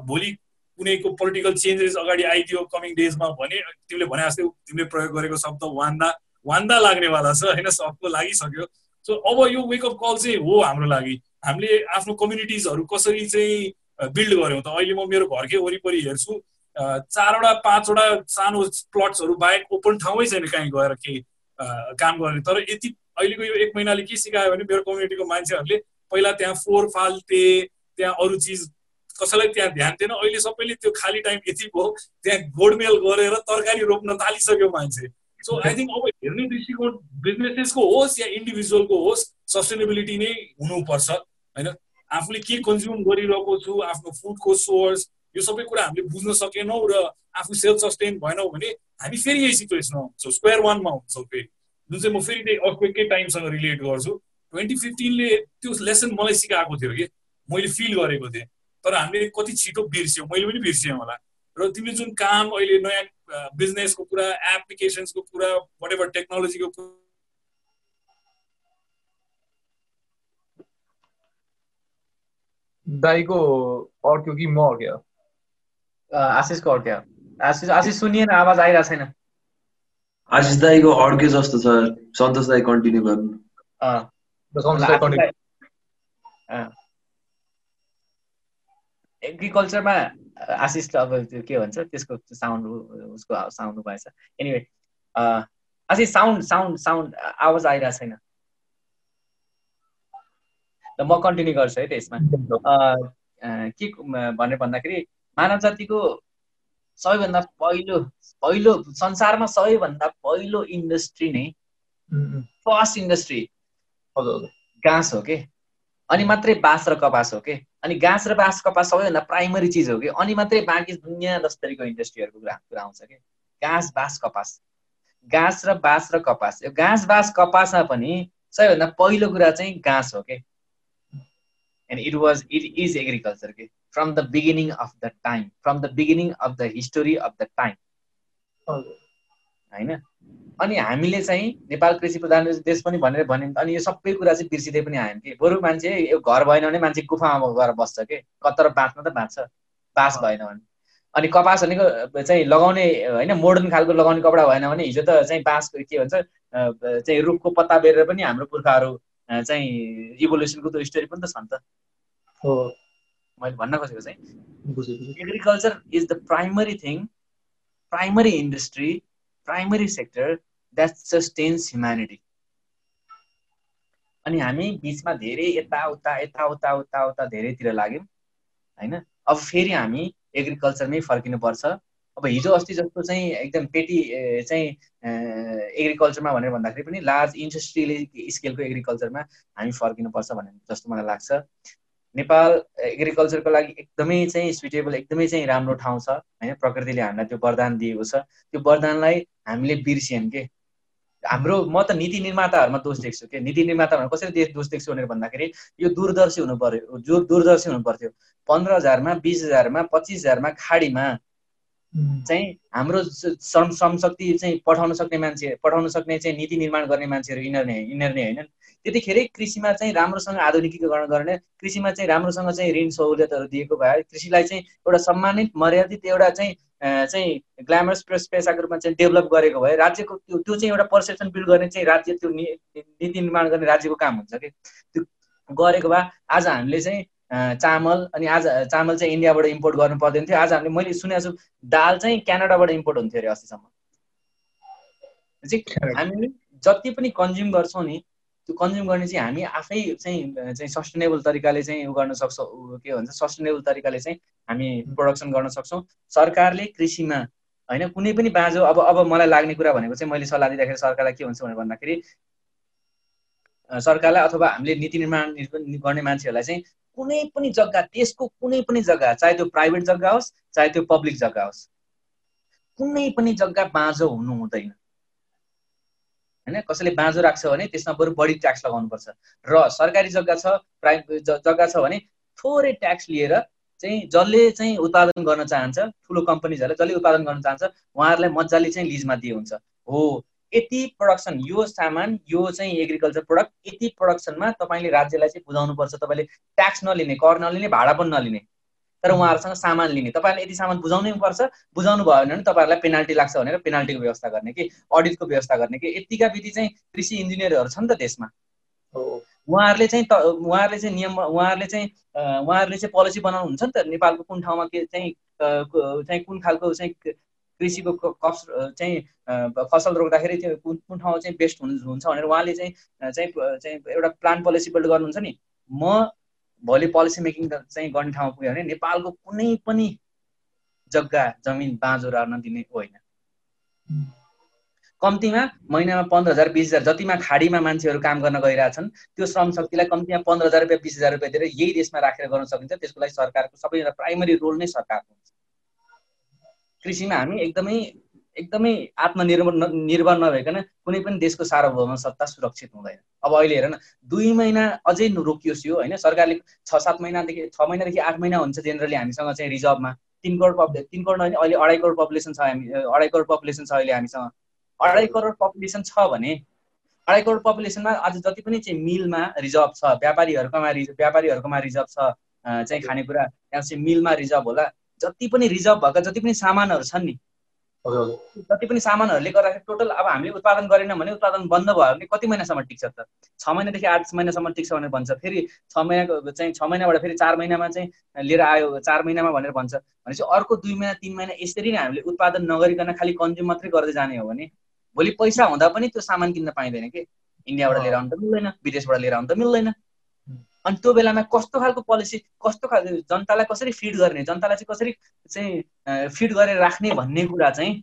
भोलि कुनैको पोलिटिकल चेन्जेस अगाडि आइदियो कमिङ डेजमा भने तिमीले भने जस्तै तिमीले प्रयोग गरेको शब्द वान्दा वान्दा लाग्नेवाला छ होइन? सबको लागिसक्यो। सो अब यो वेकअप कल चाहिँ हो हाम्रो लागि। हामीले आफ्नो कम्युनिटिजहरू कसरी चाहिँ बिल्ड गऱ्यौँ त? अहिले म मेरो घरकै वरिपरि हेर्छु। चारवटा पाँचवटा सानो प्लट्सहरू बाहेक ओपन ठाउँै छैन कहीँ गएर केही काम गर्ने। तर यति अहिलेको यो एक महिनाले के सिकायो भने मेरो कम्युनिटीको मान्छेहरूले पहिला त्यहाँ फोहोर फाल्टे त्यहाँ अरू चिज कसैलाई त्यहाँ ध्यान दिएन अहिले सबैले त्यो खाली टाइम यति भयो त्यहाँ गोडमेल गरेर तरकारी रोप्न थालिसक्यो मान्छे। सो आई थिङ्क अब हेर्ने दृष्टिकोण बिजनेसेसको होस् या इन्डिभिजुअलको होस् सस्टेनेबिलिटी नै हुनुपर्छ होइन? आफूले के कन्ज्युम गरिरहेको छु आफ्नो फुडको सोर्स यो सबै कुरा हामीले बुझ्न सकेनौँ र आफू सेल्फ सस्टेन भएनौँ भने हामी फेरि यही सिचुएसनमा हुन्छौँ स्क्वायर वानमा हुन्छौँ फेरि। जुन चाहिँ म फेरि त्यही अर्कवेकै टाइमसँग रिलेट गर्छु। ट्वेन्टी फिफ्टिनले त्यो लेसन मलाई सिकाएको थियो कि मैले फिल गरेको थिएँ। तर हामीले कति छिटो बिर्स्यौँ मैले पनि बिर्सेँ होला। र तिमीले जुन काम अहिले नयाँ बिजनेसको कुरा एप्लिकेसन्सको कुरा वाट एभर टेक्नोलोजीको कुरा दाईको अड्क्यो कि म अड्क्यो आशिषको अड्क्यो आशिष आशिष सुनिएन आवाज आइरहेको छैन। आशिष दाईको अड्के जस्तो छ। सन्तोष दाई कन्टिन्यू गर्नु। एग्रिकल्चरमा आशिष त अब त्यो के भन्छ त्यसको साउन्ड उसको साउन्ड भएछ anyway Ashish sound sound sound आवाज आइरहेको छैन। म कन्टिन्यू गर्छु है त्यसमा। के भनेर भन्दाखेरि मानव जातिको सबैभन्दा पहिलो पहिलो संसारमा सबैभन्दा पहिलो इन्डस्ट्री नै फर्स्ट इन्डस्ट्री घाँस हो कि? अनि मात्रै बाँस र कपास हो कि? अनि घाँस र बाँस कपास सबैभन्दा प्राइमरी चिज हो कि अनि मात्रै बाँकी दुनियाँ दस्तरीको इन्डस्ट्रीहरूको कुरा कुरा आउँछ कि? घाँस बाँस कपास। घाँस र बाँस र कपास। यो घाँस बाँस कपासमा पनि सबैभन्दा पहिलो कुरा चाहिँ घाँस हो कि? And it was it is agriculture के? From the beginning of the time from the beginning of the history of the time होइन? अनि हामीले चाहिँ नेपाल कृषि प्रधान देश पनि भनेर भन्यौँ अनि यो सबै कुरा चाहिँ बिर्सिँदै पनि आयौँ कि। बरु मान्छे यो घर भएन भने मान्छे गुफामा गएर बस्छ कि? कतर बाँच्न त बाँच्छ। बाँस भएन भने। अनि कपास भनेको चाहिँ लगाउने होइन मोडर्न खालको लगाउने कपडा भएन भने हिजो त चाहिँ बाँसको के भन्छ चाहिँ रुखको पत्ता बेरेर पनि हाम्रो पुर्खाहरू चाहिँ इभोल्युसनको त स्टोरी पनि त छ नि त। हो। मैले भन्न खोजेको चाहिँ। Agriculture is the primary thing primary industry primary sector that sustains humanity अनि हामी बिचमा धेरै यताउता यताउता उता उता धेरैतिर लाग्यौँ होइन? अब फेरि हामी एग्रिकल्चरमै फर्किनुपर्छ। अब हिजो अस्ति जस्तो चाहिँ एकदम पेटी चाहिँ एग्रिकल्चरमा भनेर भन्दाखेरि पनि लार्ज इन्डस्ट्रियल स्केलको एग्रिकल्चरमा हामी फर्किनुपर्छ भन्ने जस्तो मलाई लाग्छ। नेपाल एग्रिकल्चरको लागि एकदमै चाहिँ सुइटेबल एकदमै चाहिँ राम्रो ठाउँ छ होइन प्रकृतिले हामीलाई त्यो वरदान दिएको छ। त्यो वरदानलाई हामीले बिर्सियौँ के? हाम्रो म त नीति निर्माताहरूमा दोष देख्छु कि? नीति निर्माताहरूमा कसरी दोष देख्छु भनेर भन्दाखेरि यो दूरदर्शी हुनु पर्यो जो दूरदर्शी हुनु पर्थ्यो। पन्ध्र हजारमा बिस हजारमा पच्चिस हजारमा खाडीमा चाहिँ हाम्रो श्रम श्रमशक्ति चाहिँ पठाउन सक्ने मान्छे पठाउन सक्ने चाहिँ नीति निर्माण गर्ने मान्छेहरू यिनीहरू यिनीहरू नै होइनन्। त्यतिखेरै कृषिमा चाहिँ राम्रोसँग आधुनिकीकरण गर्ने कृषिमा चाहिँ राम्रोसँग चाहिँ ऋण सहुलियतहरू दिएको भए कृषिलाई चाहिँ एउटा सम्मानित मर्यादित एउटा चाहिँ चाहिँ ग्ल्यामरस पेसाको रूपमा चाहिँ डेभलप गरेको भए राज्यको त्यो त्यो चाहिँ एउटा पर्सेप्सन बिल्ड गर्ने चाहिँ राज्य त्यो नीति निर्माण गर्ने राज्यको काम हुन्छ कि? त्यो गरेको भए आज हामीले चाहिँ चामल अनि आज चामल चाहिँ इन्डियाबाट इम्पोर्ट गर्नु पर्दैन थियो। आज हामीले मैले सुनेको छु दाल चाहिँ क्यानाडाबाट इम्पोर्ट हुन्थ्यो अरे अस्तिसम्म। हामीले जति पनि कन्ज्युम गर्छौँ नि त्यो कन्ज्युम गर्ने चाहिँ हामी आफै चाहिँ चाहिँ सस्टेनेबल तरिकाले चाहिँ उ गर्न सक्छौँ। के भन्छ सस्टेनेबल तरिकाले चाहिँ हामी प्रोडक्सन गर्न सक्छौँ। सरकारले कृषिमा होइन कुनै पनि बाँझो अब अब मलाई लाग्ने कुरा भनेको चाहिँ मैले सल्लाह दिँदाखेरि सरकारलाई के हुन्छ भनेर भन्दाखेरि सरकारलाई अथवा हामीले नीति निर्माण गर्ने मान्छेहरूलाई चाहिँ कुनै पनि जग्गा देशको कुनै पनि जग्गा चाहे त्यो प्राइभेट जग्गा होस् चाहे त्यो पब्लिक जग्गा होस् कुनै पनि जग्गा बाँझो हुनु हुँदैन। होइन? कसैले बाँझो राख्छ भने त्यसमा बरु बढी ट्याक्स लगाउनुपर्छ। र सरकारी जग्गा छ प्राइभेट जग्गा छ भने थोरै ट्याक्स लिएर चाहिँ जसले चाहिँ उत्पादन गर्न चाहन्छ ठुलो कम्पनीजहरूले जसले उत्पादन गर्न चाहन्छ उहाँहरूलाई मजाले चाहिँ लिजमा दिए हुन्छ हो यति प्रडक्सन यो सामान यो चाहिँ एग्रिकल्चर प्रडक्ट यति प्रडक्सनमा तपाईँले राज्यलाई चाहिँ बुझाउनुपर्छ तपाईँले ट्याक्स नलिने कर नलिने भाडा पनि नलिने। तर उहाँहरूसँग सामान लिने। तपाईँहरूले यति सामान बुझाउनै पर्छ बुझाउनु भयो भने तपाईँहरूलाई पेनाल्टी लाग्छ भनेर पेनाल्टीको व्यवस्था गर्ने कि अडिटको व्यवस्था गर्ने कि यतिका विधि चाहिँ कृषि इन्जिनियरहरू छन् त देशमा। उहाँहरूले चाहिँ उहाँहरूले चाहिँ नियम उहाँहरूले चाहिँ उहाँहरूले चाहिँ पोलिसी बनाउनु हुन्छ नि त नेपालको कुन ठाउँमा के चाहिँ चाहिँ कुन खालको चाहिँ कृषिको कस चाहिँ फसल रोक्दाखेरि त्यो कुन कुन ठाउँमा चाहिँ बेस्ट हुन्छ भनेर उहाँले चाहिँ चाहिँ चाहिँ एउटा प्लान पोलिसी बिल्ड गर्नुहुन्छ नि। म भोलि पोलिसी मेकिङ चाहिँ गर्ने ठाउँमा पुग्यो भने नेपालको कुनै पनि जग्गा जमिन बाँझो रहन दिने होइन। कम्तीमा महिनामा पन्ध्र हजार बिस हजार जतिमा खाडीमा मान्छेहरू काम गर्न गइरहेछन् त्यो श्रम शक्तिलाई कम्तीमा पन्ध्र हजार रुपियाँ बिस हजार रुपियाँ दिएर यही देशमा राखेर गर्न सकिन्छ त्यसको लागि सरकारको सबैभन्दा प्राइमरी रोल नै सरकारको हुन्छ। कृषिमा हामी एकदमै एकदमै आत्मनिर्भर निर्भर नभइकन कुनै पनि देशको सार्वभौम सत्ता सुरक्षित हुँदैन। अब अहिले हेर न दुई महिना अझै रोकियोस् यो होइन? सरकारले छ सात महिनादेखि छ महिनादेखि आठ महिना हुन्छ जेनरली हामीसँग चाहिँ रिजर्भमा। तिन करोड पप तिन करोड होइन अहिले अढाई करोड पपुलेसन छ हामी अढाई करोड पपुलेसन छ अहिले हामीसँग। अढाई करोड पपुलेसन छ भने अढाई करोड पपुलेसनमा आज जति पनि चाहिँ मिलमा रिजर्भ छ व्यापारीहरूकोमा रिजर्भ व्यापारीहरूकोमा रिजर्भ छ चाहिँ खानेकुरा त्यहाँ चाहिँ मिलमा रिजर्भ होला। जति पनि रिजर्भ भएका जति पनि सामानहरू छन् नि जति पनि सामानहरूले गर्दाखेरि टोटल अब हामीले उत्पादन गरेनौँ भने उत्पादन बन्द भयो भने कति महिनासम्म टिक्छ त? छ महिनादेखि आठ महिनासम्म टिक्छ भनेर भन्छ। फेरि छ महिनाको चाहिँ छ महिनाबाट फेरि चार महिनामा चाहिँ लिएर आयो चार महिनामा भनेर भन्छ। भनेपछि अर्को दुई महिना तिन महिना यसरी नै हामीले उत्पादन नगरिकन खालि कन्ज्युम मात्रै गर्दै जाने हो भने भोलि पैसा हुँदा पनि त्यो सामान किन्न पाइँदैन कि? इन्डियाबाट लिएर आउनु त मिल्दैन विदेशबाट लिएर आउनु त मिल्दैन। अनि त्यो बेलामा कस्तो खालको पोलिसी कस्तो खालको जनतालाई कसरी फिड गर्ने जनतालाई चाहिँ कसरी चाहिँ फिड गरेर राख्ने भन्ने कुरा चाहिँ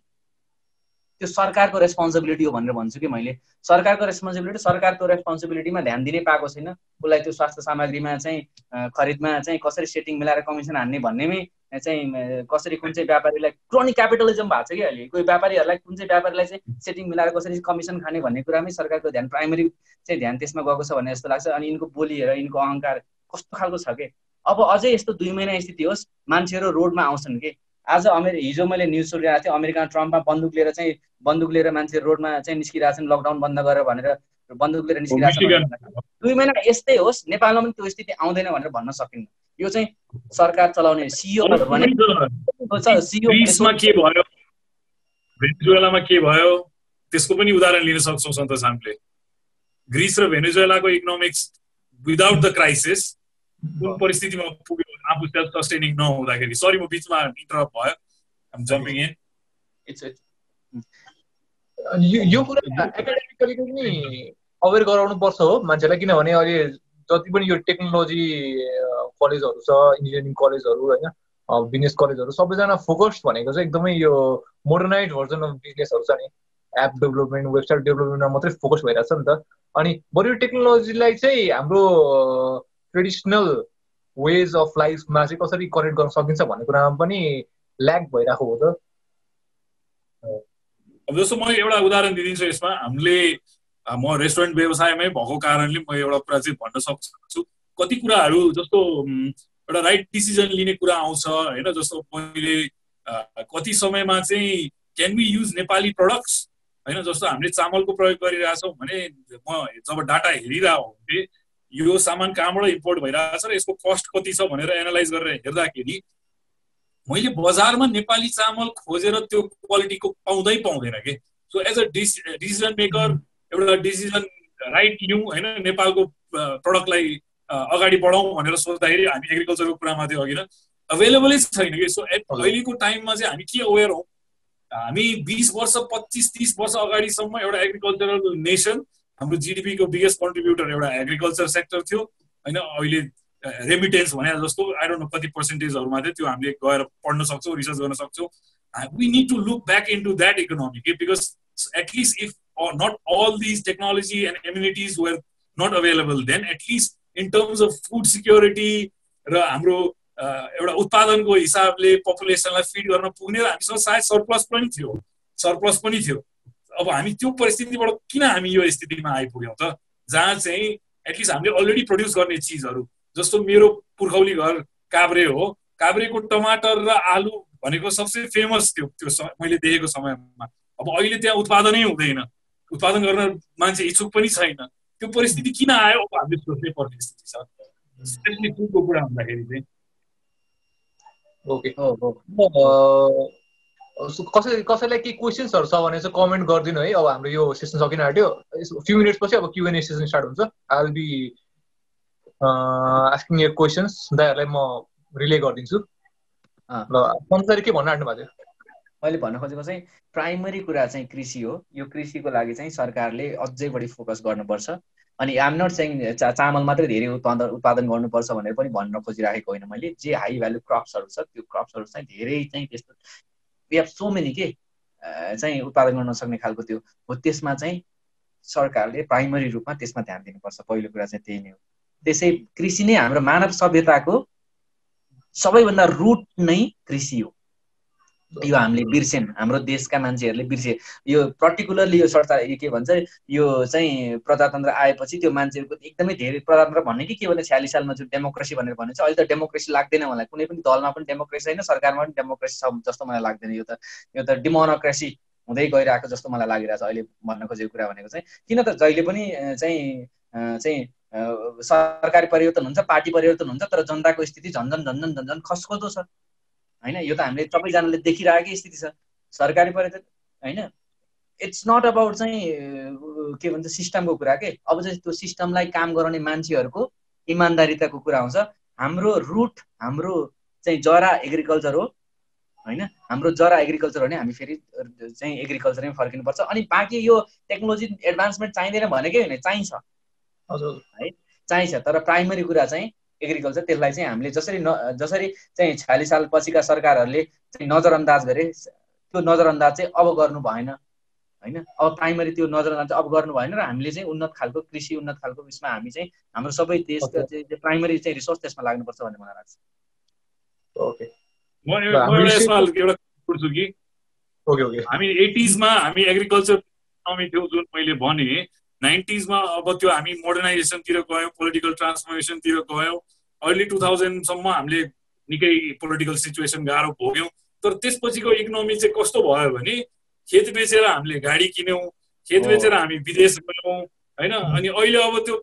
त्यो सरकारको रेस्पोन्सिबिलिटी हो भनेर भन्छु कि मैले। सरकारको रेस्पोन्सिबिलिटी सरकारको रेस्पोन्सिबिलिटीमा ध्यान दिनै पाएको छैन। उसलाई त्यो स्वास्थ्य सामग्रीमा चाहिँ खरिदमा चाहिँ कसरी सेटिङ मिलाएर कमिसन हान्ने भन्नेमै चाहिँ कसरी कुन चाहिँ व्यापारीलाई क्रोनिक क्यापिटलिजम भएको छ कि अहिले? कोही व्यापारीहरूलाई कुन चाहिँ व्यापारीलाई चाहिँ सेटिङ मिलाएर कसरी कमिसन खाने भन्ने कुरामै सरकारको ध्यान प्राइमरी चाहिँ ध्यान त्यसमा गएको छ भन्ने जस्तो लाग्छ। अनि यिनको हेर यिनको अहङ्कार कस्तो खालको छ कि? अब अझै यस्तो दुई महिना स्थिति होस् मान्छेहरू रोडमा आउँछन् कि? आज अमेरि हिजो मैले न्युज सुनिरहेको थिएँ अमेरिका ट्रम्पमा बन्दुक लिएर चाहिँ बन्दुक लिएर मान्छे रोडमा चाहिँ निस्किरहेछन् लकडाउन बन्द गरेर भनेर। बन्दुक लिएर निस्किरहेछन् दुई महिना यस्तै होस् नेपालमा पनि त्यो स्थिति आउँदैन भनेर भन्न सकिन्न। यो चाहिँ सरकार चलाउने सिओ के भयो? भेनेजुएलामा के भयो? त्यसको पनि उदाहरण लिन सक्छौँ सन्तोष हामीले ग्रिस र भेनेजुएलाको इकोनोमिक्स विदाउट द क्राइसिस कुन परिस्थितिमा पुग्यो आफू सेल्फ सस्टेनिङ नहुँदाखेरि। सरी म बिचमा इन्टरप्ट भयो। जम्पिङ इन यो यो कुरा एकाडेमिकली पनि अवेर गराउनु पर्छ हो मान्छेलाई किनभने अहिले जति पनि यो टेक्नोलोजी कलेजहरू छ इन्जिनियरिङ कलेजहरू होइन बिजनेस कलेजहरू सबैजना फोकस भनेको चाहिँ एकदमै यो मोडर्नाइज भर्जन अफ बिजनेसहरू छ नि। एप डेभलपमेन्ट वेबसाइट डेभलपमेन्टमा मात्रै फोकस भइरहेको छ नि त। अनि बरु टेक्नोलोजीलाई चाहिँ हाम्रो ट्रेडिसनल वेज अफ लाइफमा चाहिँ कसरी कनेक्ट गर्न सकिन्छ भन्ने कुरामा पनि ल्याक भइरहेको हो त। जस्तो म एउटा उदाहरण दिइदिन्छु यसमा। हामीले म रेस्टुरेन्ट व्यवसायमै भएको कारणले म एउटा कुरा चाहिँ भन्न सक्छु कति कुराहरू जस्तो एउटा राइट डिसिजन लिने कुरा आउँछ होइन जस्तो मैले कति समयमा चाहिँ can be use Nepali products होइन जस्तो हामीले चामलको प्रयोग गरिरहेछौँ भने म जब डाटा हेरिरहेको हुन्थेँ यो सामान कहाँबाट इम्पोर्ट भइरहेछ र यसको कस्ट कति छ भनेर एनालाइज गरेर हेर्दाखेरि मैले बजारमा नेपाली चामल खोजेर त्यो क्वालिटीको पाउँदै पाउँदैन कि? So as a dis decision maker एउटा डिसिजन राइट लिउँ होइन नेपालको प्रडक्टलाई अगाडि बढाउँ भनेर सोच्दाखेरि हामी एग्रिकल्चरको कुरामा थियो अघि अभाइलेबलै छैन कि। सो अहिलेको टाइममा चाहिँ हामी के अवेर हौँ? हामी बिस वर्ष पच्चिस तिस वर्ष अगाडिसम्म एउटा एग्रिकल्चरल नेसन हाम्रो जिडिपीको बिगेस्ट कन्ट्रिब्युटर एउटा एग्रिकल्चर सेक्टर थियो। होइन अहिले रेमिटेन्स भने जस्तो आई डोन्ट नो कति पर्सेन्टेजहरूमा थियो त्यो हामीले गएर पढ्न सक्छौँ रिसर्च गर्न सक्छौँ। We need to look back in to that economy because at least if not all these technology and immunities were not available then at least in terms of food security र हाम्रो एउटा उत्पादनको हिसाबले पपुलेसनलाई फिड गर्न पुग्ने र हामीसँग सायद सरप्लस पनि थियो। सरप्लस पनि थियो। अब हामी त्यो परिस्थितिबाट किन हामी यो स्थितिमा आइपुग्यौँ त? जहाँ चाहिँ एटलिस्ट हामीले अलरेडी प्रड्युस गर्ने चिजहरू जस्तो मेरो पुर्खौली घर काभ्रे हो। काभ्रेको टमाटर र आलु भनेको सबसे फेमस थियो त्यो मैले देखेको समयमा। अब अहिले त्यहाँ उत्पादनै हुँदैन। उत्पादन गर्न मान्छे इच्छुक पनि छैन। त्यो परिस्थिति किन आयो? अब हामीले सोच्नै पर्ने स्थिति छ। स्पेसली फुडको कुरा हुँदाखेरि चाहिँ। ओके कसै कसैलाई केही क्वेसन्सहरू छ भने चाहिँ कमेन्ट गरिदिनु है। अब हाम्रो यो सेसन सकिन आँट्यो फ्यु मिनट्स पछि अब Q and A session start हुन्छ। I will be asking your questions दाइहरूलाई म रिले गरिदिन्छु। ल पन्चारी के भन्न आँट्नु भएको थियो। मैले भन्न खोजेको चाहिँ प्राइमरी कुरा चाहिँ कृषि हो। यो कृषिको लागि चाहिँ सरकारले अझै बढी फोकस गर्नुपर्छ। अनि आम नट चाहिँ चा चामल मात्रै धेरै उत्पादन उत्पादन गर्नुपर्छ भनेर पनि भन्न खोजिराखेको होइन मैले। जे हाई भ्यालु क्रप्सहरू छ त्यो क्रप्सहरू चाहिँ धेरै चाहिँ त्यस्तो वी हेभ सो मेनी के चाहिँ उत्पादन गर्न सक्ने खालको त्यो हो। त्यसमा चाहिँ सरकारले प्राइमरी रूपमा त्यसमा ध्यान दिनुपर्छ। पहिलो कुरा चाहिँ त्यही नै हो। त्यसै कृषि नै हाम्रो मानव सभ्यताको सबैभन्दा रुट नै कृषि हो। यो हामीले बिर्सेन हाम्रो देशका मान्छेहरूले बिर्से यो पर्टिकुलरली यो सरकार के भन्छ यो चाहिँ प्रजातन्त्र आएपछि त्यो मान्छेहरूको एकदमै धेरै प्रजातन्त्र भन्ने कि के भने छ्यालिस सालमा जुन डेमोक्रेसी भनेर भने चाहिँ अहिले त डेमोक्रेसी लाग्दैन मलाई। कुनै पनि दलमा पनि डेमोक्रेसी छैन सरकारमा पनि डेमोक्रेसी छ जस्तो मलाई लाग्दैन। यो त यो त डिमोनोक्रेसी हुँदै गइरहेको जस्तो मलाई लागिरहेको छ अहिले भन्न खोजेको कुरा भनेको चाहिँ। किन त जहिले पनि चाहिँ चाहिँ सरकारी परिवर्तन हुन्छ पार्टी परिवर्तन हुन्छ तर जनताको स्थिति झन्झन झन्झन झन्झन खस्कोदो छ। होइन? यो त हामीले सबैजनाले देखिरहेकै स्थिति छ। सरकारी पर्यटन होइन? इट्स नट अबाउट चाहिँ के भन्छ सिस्टमको कुरा के? अब चाहिँ त्यो सिस्टमलाई काम गराउने मान्छेहरूको इमान्दारिताको कुरा आउँछ। हाम्रो रुट हाम्रो चाहिँ जरा एग्रिकल्चर हो होइन? हाम्रो जरा एग्रिकल्चर हो भने हामी फेरि चाहिँ एग्रिकल्चरमै फर्किनुपर्छ। अनि बाँकी यो टेक्नोलोजी एडभान्समेन्ट चाहिँदैन भनेकै होइन चाहिन्छ। है? चाहिन्छ। तर प्राइमरी कुरा चाहिँ एग्रिकल्चर त्यसलाई चाहिँ हामीले जसरी न जसरी चाहिँ छयालिस साल पछिका सरकारहरूले चाहिँ नजरअन्दाज गरे त्यो नजरअन्दाज चाहिँ अब गर्नु भएन होइन? अब प्राइमरी त्यो नजरअन्दाज चाहिँ अब गर्नु भएन र हामीले चाहिँ उन्नत खालको कृषि उन्नत खालको उयसमा हामी चाहिँ हाम्रो सबै देशका चाहिँ प्राइमरी चाहिँ रिसोर्स त्यसमा लाग्नुपर्छ भन्ने मलाई लाग्छ। ओके। म एउटा सवाल एउटा सोध्छु कि? Okay okay. हामी एटिजमा हामी एग्रिकल्चर इकोनोमी थियो जुन मैले भने नाइन्टिजमा अब त्यो हामी मोडर्नाइजेसनतिर गयौँ पोलिटिकल ट्रान्सफर्मेसनतिर गयौँ। अर्ली टु थाउजन्डसम्म हामीले निकै पोलिटिकल सिचुएसन गाह्रो भोग्यौँ। तर त्यसपछिको इकोनोमी चाहिँ कस्तो भयो भने खेत बेचेर हामीले गाडी किन्यौँ खेत बेचेर हामी विदेश गयौँ होइन? अनि अहिले अब त्यो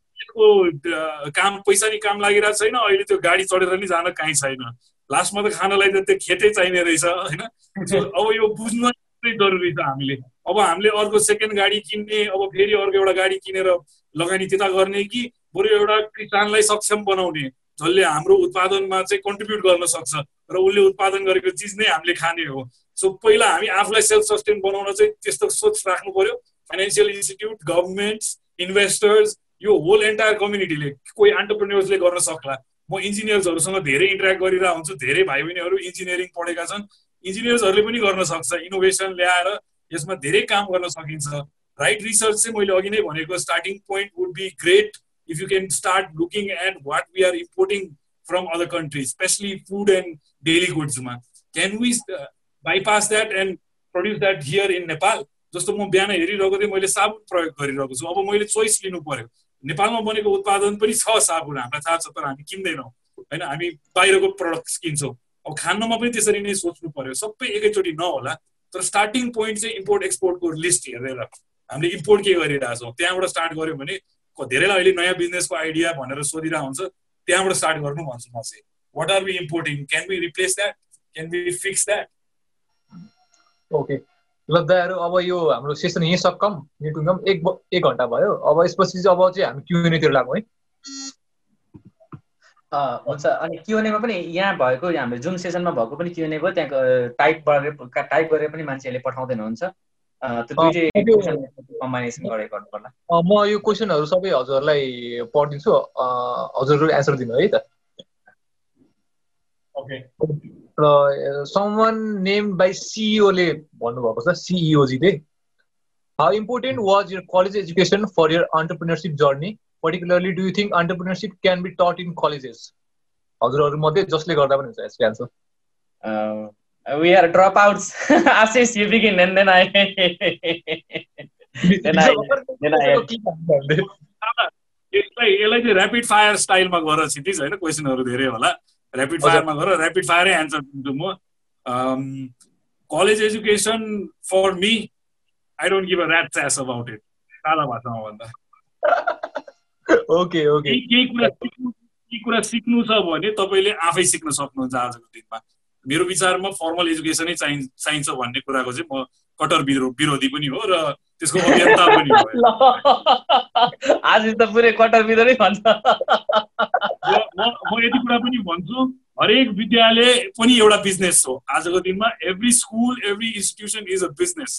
काम पैसा नि काम लागिरहेको छैन अहिले त्यो गाडी चढेर नि जान कहीँ छैन। लास्टमा त खानालाई त त्यो खेतै चाहिने रहेछ होइन? अब यो बुझ्न जरुरी छ हामीले। अब हामीले अर्को सेकेन्ड गाडी किन्ने अब फेरि अर्को एउटा गाडी किनेर लगानी त्यता गर्ने कि बरु एउटा किसानलाई सक्षम बनाउने जसले हाम्रो उत्पादनमा चाहिँ कन्ट्रिब्युट गर्न सक्छ र उसले उत्पादन गरेको चिज नै हामीले खाने हो। सो पहिला हामी आफूलाई सेल्फ सस्टेन बनाउन चाहिँ त्यस्तो सोच राख्नु पर्यो। फाइनेन्सियल इन्स्टिट्युट गभर्मेन्ट्स इन्भेस्टर्स यो होल एन्टायर कम्युनिटीले कोही अन्टरप्रेन्यर्सले गर्न सक्ला। म इन्जिनियर्सहरूसँग धेरै इन्टरेक्ट गरिरहेको हुन्छु धेरै भाइ बहिनीहरू इन्जिनियरिङ पढेका छन्। इन्जिनियर्सहरूले पनि गर्न सक्छ। इनोभेसन ल्याएर यसमा धेरै काम गर्न सकिन्छ। राइट रिसर्च चाहिँ मैले अघि नै भनेको starting point would be great if you can start looking at what we are importing from other countries specially food and daily गुड्समा can we bypass that and produce that here in Nepal जस्तो म बिहान हेरिरहेको थिएँ मैले साबुन प्रयोग गरिरहेको छु। अब मैले चोइस लिनु पर्यो। नेपालमा बनेको उत्पादन पनि छ साबुन हामीलाई थाहा छ तर हामी किन्दैनौँ। होइन हामी बाहिरको प्रडक्ट्स किन्छौँ। अब खानमा पनि त्यसरी नै सोच्नु पर्यो। सबै एकैचोटि नहोला। तर स्टार्टिङ पोइन्ट चाहिँ इम्पोर्ट एक्सपोर्टको लिस्ट हेरेर हामीले इम्पोर्ट के गरिरहेछौँ त्यहाँबाट स्टार्ट गऱ्यो भने धेरैलाई अहिले नयाँ बिजनेसको आइडिया भनेर सोधिरहेको हुन्छ त्यहाँबाट स्टार्ट गर्नु भन्छु म चाहिँ what are we importing can be replace that can be fix that okay ल दाहरू अब यो हाम्रो सेसन यहीँ सक्कम मिटिङ एक एक घन्टा भयो। अब यसपछि चाहिँ अब चाहिँ हामी क्युएनएतिर लागौँ है। हुन्छ। अनि क्युएनएमा पनि यहाँ भएको हाम्रो जुन सेसनमा भएको पनि क्युएनए भयो त्यहाँको टाइप गरेर टाइप गरेर पनि मान्छेहरूले पठाउँदै हुनुहुन्छ कम्बाइनेसन गरेर गर्नु पर्ला। म यो क्वेसनहरू सबै हजुरहरूलाई पढिदिन्छु। हजुरहरू एन्सर दिनु है त। र समन नेम बाई सिइओले भन्नुभएको छ सिइओजीले how important was your college education for your entrepreneurship journey particularly do you think entrepreneurship can be taught in colleges हजुरहरू मध्ये जसले गर्दा पनि हुन्छ यसको answer we are dropouts. Ashish, you begin and then I. then I. Then I. यसलाई यसलाई चाहिँ ऱ्यापिड फायर स्टाइलमा गर छिटिस होइन क्वेसनहरू धेरै होला ऱ्यापिड फायरमा गर ऱ्यापिड फायरै एन्सर दिन्छु म college education for me I don't give a rat ass about it सादा भाषामा भन्दा ओके ओके। केही कुरा सिक्नु केही कुरा सिक्नु छ भने तपाईँले आफै सिक्न सक्नुहुन्छ आजको दिनमा। मेरो विचारमा फर्मल एजुकेसनै चाहिँ चाहिन्छ भन्ने कुराको चाहिँ म कटर विरोधी पनि हो र त्यसको अभियन्ता पनि हो। आज त पुरै कटर विरोधी भन्छ। म यति कुरा पनि भन्छु हरेक विद्यालय पनि एउटा बिजनेस हो। आजको दिनमा every school every institution is a business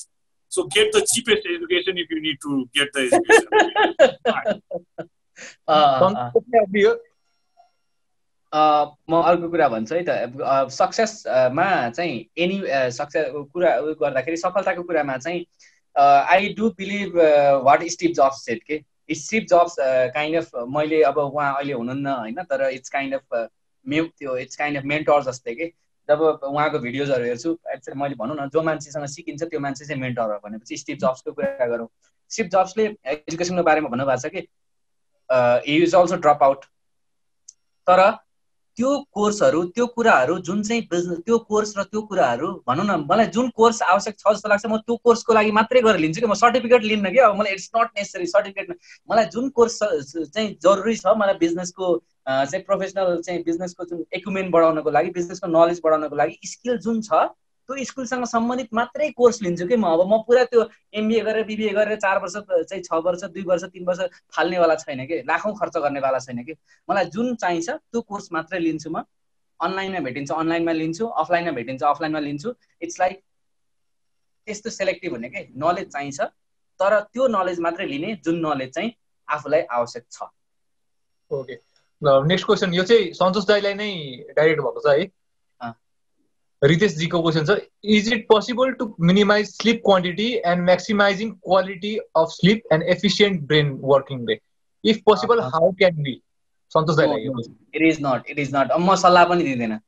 so get the cheapest education if you need to get the education म अर्को कुरा भन्छु है त। सक्सेसमा चाहिँ एनी सक्सेस कुरा गर्दाखेरि सफलताको कुरामा चाहिँ I do believe what Steve Jobs set के? स्टिभ जब्स काइन्ड अफ मैले अब उहाँ अहिले हुनुहुन्न होइन तर इट्स काइन्ड अफ मे त्यो इट्स काइन्ड अफ मेन्टर जस्तै के? जब उहाँको भिडियोजहरू हेर्छु एक्चुअली मैले भनौँ न जो मान्छेसँग सिकिन्छ त्यो मान्छे चाहिँ मेन्टर हो भनेपछि स्टिभ जब्सको कुरा गरौँ। स्टिभ जब्सले एजुकेसनको बारेमा भन्नुभएको छ कि? इज अल्सो ड्रप आउट तर त्यो कोर्सहरू त्यो कुराहरू जुन चाहिँ बिजनेस त्यो कोर्स र त्यो कुराहरू भनौँ न मलाई जुन कोर्स आवश्यक छ जस्तो लाग्छ म त्यो कोर्सको लागि मात्रै गरेर लिन्छु कि म सर्टिफिकेट लिन्न कि? अब मलाई इट्स नट नेसेसरी सर्टिफिकेट मलाई जुन कोर्स चाहिँ जरुरी छ मलाई बिजनेसको चाहिँ प्रोफेसनल चाहिँ बिजनेसको जुन इक्विपमेन्ट बढाउनको लागि बिजनेसको नलेज बढाउनको लागि स्किल जुन छ त्यो स्कुलसँग सम्बन्धित मात्रै कोर्स लिन्छु कि म? अब म पुरा त्यो एमबिए गरेर बिबिए गरेर चार वर्ष चाहिँ छ वर्ष दुई वर्ष तिन वर्ष फाल्नेवाला छैन कि? लाखौँ खर्च गर्नेवाला छैन कि? मलाई जुन चाहिन्छ त्यो कोर्स मात्रै लिन्छु म। अनलाइनमा भेटिन्छ अनलाइनमा लिन्छु अफलाइनमा भेटिन्छ अफलाइनमा लिन्छु। इट्स लाइक त्यस्तो सेलेक्टिभ हुने कि? नलेज चाहिन्छ तर त्यो नलेज मात्रै लिने जुन नलेज चाहिँ आफूलाई आवश्यक छ। ओके नेक्स्ट क्वेसन यो चाहिँ सन्तोष दाईलाई नै डाइरेक्ट भएको छ है। रितेशजीको क्वेसन छ is it possible to minimize sleep quantity and maximizing quality of sleep and efficient brain working day if possible how can be Santosh it is not it is not म सल्लाह पनि दिँदैन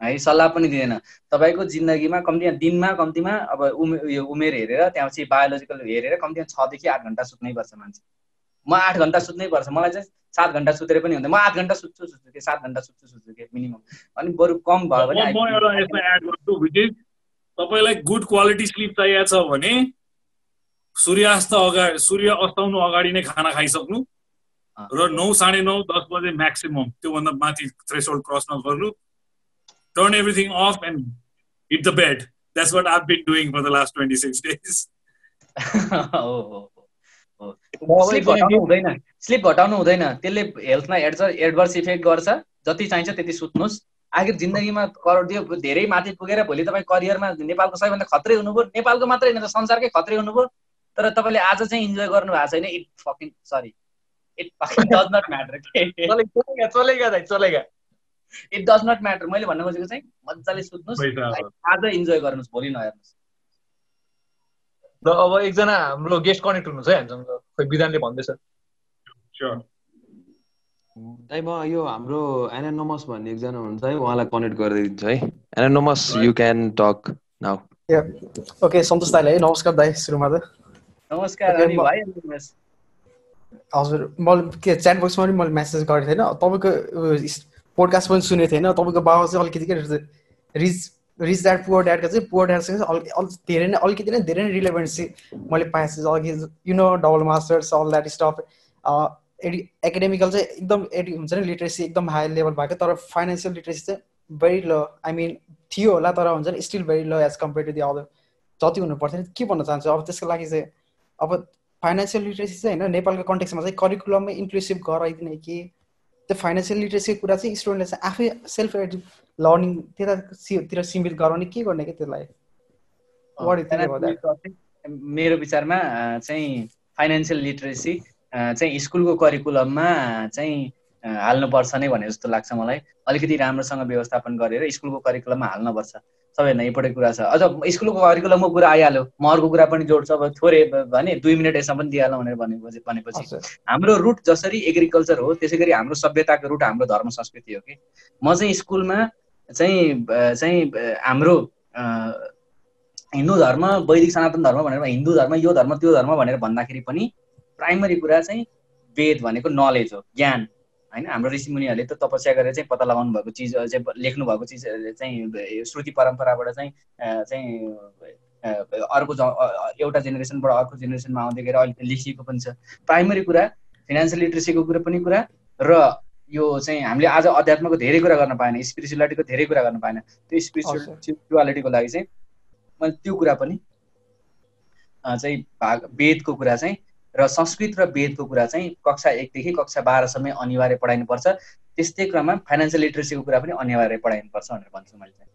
है सल्लाह पनि दिँदैन तपाईँको जिन्दगीमा कम्तीमा दिनमा कम्तीमा अब उमेर यो उमेर हेरेर त्यहाँपछि बायोलोजिकल हेरेर कम्तीमा छदेखि आठ घन्टा सुत्नै पर्छ मान्छे म आठ घन्टा सुत्नै पर्छ मलाई चाहिँ सात घन्टा सुतेर पनि हुँदैन। म आठ घन्टा सुत्छु सुत्छु कि सात घन्टा सुत्छु सुत्छु कि मिनिमम। अनि बरु कम भयो भने म एउटा यसमा एड गर्छु तपाईँलाई गुड क्वालिटी स्लिप चाहिएको छ भने सूर्यास्त अगाडि सूर्य अस्ताउनु अगाडि नै खाना खाइसक्नु र नौ साढे नौ दस बजे म्याक्सिमम त्योभन्दा माथि थ्रेसोल्ड क्रस नगर्नु। Turn everything off and hit the bed that's what I've been doing for the last twenty six days sleep घटाउनु हुँदैन। स्लिप घटाउनु हुँदैन। त्यसले हेल्थमा एडभर्स एडभर्स इफेक्ट गर्छ। जति चाहिन्छ त्यति सुत्नुहोस्। आखिर जिन्दगीमा करोड त्यो धेरै माथि पुगेर भोलि तपाईँ करियरमा नेपालको सबैभन्दा खत्रै हुनुभयो। नेपालको मात्रै होइन त संसारकै खत्रै हुनुभयो। तर तपाईँले आज चाहिँ इन्जोय गर्नु भएको छैन। It fucking sorry it fucking does not matter चलेगा चलेगा इट डज नट म्याटर मैले भन्न खोजेको चाहिँ मजाले सुत्नुहोस्। आज इन्जोय गर्नुहोस् भोलि नहेर्नुहोस्। र अब एकजना हाम्रो गेस्ट कनेक्ट हुनुहुन्छ है हामीसँग। खोइ विधानले भन्दैछ. दाइ म यो हाम्रो एनानोमस भन्ने एकजना हुनुहुन्छ है उहाँलाई कनेक्ट गरिदिन्छु है। Anonymous you can talk now okay Santosh दाइलाई है नमस्कार दाइ सुरुमा त नमस्कार अनि म- हेर्नुहोस्। हजुर मैले के च्याट बक्समा पनि मैले मेसेज गरेको थिएन। तपाईँको पोडकास्ट पनि सुनेको थिएन। तपाईँको बाबा चाहिँ अलिकति के रिच रिच ड्याड पुवर ड्याडको चाहिँ पुवर ड्याडसँग चाहिँ अलिक अलिक धेरै नै अलिकति नै धेरै नै रिलेभेन्स चाहिँ मैले पाएको छु अघि you know double masters all that stuff एडि एकाडेमिकल चाहिँ एकदम एडि हुन्छ नि लिट्रेसी एकदम हाई लेभल भएको तर फाइनेन्सियल लिट्रेसी चाहिँ भेरी लो आई मिन थियो होला तर हुन्छ नि still very low as compare to the other जति हुनु पर्थ्यो नि के भन्न चाहन्छु अब त्यसको लागि चाहिँ अब फाइनेन्सियल लिट्रेसी चाहिँ होइन नेपालको कन्टेक्समा चाहिँ करिकुलममै इन्क्लुसिभ गराइदिने कि त्यो फाइनेन्सियल लिट्रेसीको कुरा चाहिँ स्टुडेन्टले चाहिँ आफै सेल्फ लर्निङ त्यतातिर सीमित गराउने के गर्ने कि त्यसलाई? मेरो विचारमा चाहिँ फाइनेन्सियल लिटरेसी चाहिँ स्कुलको करिकुलममा चाहिँ हाल्नुपर्छ नै भने जस्तो लाग्छ मलाई। अलिकति राम्रोसँग व्यवस्थापन गरेर स्कुलको करिकुलममा हाल्नुपर्छ। सबैभन्दा इम्पोर्टेन्ट कुरा छ। अझ स्कुलको करिकुलमको कुरा आइहाल्यो। महरको कुरा पनि जोड्छ। अब थोरै भने दुई मिनट यसमा पनि दिइहालौँ भनेर भनेपछि भनेपछि। हाम्रो रुट जसरी एग्रिकल्चर हो त्यसै गरी हाम्रो सभ्यताको रुट हाम्रो धर्म संस्कृति हो कि। म चाहिँ स्कुलमा चाहिँ चाहिँ हाम्रो हिन्दू धर्म वैदिक सनातन धर्म भनेर हिन्दू धर्म यो धर्म त्यो धर्म भनेर भन्दाखेरि पनि प्राइमरी कुरा चाहिँ वेद भनेको नलेज हो ज्ञान। होइन हाम्रो ऋषिमुनिहरूले त तपस्या गरेर चाहिँ पत्ता लगाउनु भएको चिज चाहिँ लेख्नु भएको चिज चाहिँ श्रुति परम्पराबाट चाहिँ चाहिँ अर्को एउटा जेनेरेसनबाट अर्को जेनेरेसनमा आउँदै गएर अहिले लेखिएको पनि छ। प्राइमरी कुरा फिनान्सियल लिट्रेसीको कुरा पनि कुरा र यो चाहिँ हामीले आज अध्यात्मको धेरै कुरा गर्न पाएन स्पिरिचुअलिटीको धेरै कुरा गर्न पाएन। त्यो। स्पिरिचुअलिटीको लागि चाहिँ मैले त्यो कुरा पनि अ, चाहिँ भाग वेदको कुरा चाहिँ र संस्कृत र वेदको कुरा चाहिँ कक्षा एकदेखि कक्षा बाह्रसम्म अनिवार्य पढाइनुपर्छ। त्यस्तै क्रममा फाइनेन्सियल लिट्रेसीको कुरा पनि अनिवार्य पढाइनुपर्छ भनेर भन्छु मैले चाहिँ।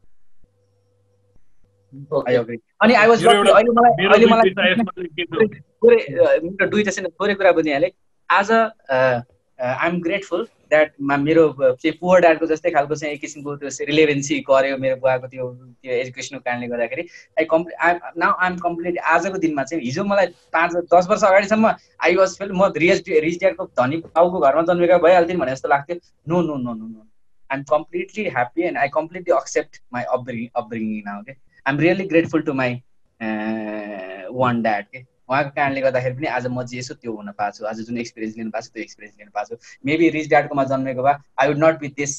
दुईवटा छैन थोरै कुरा बुझिहालेँ। आज आइएम ग्रेटफुल द्याट मेरो पुवर ड्याडको जस्तै खालको चाहिँ एक किसिमको त्यो रिलेभेन्सी गऱ्यो मेरो बुवाको त्यो त्यो एजुकेसनको कारणले गर्दाखेरि। I complete I now I'm complete आजको दिनमा चाहिँ हिजो मलाई पाँच दस वर्ष अगाडिसम्म आई वाज फेल म रिच रिच ड्याडको धनी बाउको घरमा जन्मेका भइहाल्थेँ भने जस्तो लाग्थ्यो। No no no no no I'm completely happy and I completely accept my upbring upbringing now के I'm really grateful to my own dad के उहाँको कारणले गर्दाखेरि पनि आज म जे छु त्यो हुन पाएको छु। आज जुन एक्सपिरियन्स लिनु पाएको छु त्यो एक्सपिरियन्स लिनु पाएको छु। मेबी रिच ड्याडकोमा जन्मेको भए I would not be this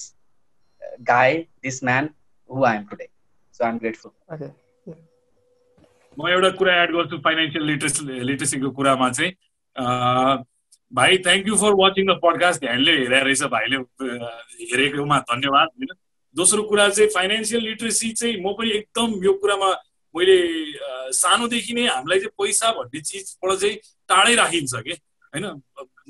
guy this man who I am today so I am grateful म एउटा कुरा एड गर्छु फाइनेन्सियल लिटरेसी लिटरेसीको कुरामा चाहिँ। अँ, भाइ thank you for watching the podcast ध्यानले हेरेर रहेछ भाइले अँ, हेरेकोमा धन्यवाद होइन? दोस्रो कुरा चाहिँ फाइनेन्सियल लिटरेसी चाहिँ म पनि एकदम यो कुरामा मैले सानोदेखि नै हामीलाई चाहिँ पैसा भन्ने चिजबाट चाहिँ टाढै राखिन्छ कि? होइन?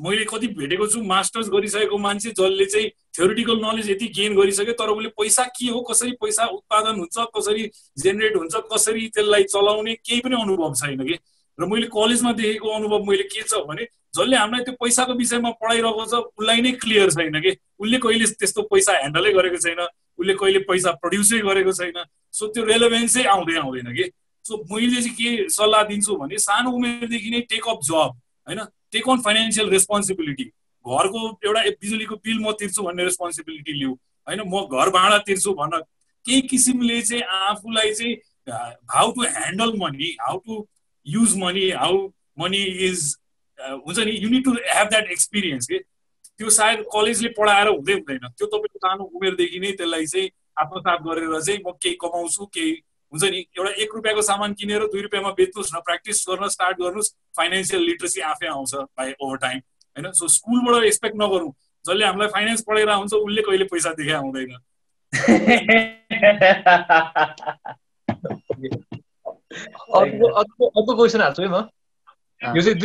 मैले कति भेटेको छु मास्टर्स गरिसकेको मान्छे जसले चाहिँ थ्योरिटिकल नलेज यति गेन गरिसक्यो तर उसले पैसा के हो कसरी पैसा उत्पादन हुन्छ कसरी जेनेरेट हुन्छ कसरी त्यसलाई चलाउने केही पनि अनुभव छैन कि? र मैले कलेजमा देखेको अनुभव मैले के छ भने जसले हामीलाई त्यो पैसाको विषयमा पढाइरहेको छ उसलाई नै क्लियर छैन कि? उसले कहिले त्यस्तो पैसा ह्यान्डलै गरेको छैन। उसले कहिले पैसा प्रड्युसै गरेको छैन। सो त्यो रेलेभेन्सै आउँदै आउँदैन कि। सो मैले चाहिँ के सल्लाह दिन्छु भने सानो उमेरदेखि नै टेक अप जब होइन? टेक अन फाइनेन्सियल रेस्पोन्सिबिलिटी घरको एउटा बिजुलीको बिल म तिर्छु भन्ने रेस्पोन्सिबिलिटी लिऊ होइन? म घर भाडा तिर्छु भन्न केही किसिमले चाहिँ आफूलाई चाहिँ how to handle money how to use money how money is हुन्छ नि? You need to have that experience के? त्यो सायद कलेजले पढाएर हुँदै हुँदैन। त्यो तपाईँको सानो उमेरदेखि नै त्यसलाई चाहिँ आत्मसात गरेर चाहिँ म केही कमाउँछु केही हुन्छ नि एउटा एक रुपियाँको सामान किनेर दुई रुपियाँमा बेच्नुहोस् न प्र्याक्टिस गर्न स्टार्ट गर्नुहोस् फाइनेन्सियल लिट्रेसी आफै आउँछ बाई ओभर टाइम होइन? सो स्कुलबाट एक्सपेक्ट नगरौँ। जसले हामीलाई फाइनेन्स पढाएर आउँछ उसले कहिले पैसा देखा आउँदैन। अर्को अर्को अर्को क्वेसन हाल्छु है म। यो चाहिँ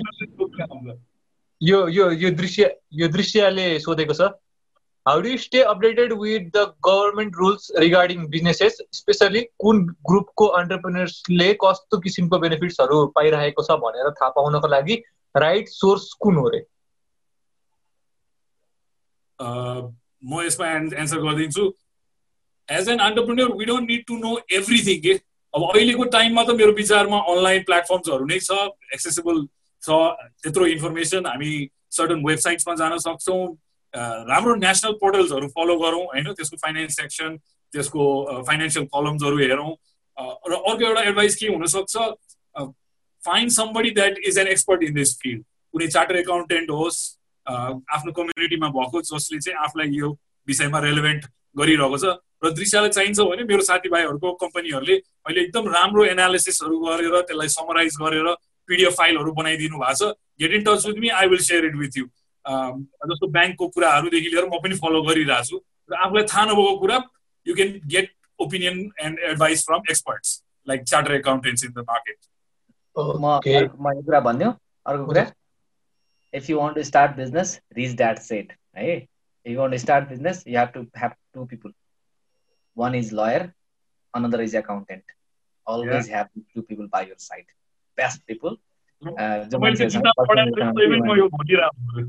यो यो यो दृश्य यो दृश्यले सोधेको छ do you stay updated with the government rules regarding businesses? Specially कुन ग्रुपको अन्टरप्रिनर्सले कस्तो किसिमको बेनिफिट्सहरू पाइरहेको छ भनेर थाहा पाउनको लागि राइट सोर्स कुन हो रे? म यसमा एन्सर गरिदिन्छु। As an entrepreneur we don't need to know everything के अब अहिलेको टाइममा त मेरो विचारमा अनलाइन प्लेटफर्म्सहरू नै छ एक्सेसिबल छ त्यत्रो इन्फर्मेसन हामी सर्टन वेबसाइट्समा जान सक्छौँ राम्रो नेसनल पोर्टल्सहरू फलो गरौँ होइन? त्यसको फाइनेन्स सेक्सन त्यसको फाइनेन्सियल कलम्सहरू हेरौँ। र अर्को एउटा एडभाइस के हुनसक्छ? Find somebody that is an expert in this field कुनै चार्टर एकाउन्टेन्ट होस् आफ्नो कम्युनिटीमा भएको जसले चाहिँ आफूलाई यो विषयमा रेलिभेन्ट गरिरहेको छ। र दृश्यलाई चाहिन्छ भने मेरो साथीभाइहरूको कम्पनीहरूले अहिले एकदम राम्रो एनालिसिसहरू गरेर त्यसलाई समराइज गरेर पिडिएफ फाइलहरू बनाइदिनु भएको छ। Get in touch with me I will share it with you जस्तो ब्याङ्कको कुराहरूदेखि लिएर म पनि फलो गरिरहेको छु र आफूलाई थाहा नभएको कुरा you can get opinion and advice from experts like charter accountants in the market म म यो कुरा भनिदिउँ अर्को कुरा if you want to start business reach that set है? If you want to start business you have to have two people one is lawyer another is accountant. Always Yeah. have two people by your side. Best people यो भनिरहेको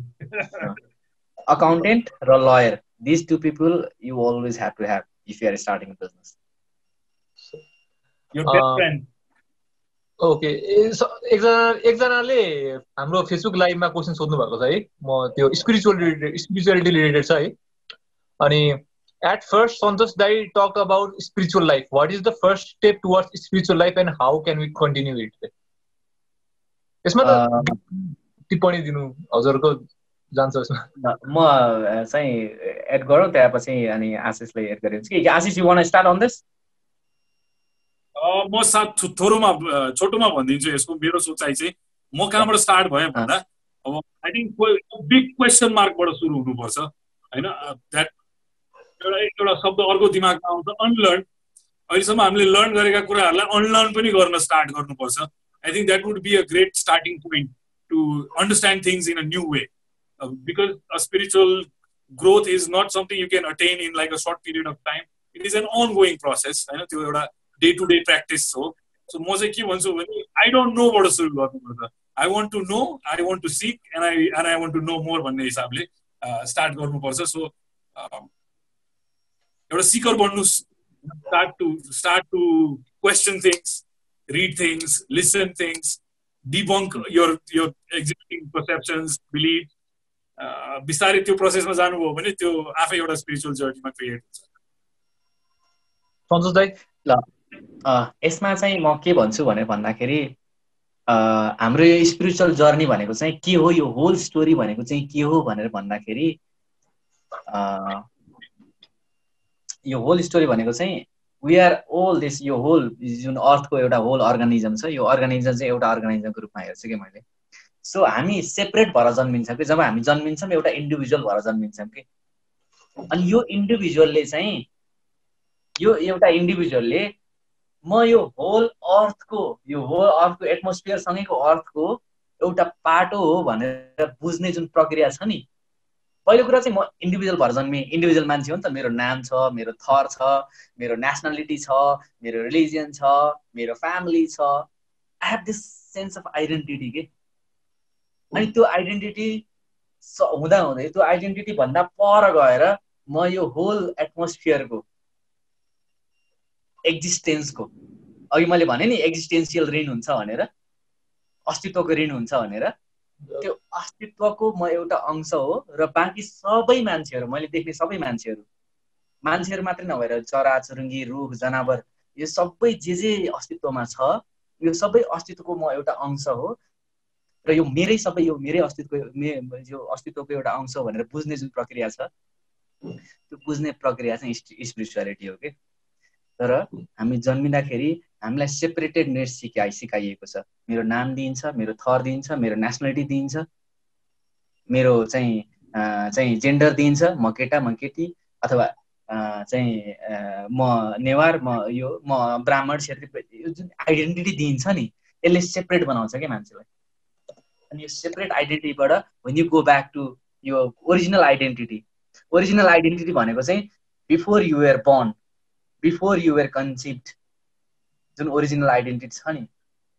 accountant र lawyer these two people you always have to have if you are starting a business. यो बेस्ट Uh, फ्रेन्ड ओके एकजना एकजनाले हाम्रो फेसबुक लाइभमा क्वेसन सोध्नु भएको छ है। म त्यो स्पिरिचुअल रिलेटेड स्पिरिचुअलिटी रिलेटेड छ है। अनि एट फर्स्ट सन्तोष दाई talk about spiritual life what is the first step towards spiritual life and how can we continue it यसमा त टिप्पणी दिनु हजुरको जान्छ यसमा। म चाहिँ एड गरौँ त्यसपछि अनि आशिषले एड गरिदिन्छु। कि Ashish you want start on this म साथ थोरोमा छोटोमा भनिदिन्छु यसको मेरो सोचाइ चाहिँ म कहाँबाट स्टार्ट भएँ भन्दा अब आई थिङ्क बिग क्वेसन मार्कबाट सुरु हुनुपर्छ होइन? द्याट एउटा एउटा शब्द अर्को दिमागमा आउँछ अनलर्न अहिलेसम्म हामीले लर्न गरेका कुराहरूलाई अनलर्न पनि गर्न स्टार्ट गर्नुपर्छ। I think that would be a great starting point to understand things in a new way because a spiritual growth is not something you can attain in like a short period of time it is an on going process होइन त्यो एउटा डे टु डे प्र्याक्टिस हो सो म चाहिँ के भन्छु भने आई डोन्ट नोबाट सुरु गर्नुपर्छ I want to know I want to seek and I and I want to know more भन्ने हिसाबले स्टार्ट गर्नुपर्छ सो एउटा सिकर बन्नु start to start to question things read things listen things debunk your your existing perceptions believe बिस्तारै त्यो प्रोसेसमा जानुभयो भने त्यो आफै एउटा स्पिरिचुअल जर्नीमा क्रिएट हुन्छ। सन्तोष दाई अ, यसमा चाहिँ म के भन्छु भनेर भन्दाखेरि हाम्रो यो स्पिरिचुअल जर्नी भनेको चाहिँ के हो यो होल स्टोरी भनेको चाहिँ के हो भनेर भन्दाखेरि यो होल स्टोरी भनेको चाहिँ वी आर ओल दिस यो होल जुन अर्थको एउटा होल अर्गानिजम छ यो अर्गानिजम चाहिँ एउटा अर्गानिजमको रूपमा हेर्छु कि मैले। सो हामी सेपरेट भएर जन्मिन्छौँ कि? जब हामी जन्मिन्छौँ एउटा इन्डिभिजुअल भएर जन्मिन्छौँ कि? अनि यो इन्डिभिजुअलले चाहिँ यो एउटा इन्डिभिजुअलले म यो होल अर्थको यो होल अर्थको एटमोस्फियरसँगैको अर्थको एउटा पाटो हो भनेर बुझ्ने जुन प्रक्रिया छ नि पहिलो कुरा चाहिँ म इन्डिभिजुअल भएर जन्मेँ इन्डिभिजुअल मान्छे हो नि त। मेरो नाम छ मेरो थर छ मेरो नेसनालिटी छ मेरो रिलिजियन छ मेरो फ्यामिली छ। I have this sense of identity के अनि त्यो आइडेन्टिटी हुँदा हुँदै त्यो आइडेन्टिटी भन्दा पर गएर म यो होल एटमोस्फियरको एक्जिस्टेन्सको अघि मैले भने नि एक्जिस्टेन्सियल ऋण हुन्छ भनेर अस्तित्वको ऋण हुन्छ भनेर त्यो अस्तित्वको म एउटा अंश हो र बाँकी सबै मान्छेहरू मैले देख्ने सबै मान्छेहरू मान्छेहरू मात्रै नभएर चरा चुरुङ्गी रुख जनावर यो सबै जे जे अस्तित्वमा छ यो सबै अस्तित्वको म एउटा अंश हो र यो मेरै सबै यो मेरै अस्तित्वको यो अस्तित्वको एउटा अंश हो भनेर बुझ्ने जुन प्रक्रिया छ त्यो बुझ्ने प्रक्रिया चाहिँ स्पिरिचुअलिटी हो कि? तर हामी जन्मिँदाखेरि हामीलाई सेपरेटेड नेट सिकाइ सिकाइएको छ। मेरो नाम दिइन्छ मेरो थर दिइन्छ मेरो नेसनालिटी दिइन्छ मेरो चाहिँ चाहिँ जेन्डर दिइन्छ म केटा म केटी अथवा चाहिँ म नेवार म यो म ब्राह्मण क्षेत्री यो जुन आइडेन्टिटी दिइन्छ नि यसले सेपरेट बनाउँछ क्या मान्छेलाई। अनि यो separate आइडेन्टिटीबाट when you go back to यो ओरिजिनल आइडेन्टिटी ओरिजिनल आइडेन्टिटी भनेको चाहिँ before you're born before you're conceived जुन ओरिजिनल आइडेन्टिटी छ नि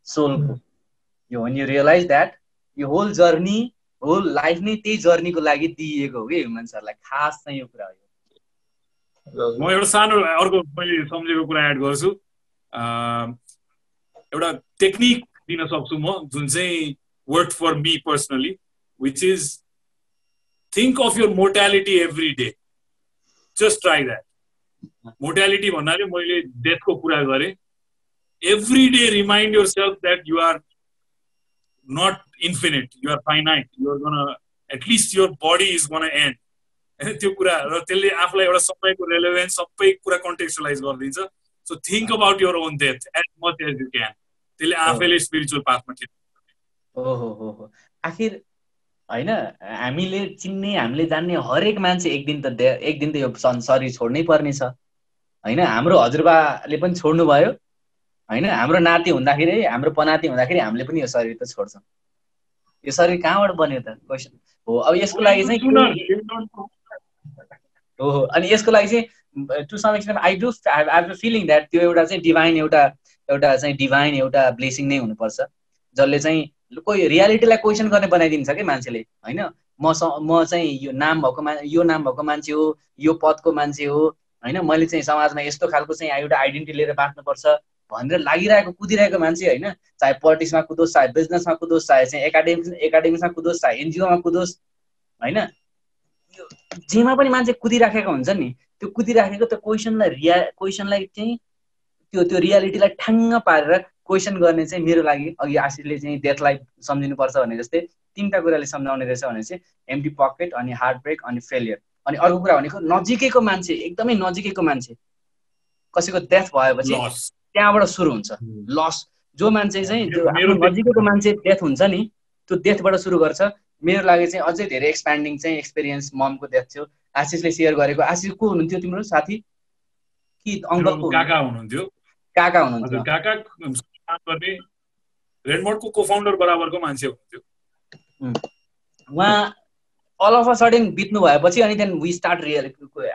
सोलको यो when you realize that यो होल जर्नी होल लाइफ नै त्यही जर्नीको लागि दिइएको हो कि ह्युमन्सहरूलाई खास चाहिँ यो कुरा हो म एउटा सानो अर्को मैले सम्झेको कुरा एड गर्छु। एउटा टेक्निक दिन सक्छु म जुन चाहिँ work for me personally which is think of your mortality every day just try that mortality भन्नाले मैले डेथको कुरा गरेँ। Every day remind yourself that you are not infinite you are finite you're gone at least your body is gone and होइन त्यो कुरा र त्यसले आफूलाई एउटा समयको रेलेभेन्स सबै कुरा कन्टेक्चुलाइज गरिदिन्छ. So think about your own death as much as you can त्यसले आफैले स्पिरिचुअल पाथमा हो आखिर होइन हामीले चिन्ने हामीले जान्ने हरेक मान्छे एक दिन त एक दिन त यो सं- शरीर छोड्नै पर्ने छ। होइन हाम्रो हजुरबाले पनि छोड्नु भयो होइन हाम्रो नाति हुँदाखेरि हाम्रो पनाति हुँदाखेरि हामीले पनि यो शरीर त छोड्छौँ। यो शरीर कहाँबाट बन्यो त? क्वेसन हो अब यसको लागि चाहिँ हो अनि यसको लागि चाहिँ to some extent I do I feeling that त्यो एउटा चाहिँ डिभाइन एउटा एउटा चाहिँ डिभाइन एउटा ब्लेसिङ नै हुनुपर्छ। जसले चाहिँ कोही रियालिटीलाई क्वेसन गर्ने बनाइदिन्छ कि मान्छेले होइन? म स म चाहिँ यो नाम भएको मा यो नाम भएको मान्छे हो यो पदको मान्छे हो होइन? मैले चाहिँ समाजमा यस्तो खालको चाहिँ एउटा आइडेन्टिटी लिएर बाँच्नुपर्छ। भनेर लागिरहेको कुदिरहेको मान्छे होइन चाहे पोलिटिक्समा कुदोस् चाहे बिजनेसमा कुदोस् चाहे चाहिँ एकाडेमिक्स एकाडेमिक्समा कुदोस् चाहे एनजिओमा कुदोस् होइन? जेमा पनि मान्छे कुदिराखेको हुन्छ नि त्यो कुदिराखेको त्यो क्वेसनलाई रिया क्वेसनलाई चाहिँ त्यो त्यो रियालिटीलाई ठ्याङ्ग पारेर क्वेसन गर्ने चाहिँ मेरो लागि अघि आशिषले चाहिँ डेथलाई सम्झिनुपर्छ भने जस्तै तिनवटा कुराले सम्झाउने रहेछ भने चाहिँ एमटी पकेट अनि हार्ट ब्रेक अनि फेलियर अनि अर्को कुरा भनेको नजिकैको मान्छे एकदमै नजिकैको मान्छे। कसैको डेथ भएपछि त्यहाँबाट सुरु हुन्छ। लस जो मान्छे चाहिँ आफ्नो नजिकैको मान्छे डेथ हुन्छ नि त्यो डेथबाट सुरु गर्छ। मेरो लागि चाहिँ अझै धेरै एक्सप्यान्डिङ चाहिँ एक्सपिरियन्स ममको डेथ थियो। आशिषले सेयर गरेको। आशिष को हुनुहुन्थ्यो तिम्रो साथी? कि अङ्कलको काका हुनुहुन्थ्यो। काका हुनुहुन्थ्यो। काका काम गर्ने रेडमोडको को फाउन्डर बराबरको मान्छे हुनुहुन्थ्यो। उहाँ अल अफ अ सडन बित्नु भएपछि अनि त्यहाँदेखि we start real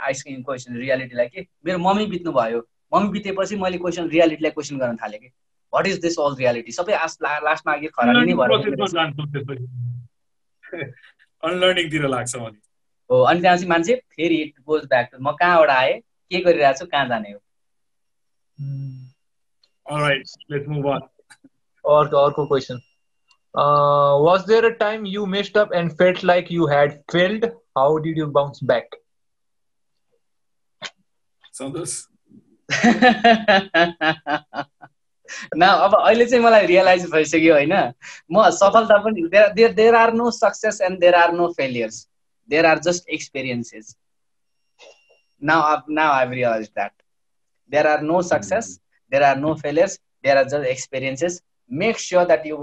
ice cream question रियालिटीलाई के? मेरो मम्मी बित्नु भयो मम्मी बितेपछि मैले क्वेसन रियालिटीलाई क्वेसन गर्न थालेँ कि? What is this all reality सबै लास्टमा आगे खराबी नै भएर लाग्छ हो अनि त्यहाँ चाहिँ मान्छे फेरि इट गोज ब्याक म कहाँबाट आएँ? के गरिरहेको छु? कहाँ जाने हो? On. अर्को अर्को question was there a time you messed up and felt like you had failed how did you bounce back Santosh न अब अहिले चाहिँ मलाई रियलाइज भइसक्यो होइन। म सफलता पनि there are no success and there are no failures there are just experiences now now I realize that there are no success there are no failures there are just experiences make sure that you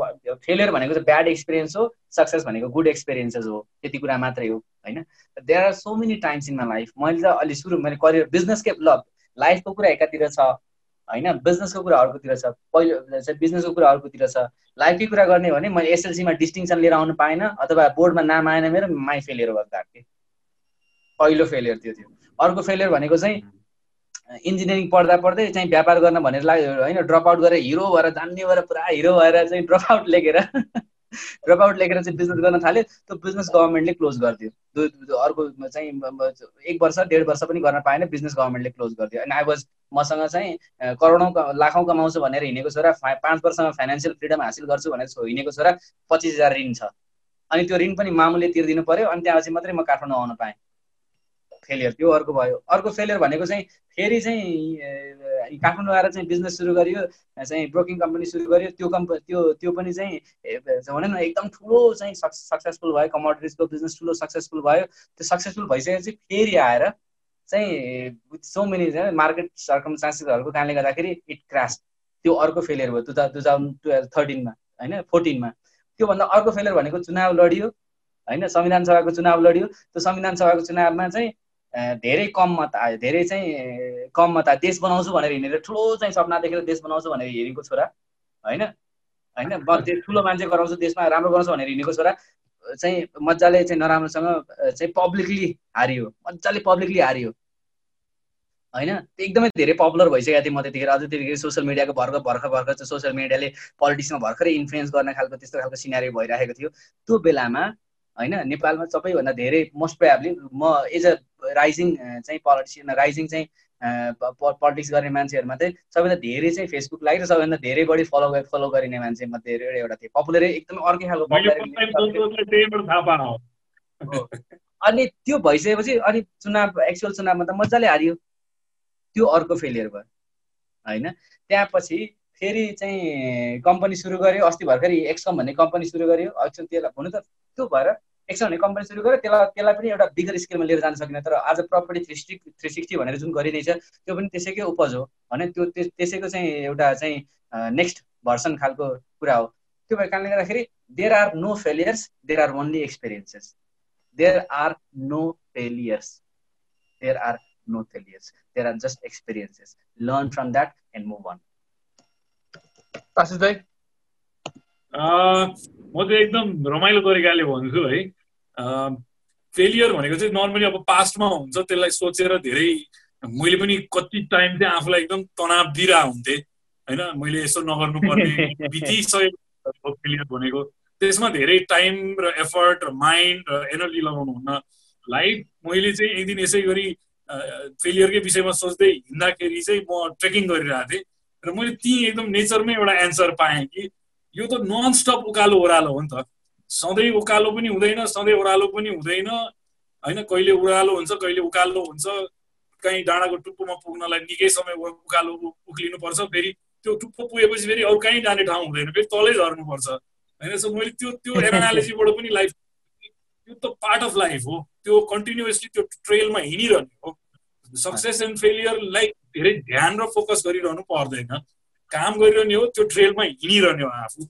failure भनेको चाहिँ ब्याड एक्सपिरियन्स हो सक्सेस भनेको गुड एक्सपिरियन्सेस हो। त्यति कुरा मात्रै हो होइन? There are so many times in my life मैले त अलि सुरु मैले करियर बिजनेसकै ल लाइफको कुरा एकातिर छ होइन? बिजनेसको कुरा अर्कोतिर छ। पहिलो बिजनेसको कुरा अर्कोतिर छ। लाइफकै कुरा गर्ने भने मैले एसएलसीमा डिस्टिङसन लिएर आउनु पाएन अथवा बोर्डमा नाम आएन मेरो माई फेलियर भयो द्याट पहिलो फेलियर त्यो थियो। अर्को फेलियर भनेको चाहिँ इन्जिनियरिङ पढ्दा पढ्दै चाहिँ व्यापार गर्न भनेर लाग्यो होइन? ड्रप आउट गरेर हिरो भएर जान्ने भएर पुरा हिरो भएर चाहिँ ड्रप आउट लेखेर। ड्रप आउट लेखेर चाहिँ बिजनेस गर्न थाल्यो त्यो बिजनेस गभर्मेन्टले क्लोज गरिदियो। अर्को चाहिँ एक वर्ष डेढ वर्ष पनि गर्न पाएन बिजनेस गभर्मेन्टले क्लोज गरिदियो। अनि आई वाज मसँग चाहिँ करोडौँ लाखौँ कमाउँछु भनेर हिँडेको छोरा पाँच वर्षमा फाइनेन्सियल फ्रिडम हासिल गर्छु भनेर हिँडेको छोरा पच्चिस हजार ऋण छ। अनि त्यो ऋण पनि मामुले तिर्दिनु पर्यो अनि त्यहाँपछि मात्रै म काठमाडौँ आउन पाएँ। फेलियर त्यो अर्को भयो। अर्को फेलियर भनेको चाहिँ फेरि चाहिँ काठमाडौँ आएर चाहिँ बिजनेस सुरु गरियो चाहिँ ब्रोकिङ कम्पनी सुरु गरियो। त्यो कम्प त्यो त्यो पनि चाहिँ भनौँ न एकदम ठुलो चाहिँ सक्सेसफुल भयो। कमोडिटिजको बिजनेस ठुलो सक्सेसफुल भयो। त्यो सक्सेसफुल भइसकेपछि फेरि आएर चाहिँ विथ सो मेनी मार्केट सर्कमस्टान्सेसहरूको कारणले गर्दाखेरि इट क्रास त्यो अर्को फेलियर भयो टु टु थाउजन्ड टुवेल्भ थर्टिनमा होइन फोर्टिनमा। त्योभन्दा अर्को फेलियर भनेको चुनाव लडियो होइन संविधान सभाको चुनाव लडियो। त्यो संविधान सभाको चुनावमा चाहिँ धेरै कम मत आयो धेरै चाहिँ कम मत आयो देश बनाउँछु भनेर हिँडेर ठुलो चाहिँ सपना देखेर देश बनाउँछु भनेर हिँडेको छोरा होइन? होइन? ठुलो मान्छे गराउँछु देशमा राम्रो गराउँछु भनेर हिँडेको छोरा चाहिँ मजाले चाहिँ नराम्रोसँग चाहिँ पब्लिकली हारियो मजाले पब्लिकली हारियो। होइन? त्यो एकदमै धेरै पपुलर भइसकेको थियो म त्यतिखेर। अझै त्यतिखेर सोसियल मिडियाको भर्खर भर्खर भर्खर चाहिँ सोसियल मिडियाले पोलिटिक्समा भर्खरै इन्फ्लुएन्स गर्ने खालको त्यस्तो खालको सिनारी भइरहेको थियो। त्यो बेलामा होइन? नेपालमा सबैभन्दा धेरै मोस्ट प्रोयाब्ली म एज अ राइजिङ चाहिँ पोलिटिसियन राइजिङ चाहिँ पोलिटिक्स गर्ने मान्छेहरूमा चाहिँ सबैभन्दा धेरै चाहिँ फेसबुक लाइक र सबैभन्दा धेरै बढी फलो फलो गरिने मान्छे मध्ये एउटा थियो पपुलरै एकदमै अर्कै खालको। अनि त्यो भइसकेपछि अनि चुनाव एक्चुअल चुनावमा त मजाले हारियो। त्यो अर्को फेलियर भयो होइन? त्यहाँपछि फेरि चाहिँ कम्पनी सुरु गर्यो। अस्ति भर्खरै एक्सकम भन्ने कम्पनी सुरु गर्यो। एक्चुअल त्यसलाई हुनु त त्यो भएर एक्सकम भन्ने कम्पनी सुरु गर्यो। त्यसलाई त्यसलाई पनि एउटा बिगर स्केलमा लिएर जान सकिन। तर आज property three sixty three sixty भनेर जुन गरिँदैछ त्यो पनि त्यसैकै उपज हो होइन त्यो त्यस- त्यसैको चाहिँ एउटा चाहिँ नेक्स्ट भर्सन खालको कुरा हो। त्यो भएको कारणले गर्दाखेरि there are no failures there are only experiences there are no failures. There are no failures. There are just experiences. Learn from that and move on. Ashish दाई म चाहिँ एकदम रमाइलो तरिकाले भन्छु है। फेलियर भनेको चाहिँ नर्मली अब पास्टमा हुन्छ त्यसलाई सोचेर धेरै मैले पनि कति टाइम चाहिँ आफूलाई एकदम तनाव दिइरहेको हुन्थेँ होइन मैले यसो नगर्नुपर्ने बितिसकेको फेलियर भनेको। त्यसमा धेरै टाइम र एफर्ट र माइन्ड र एनर्जी लगाउनु हुन्न। लाइक मैले चाहिँ एक दिन यसै गरी फेलियरकै विषयमा सोच्दै हिँड्दाखेरि चाहिँ म ट्रेकिङ गरिरहेको थिएँ। र मैले ती एकदम नेचरमै एउटा एन्सर पाएँ कि यो त नन स्टप उकालो ओह्रालो हो नि त। सधैँ उकालो पनि हुँदैन सधैँ ओह्रालो पनि हुँदैन। होइन कहिले ओह्रालो हुन्छ कहिले उकालो हुन्छ। कहीँ डाँडाको टुप्पोमा पुग्नलाई निकै समय उकालो उक्लिनुपर्छ। फेरि त्यो टुप्पो पुगेपछि फेरि अरू कहीँ जाने ठाउँ हुँदैन। फेरि तलै झर्नुपर्छ। होइन सो मैले त्यो त्यो एनालिसीबाट पनि लाइफ त्यो त पार्ट अफ लाइफ हो। त्यो कन्टिन्युसली त्यो ट्रेलमा हिँडिरहने हो। सक्सेस एन्ड फेलियरलाई धेरै ध्यान र फोकस गरिरहनु पर्दैन। काम गरिरहने हो त्यो ट्रेलमा हिँडिरहने हो आफू।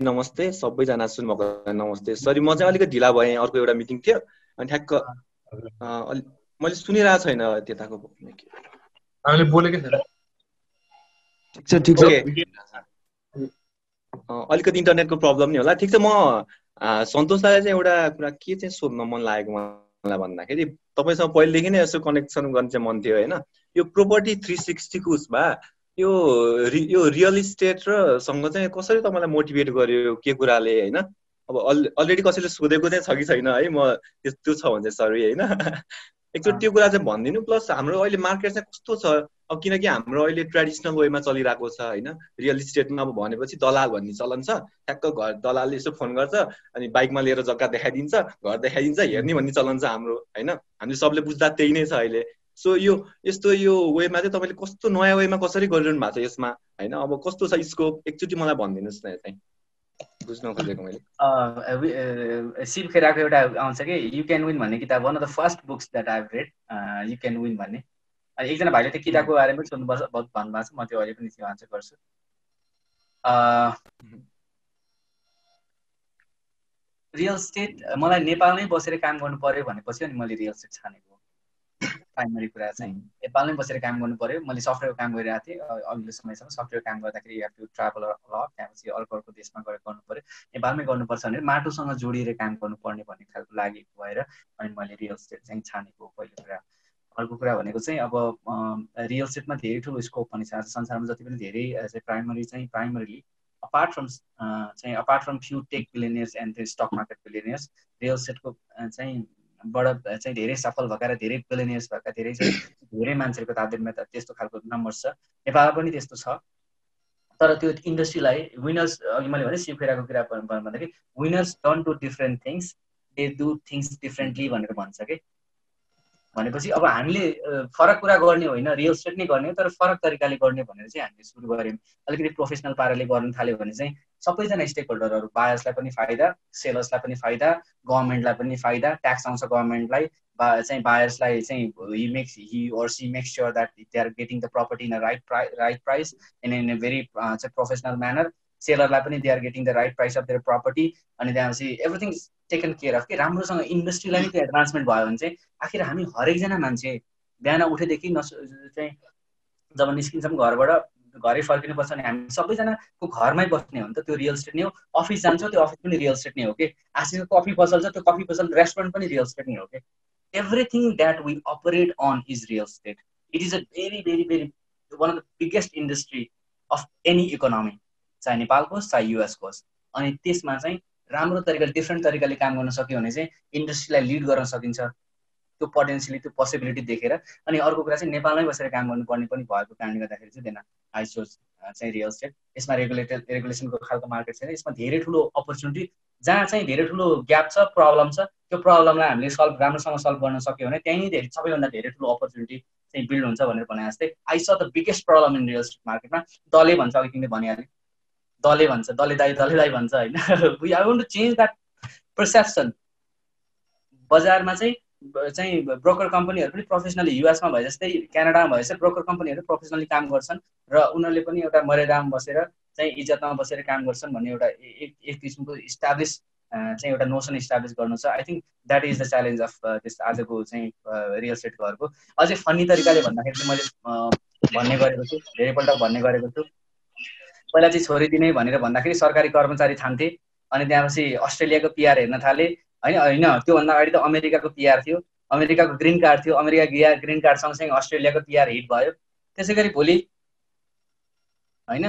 नमस्ते सबैजना सुन्नुभएको नमस्ते। सरी म चाहिँ अलिकति ढिला भएँ अर्को एउटा मिटिङ थियो। अनि ठ्याक्क मैले सुनिरहेको छैन त्यताको अलिकति इन्टरनेटको प्रब्लम नि होला। ठिक छ म अँ, सन्तोष दाईलाई चाहिँ एउटा कुरा के चाहिँ सोध्न मन लागेको मलाई भन्दाखेरि तपाईँसँग पहिलेदेखि नै यसो कनेक्सन गर्ने चाहिँ मन थियो होइन? यो प्रोपर्टी थ्री सिक्सटीको उसमा यो यो रियल इस्टेट र सँग चाहिँ कसरी तपाईँलाई मोटिभेट गर्यो के कुराले होइन? अब अलरेडी कसैले सोधेको चाहिँ छ कि छैन है? म त्यो छ भने सरी होइन? एकचोटि त्यो कुरा चाहिँ भनिदिनु प्लस हाम्रो अहिले मार्केट चाहिँ कस्तो छ? अब किनकि हाम्रो अहिले ट्रेडिसनल वेमा चलिरहेको छ होइन? रियल इस्टेटमा अब भनेपछि दलाल भन्ने चलन छ। ठ्याक्क घर दलालले यसो फोन गर्छ अनि बाइकमा लिएर जग्गा देखाइदिन्छ घर देखाइदिन्छ हेर्ने भन्ने चलन छ हाम्रो होइन? हामीले सबले बुझ्दा त्यही नै छ अहिले। सो यो यस्तो यो वेमा चाहिँ तपाईँले कस्तो नयाँ वेमा कसरी गरिरहनु भएको छ यसमा? होइन अब कस्तो छ स्कोप एकचोटि मलाई भनिदिनुहोस् न चाहिँ। बुझ्न खोजेको मैले। शिव खेराको एउटा आउँछ कि यु क्यान विन भन्ने किताब one of the first books that I read you can win भन्ने। अनि एकजना भाइले त्यो किताबको बारेमा पनि सोध्नुपर्छ बहुत भन्नुभएको छ म त्यो अहिले पनि त्यो आन्सर गर्छु। रियल स्टेट मलाई नेपालमै बसेर काम गर्नु पर्यो भनेपछि अनि मैले रियल स्टेट छानेको प्राइमरी कुरा चाहिँ नेपालमै बसेर काम गर्नु पर्यो। मैले सफ्टवेयर काम गरिरहेको थिएँ। अघिल्लो समयसम्म सफ्टवेयर काम गर्दाखेरि यु टु ट्राभल ल त्यहाँपछि अर्को अर्को देशमा गएर गर्नु पर्यो। नेपालमै गर्नुपर्छ भने माटोसँग जोडिएर काम गर्नुपर्ने भन्ने खालको लागेको भएर अनि मैले रियल स्टेट चाहिँ छानेको पहिलो कुरा। अर्को कुरा भनेको चाहिँ अब रियल स्टेटमा धेरै ठुलो स्कोप पनि छ। संसारमा जति पनि धेरै प्राइमरी चाहिँ प्राइमरीली अपार्ट फ्रम चाहिँ apart from few tech billionaires and stock market billionaires real स्टेटको चाहिँ बाट चाहिँ धेरै सफल भएका र धेरै बिलिनियर्स भएका धेरै धेरै मान्छेहरूको तालिममा त त्यस्तो खालको नम्बर छ। नेपालमा पनि त्यस्तो छ। तर त्यो इन्डस्ट्रीलाई विनर्स अघि मैले भने सिफेराको कुरा भन्- भन्- भन्दाखेरि winners don't do different things they do things differently भनेर भन्छ कि। भनेपछि अब हामीले फरक कुरा गर्ने होइन रियल स्टेट नै गर्ने तर फरक तरिकाले गर्ने भनेर चाहिँ हामीले सुरु गऱ्यौँ। अलिकति प्रोफेसनल पाराले गर्नु थाल्यो भने चाहिँ सबैजना स्टेक होल्डरहरू बायर्सलाई पनि फाइदा सेलर्सलाई पनि फाइदा गभर्मेन्टलाई पनि फाइदा ट्याक्स आउँछ गभर्मेन्टलाई बा चाहिँ बायर्सलाई चाहिँ he makes he or she makes sure that they are getting the property in a right price right price in in a very चाहिँ प्रोफेसनल म्यानर सेलरलाई पनि they are getting the right price of their property अनि त्यहाँपछि एभ्रिथिङ टेकन केयर अफ कि राम्रोसँग इन्डस्ट्रीलाई नै त्यो एडभान्समेन्ट भयो भने चाहिँ आखिर हामी हरेकजना मान्छे बिहान उठेदेखि नस चाहिँ जब निस्किन्छौँ घरबाट घरै फर्किनुपर्छ भने हामी सबैजनाको घरमै बस्ने हो नि त त्यो रियल स्टेट नै हो। अफिस जान्छ त्यो अफिस पनि रियल स्टेट नै हो कि आसिसको कफी पसल छ त्यो कफी पसल रेस्टुरेन्ट पनि रियल स्टेट नै हो कि everything that we operate on is real estate it is a very very very one of the biggest industry of any economy चाहे नेपालको होस् चाहे युएसको होस्। अनि त्यसमा चाहिँ राम्रो तरिकाले डिफ्रेन्ट तरिकाले काम गर्न सक्यो भने चाहिँ इन्डस्ट्रीलाई लिड गर्न सकिन्छ। त्यो पोटेन्सियली त्यो पोसिबिलिटी देखेर। अनि अर्को कुरा चाहिँ नेपालमै बसेर काम गर्नुपर्ने पनि भएको कारणले गर्दाखेरि चाहिँ आई सोच चाहिँ रियल स्टेट यसमा रेगुलेटेड रेगुलेसनको खालको मार्केट छैन। यसमा धेरै ठुलो अपर्च्युनिटी जहाँ चाहिँ धेरै ठुलो ग्याप छ प्रब्लम छ त्यो प्रब्लमलाई हामीले सल्भ राम्रोसँग सल्भ गर्न सक्यो भने त्यहीँ धेरै सबैभन्दा धेरै ठुलो अपर्च्युनिटी चाहिँ बिल्ड हुन्छ भनेर भने जस्तै I saw the biggest problem in real estate मार्केटमा दले भन्छ अघि तिमीले भनिहाल्यो दले भन्छ दले दाई दले दाई भन्छ होइन। We I want to change that perception बजारमा चाहिँ चाहिँ ब्रोकर कम्पनीहरू पनि प्रोफेसनली युएसमा भए जस्तै क्यानाडामा भए जस्तै ब्रोकर कम्पनीहरू प्रोफेसनली काम गर्छन् र उनीहरूले पनि एउटा मर्यादामा बसेर चाहिँ इज्जतमा बसेर काम गर्छन् भन्ने एउटा एक एक किसिमको इस्टाब्लिस चाहिँ एउटा नोसन इस्टाब्लिस गर्नु छ। I think that is the challenge of त्यस आजको चाहिँ रियल स्टेट घरको। अझै फन्नी तरिकाले भन्दाखेरि चाहिँ मैले भन्ने गरेको छु धेरैपल्ट भन्ने गरेको छु। पहिला चाहिँ छोरी दिने भनेर भन्दाखेरि सरकारी कर्मचारी छान्थे। अनि त्यहाँपछि अस्ट्रेलियाको पिआर हेर्न थाले। होइन होइन त्योभन्दा अगाडि त अमेरिकाको पिआर थियो। अमेरिकाको ग्रिन कार्ड थियो। अमेरिका गिया ग्रिन कार्ड सँगसँगै अस्ट्रेलियाको पिआर हिट भयो। त्यसै गरी भोलि होइन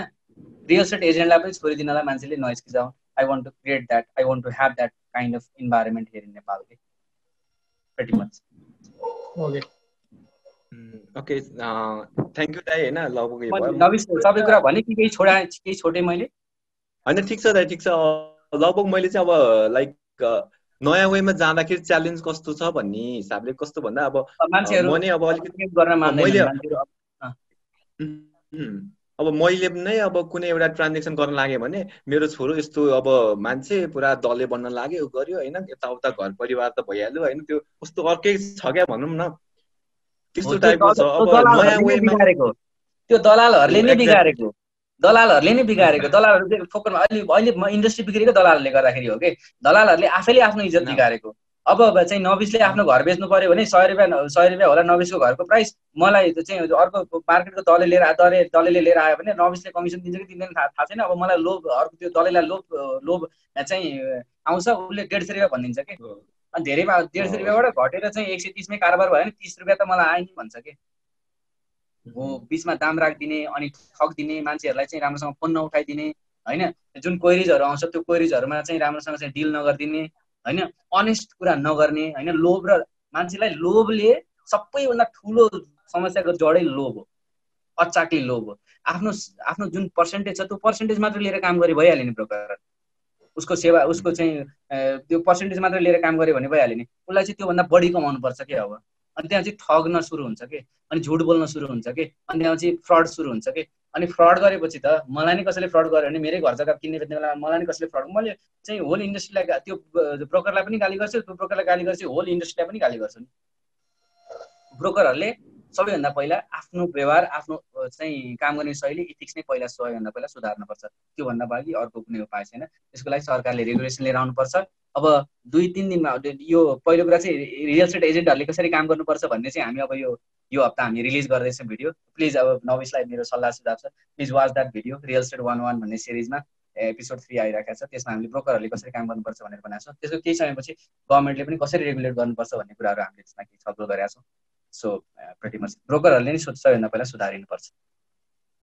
रियल स्टेट एजेन्टलाई पनि छोरी दिनलाई मान्छेले नहिस्किजाउँ I want to create that I want to have that kind of environment here in Nepal pretty much okay thank you दाई होइन सबै कुरा भने कि केही छोडा केही छोडेँ मैले? होइन ठिक छ दाइ ठिक छ। लगभग मैले चाहिँ अब लाइक नयाँ वेमा जाँदाखेरि च्यालेन्ज कस्तो छ भन्ने हिसाबले कस्तो भन्दा अब मान्छेहरू म नै अब अलिकति गर्न मैले अब। मैले नै अब कुनै एउटा ट्रान्जेक्सन गर्न लागेँ भने मेरो छोरो यस्तो अब मान्छे पुरा दले बन्न लाग्यो गर्यो होइन यताउता घर परिवार त भइहाल्यो होइन त्यो कस्तो अर्कै छ क्या भनौँ न। त्यस्तो टाइपको छ अब त्यो दलालहरूले नै बिगारेको। दलालहरूले नै बिगारेको। दलालहरू फोकरमा अहिले अहिले इन्डस्ट्री बिग्रेको दलालहरूले गर्दाखेरि हो कि? दलालहरूले आफैले आफ्नो इज्जत बिगारेको। अब चाहिँ नबिसले आफ्नो घर बेच्नु पर्यो भने सय रुपियाँ सय रुपियाँ होला नबिसको घरको प्राइस मलाई चाहिँ अर्को मार्केटको दले लिएर दले दलेले लिएर आयो भने नबिसले कमिसन दिन्छ कि दिँदैन थाहा छैन। अब मलाई लोभ अर्को त्यो दलेलाई लोभ लोभ चाहिँ आउँछ। उसले डेढ सय रुपियाँ भनिदिन्छ कि। अनि धेरै डेढ सय रुपियाँबाट घटेर चाहिँ एक सय तिसमै कारोबार भयो भने तिस रुपियाँ त मलाई आयो नि भन्छ कि? हो बिचमा दाम राखिदिने अनि ठग दिने मान्छेहरूलाई चाहिँ राम्रोसँग फोन नउठाइदिने होइन? जुन क्वेरिजहरू आउँछ त्यो क्वेरिजहरूमा चाहिँ राम्रोसँग चाहिँ डिल नगरिदिने होइन? अनेस्ट कुरा नगर्ने होइन? लोभ र मान्छेलाई लोभले सबैभन्दा ठुलो समस्याको जडै लोभ हो। अचाक्ली लोभ हो। आफ्नो आफ्नो जुन पर्सेन्टेज छ त्यो पर्सेन्टेज मात्र लिएर काम गरे भइहाल्यो नि ब्रोकर। उसको सेवा उसको चाहिँ त्यो पर्सेन्टेज मात्र लिएर काम गऱ्यो भने भइहाल्यो नि। उसलाई चाहिँ त्योभन्दा बढी कमाउनु पर्छ क्या अब? अनि त्यहाँ चाहिँ ठग्न सुरु हुन्छ कि? अनि झुट बोल्न सुरु हुन्छ कि? अनि त्यहाँ चाहिँ फ्रड सुरु हुन्छ कि? अनि फ्रड गरेपछि त मलाई नै कसैले फ्रड गर्यो भने मेरै घर जग्गा किन्ने बेच्ने बेला मलाई नै कसैले फ्रड मैले चाहिँ होल इन्डस्ट्रीलाई त्यो ब्रोकरलाई पनि गाली गर्छु त्यो ब्रोकरलाई गाली गर्छु होल इन्डस्ट्रीलाई पनि गाली गर्छु नि। ब्रोकरहरूले सबैभन्दा पहिला आफ्नो व्यवहार आफ्नो चाहिँ काम गर्ने शैली इथिक्स नै पहिला सबैभन्दा पहिला सुधार्नुपर्छ त्योभन्दा बाँकी अर्को कुनै उपाय छैन। त्यसको लागि सरकारले रेगुलेसन लिएर आउनुपर्छ। अब दुई तिन दिनमा यो पहिलो कुरा चाहिँ रियल स्टेट एजेन्टहरूले कसरी काम गर्नुपर्छ भन्ने चाहिँ हामी अब यो यो हप्ता हामी रिलिज गर्दैछौँ भिडियो प्लिज अब नविसलाई मेरो सल्लाह सुझाव छ। Please watch that video real estate one one भन्ने सिरिजमा एपिसोड थ्री आइरहेको छ। त्यसमा हामीले ब्रोकरहरूले कसरी काम गर्नुपर्छ भनेर भनेको छौँ। त्यसको केही समयपछि गभर्मेन्टले पनि कसरी रेगुलेट गर्नुपर्छ भन्ने कुराहरू हामीले त्यसमा छलफल गरेका छौँ। सो प्रति मच ब्रोकरहरूले नै सबैभन्दा पहिला सुधारिनुपर्छ।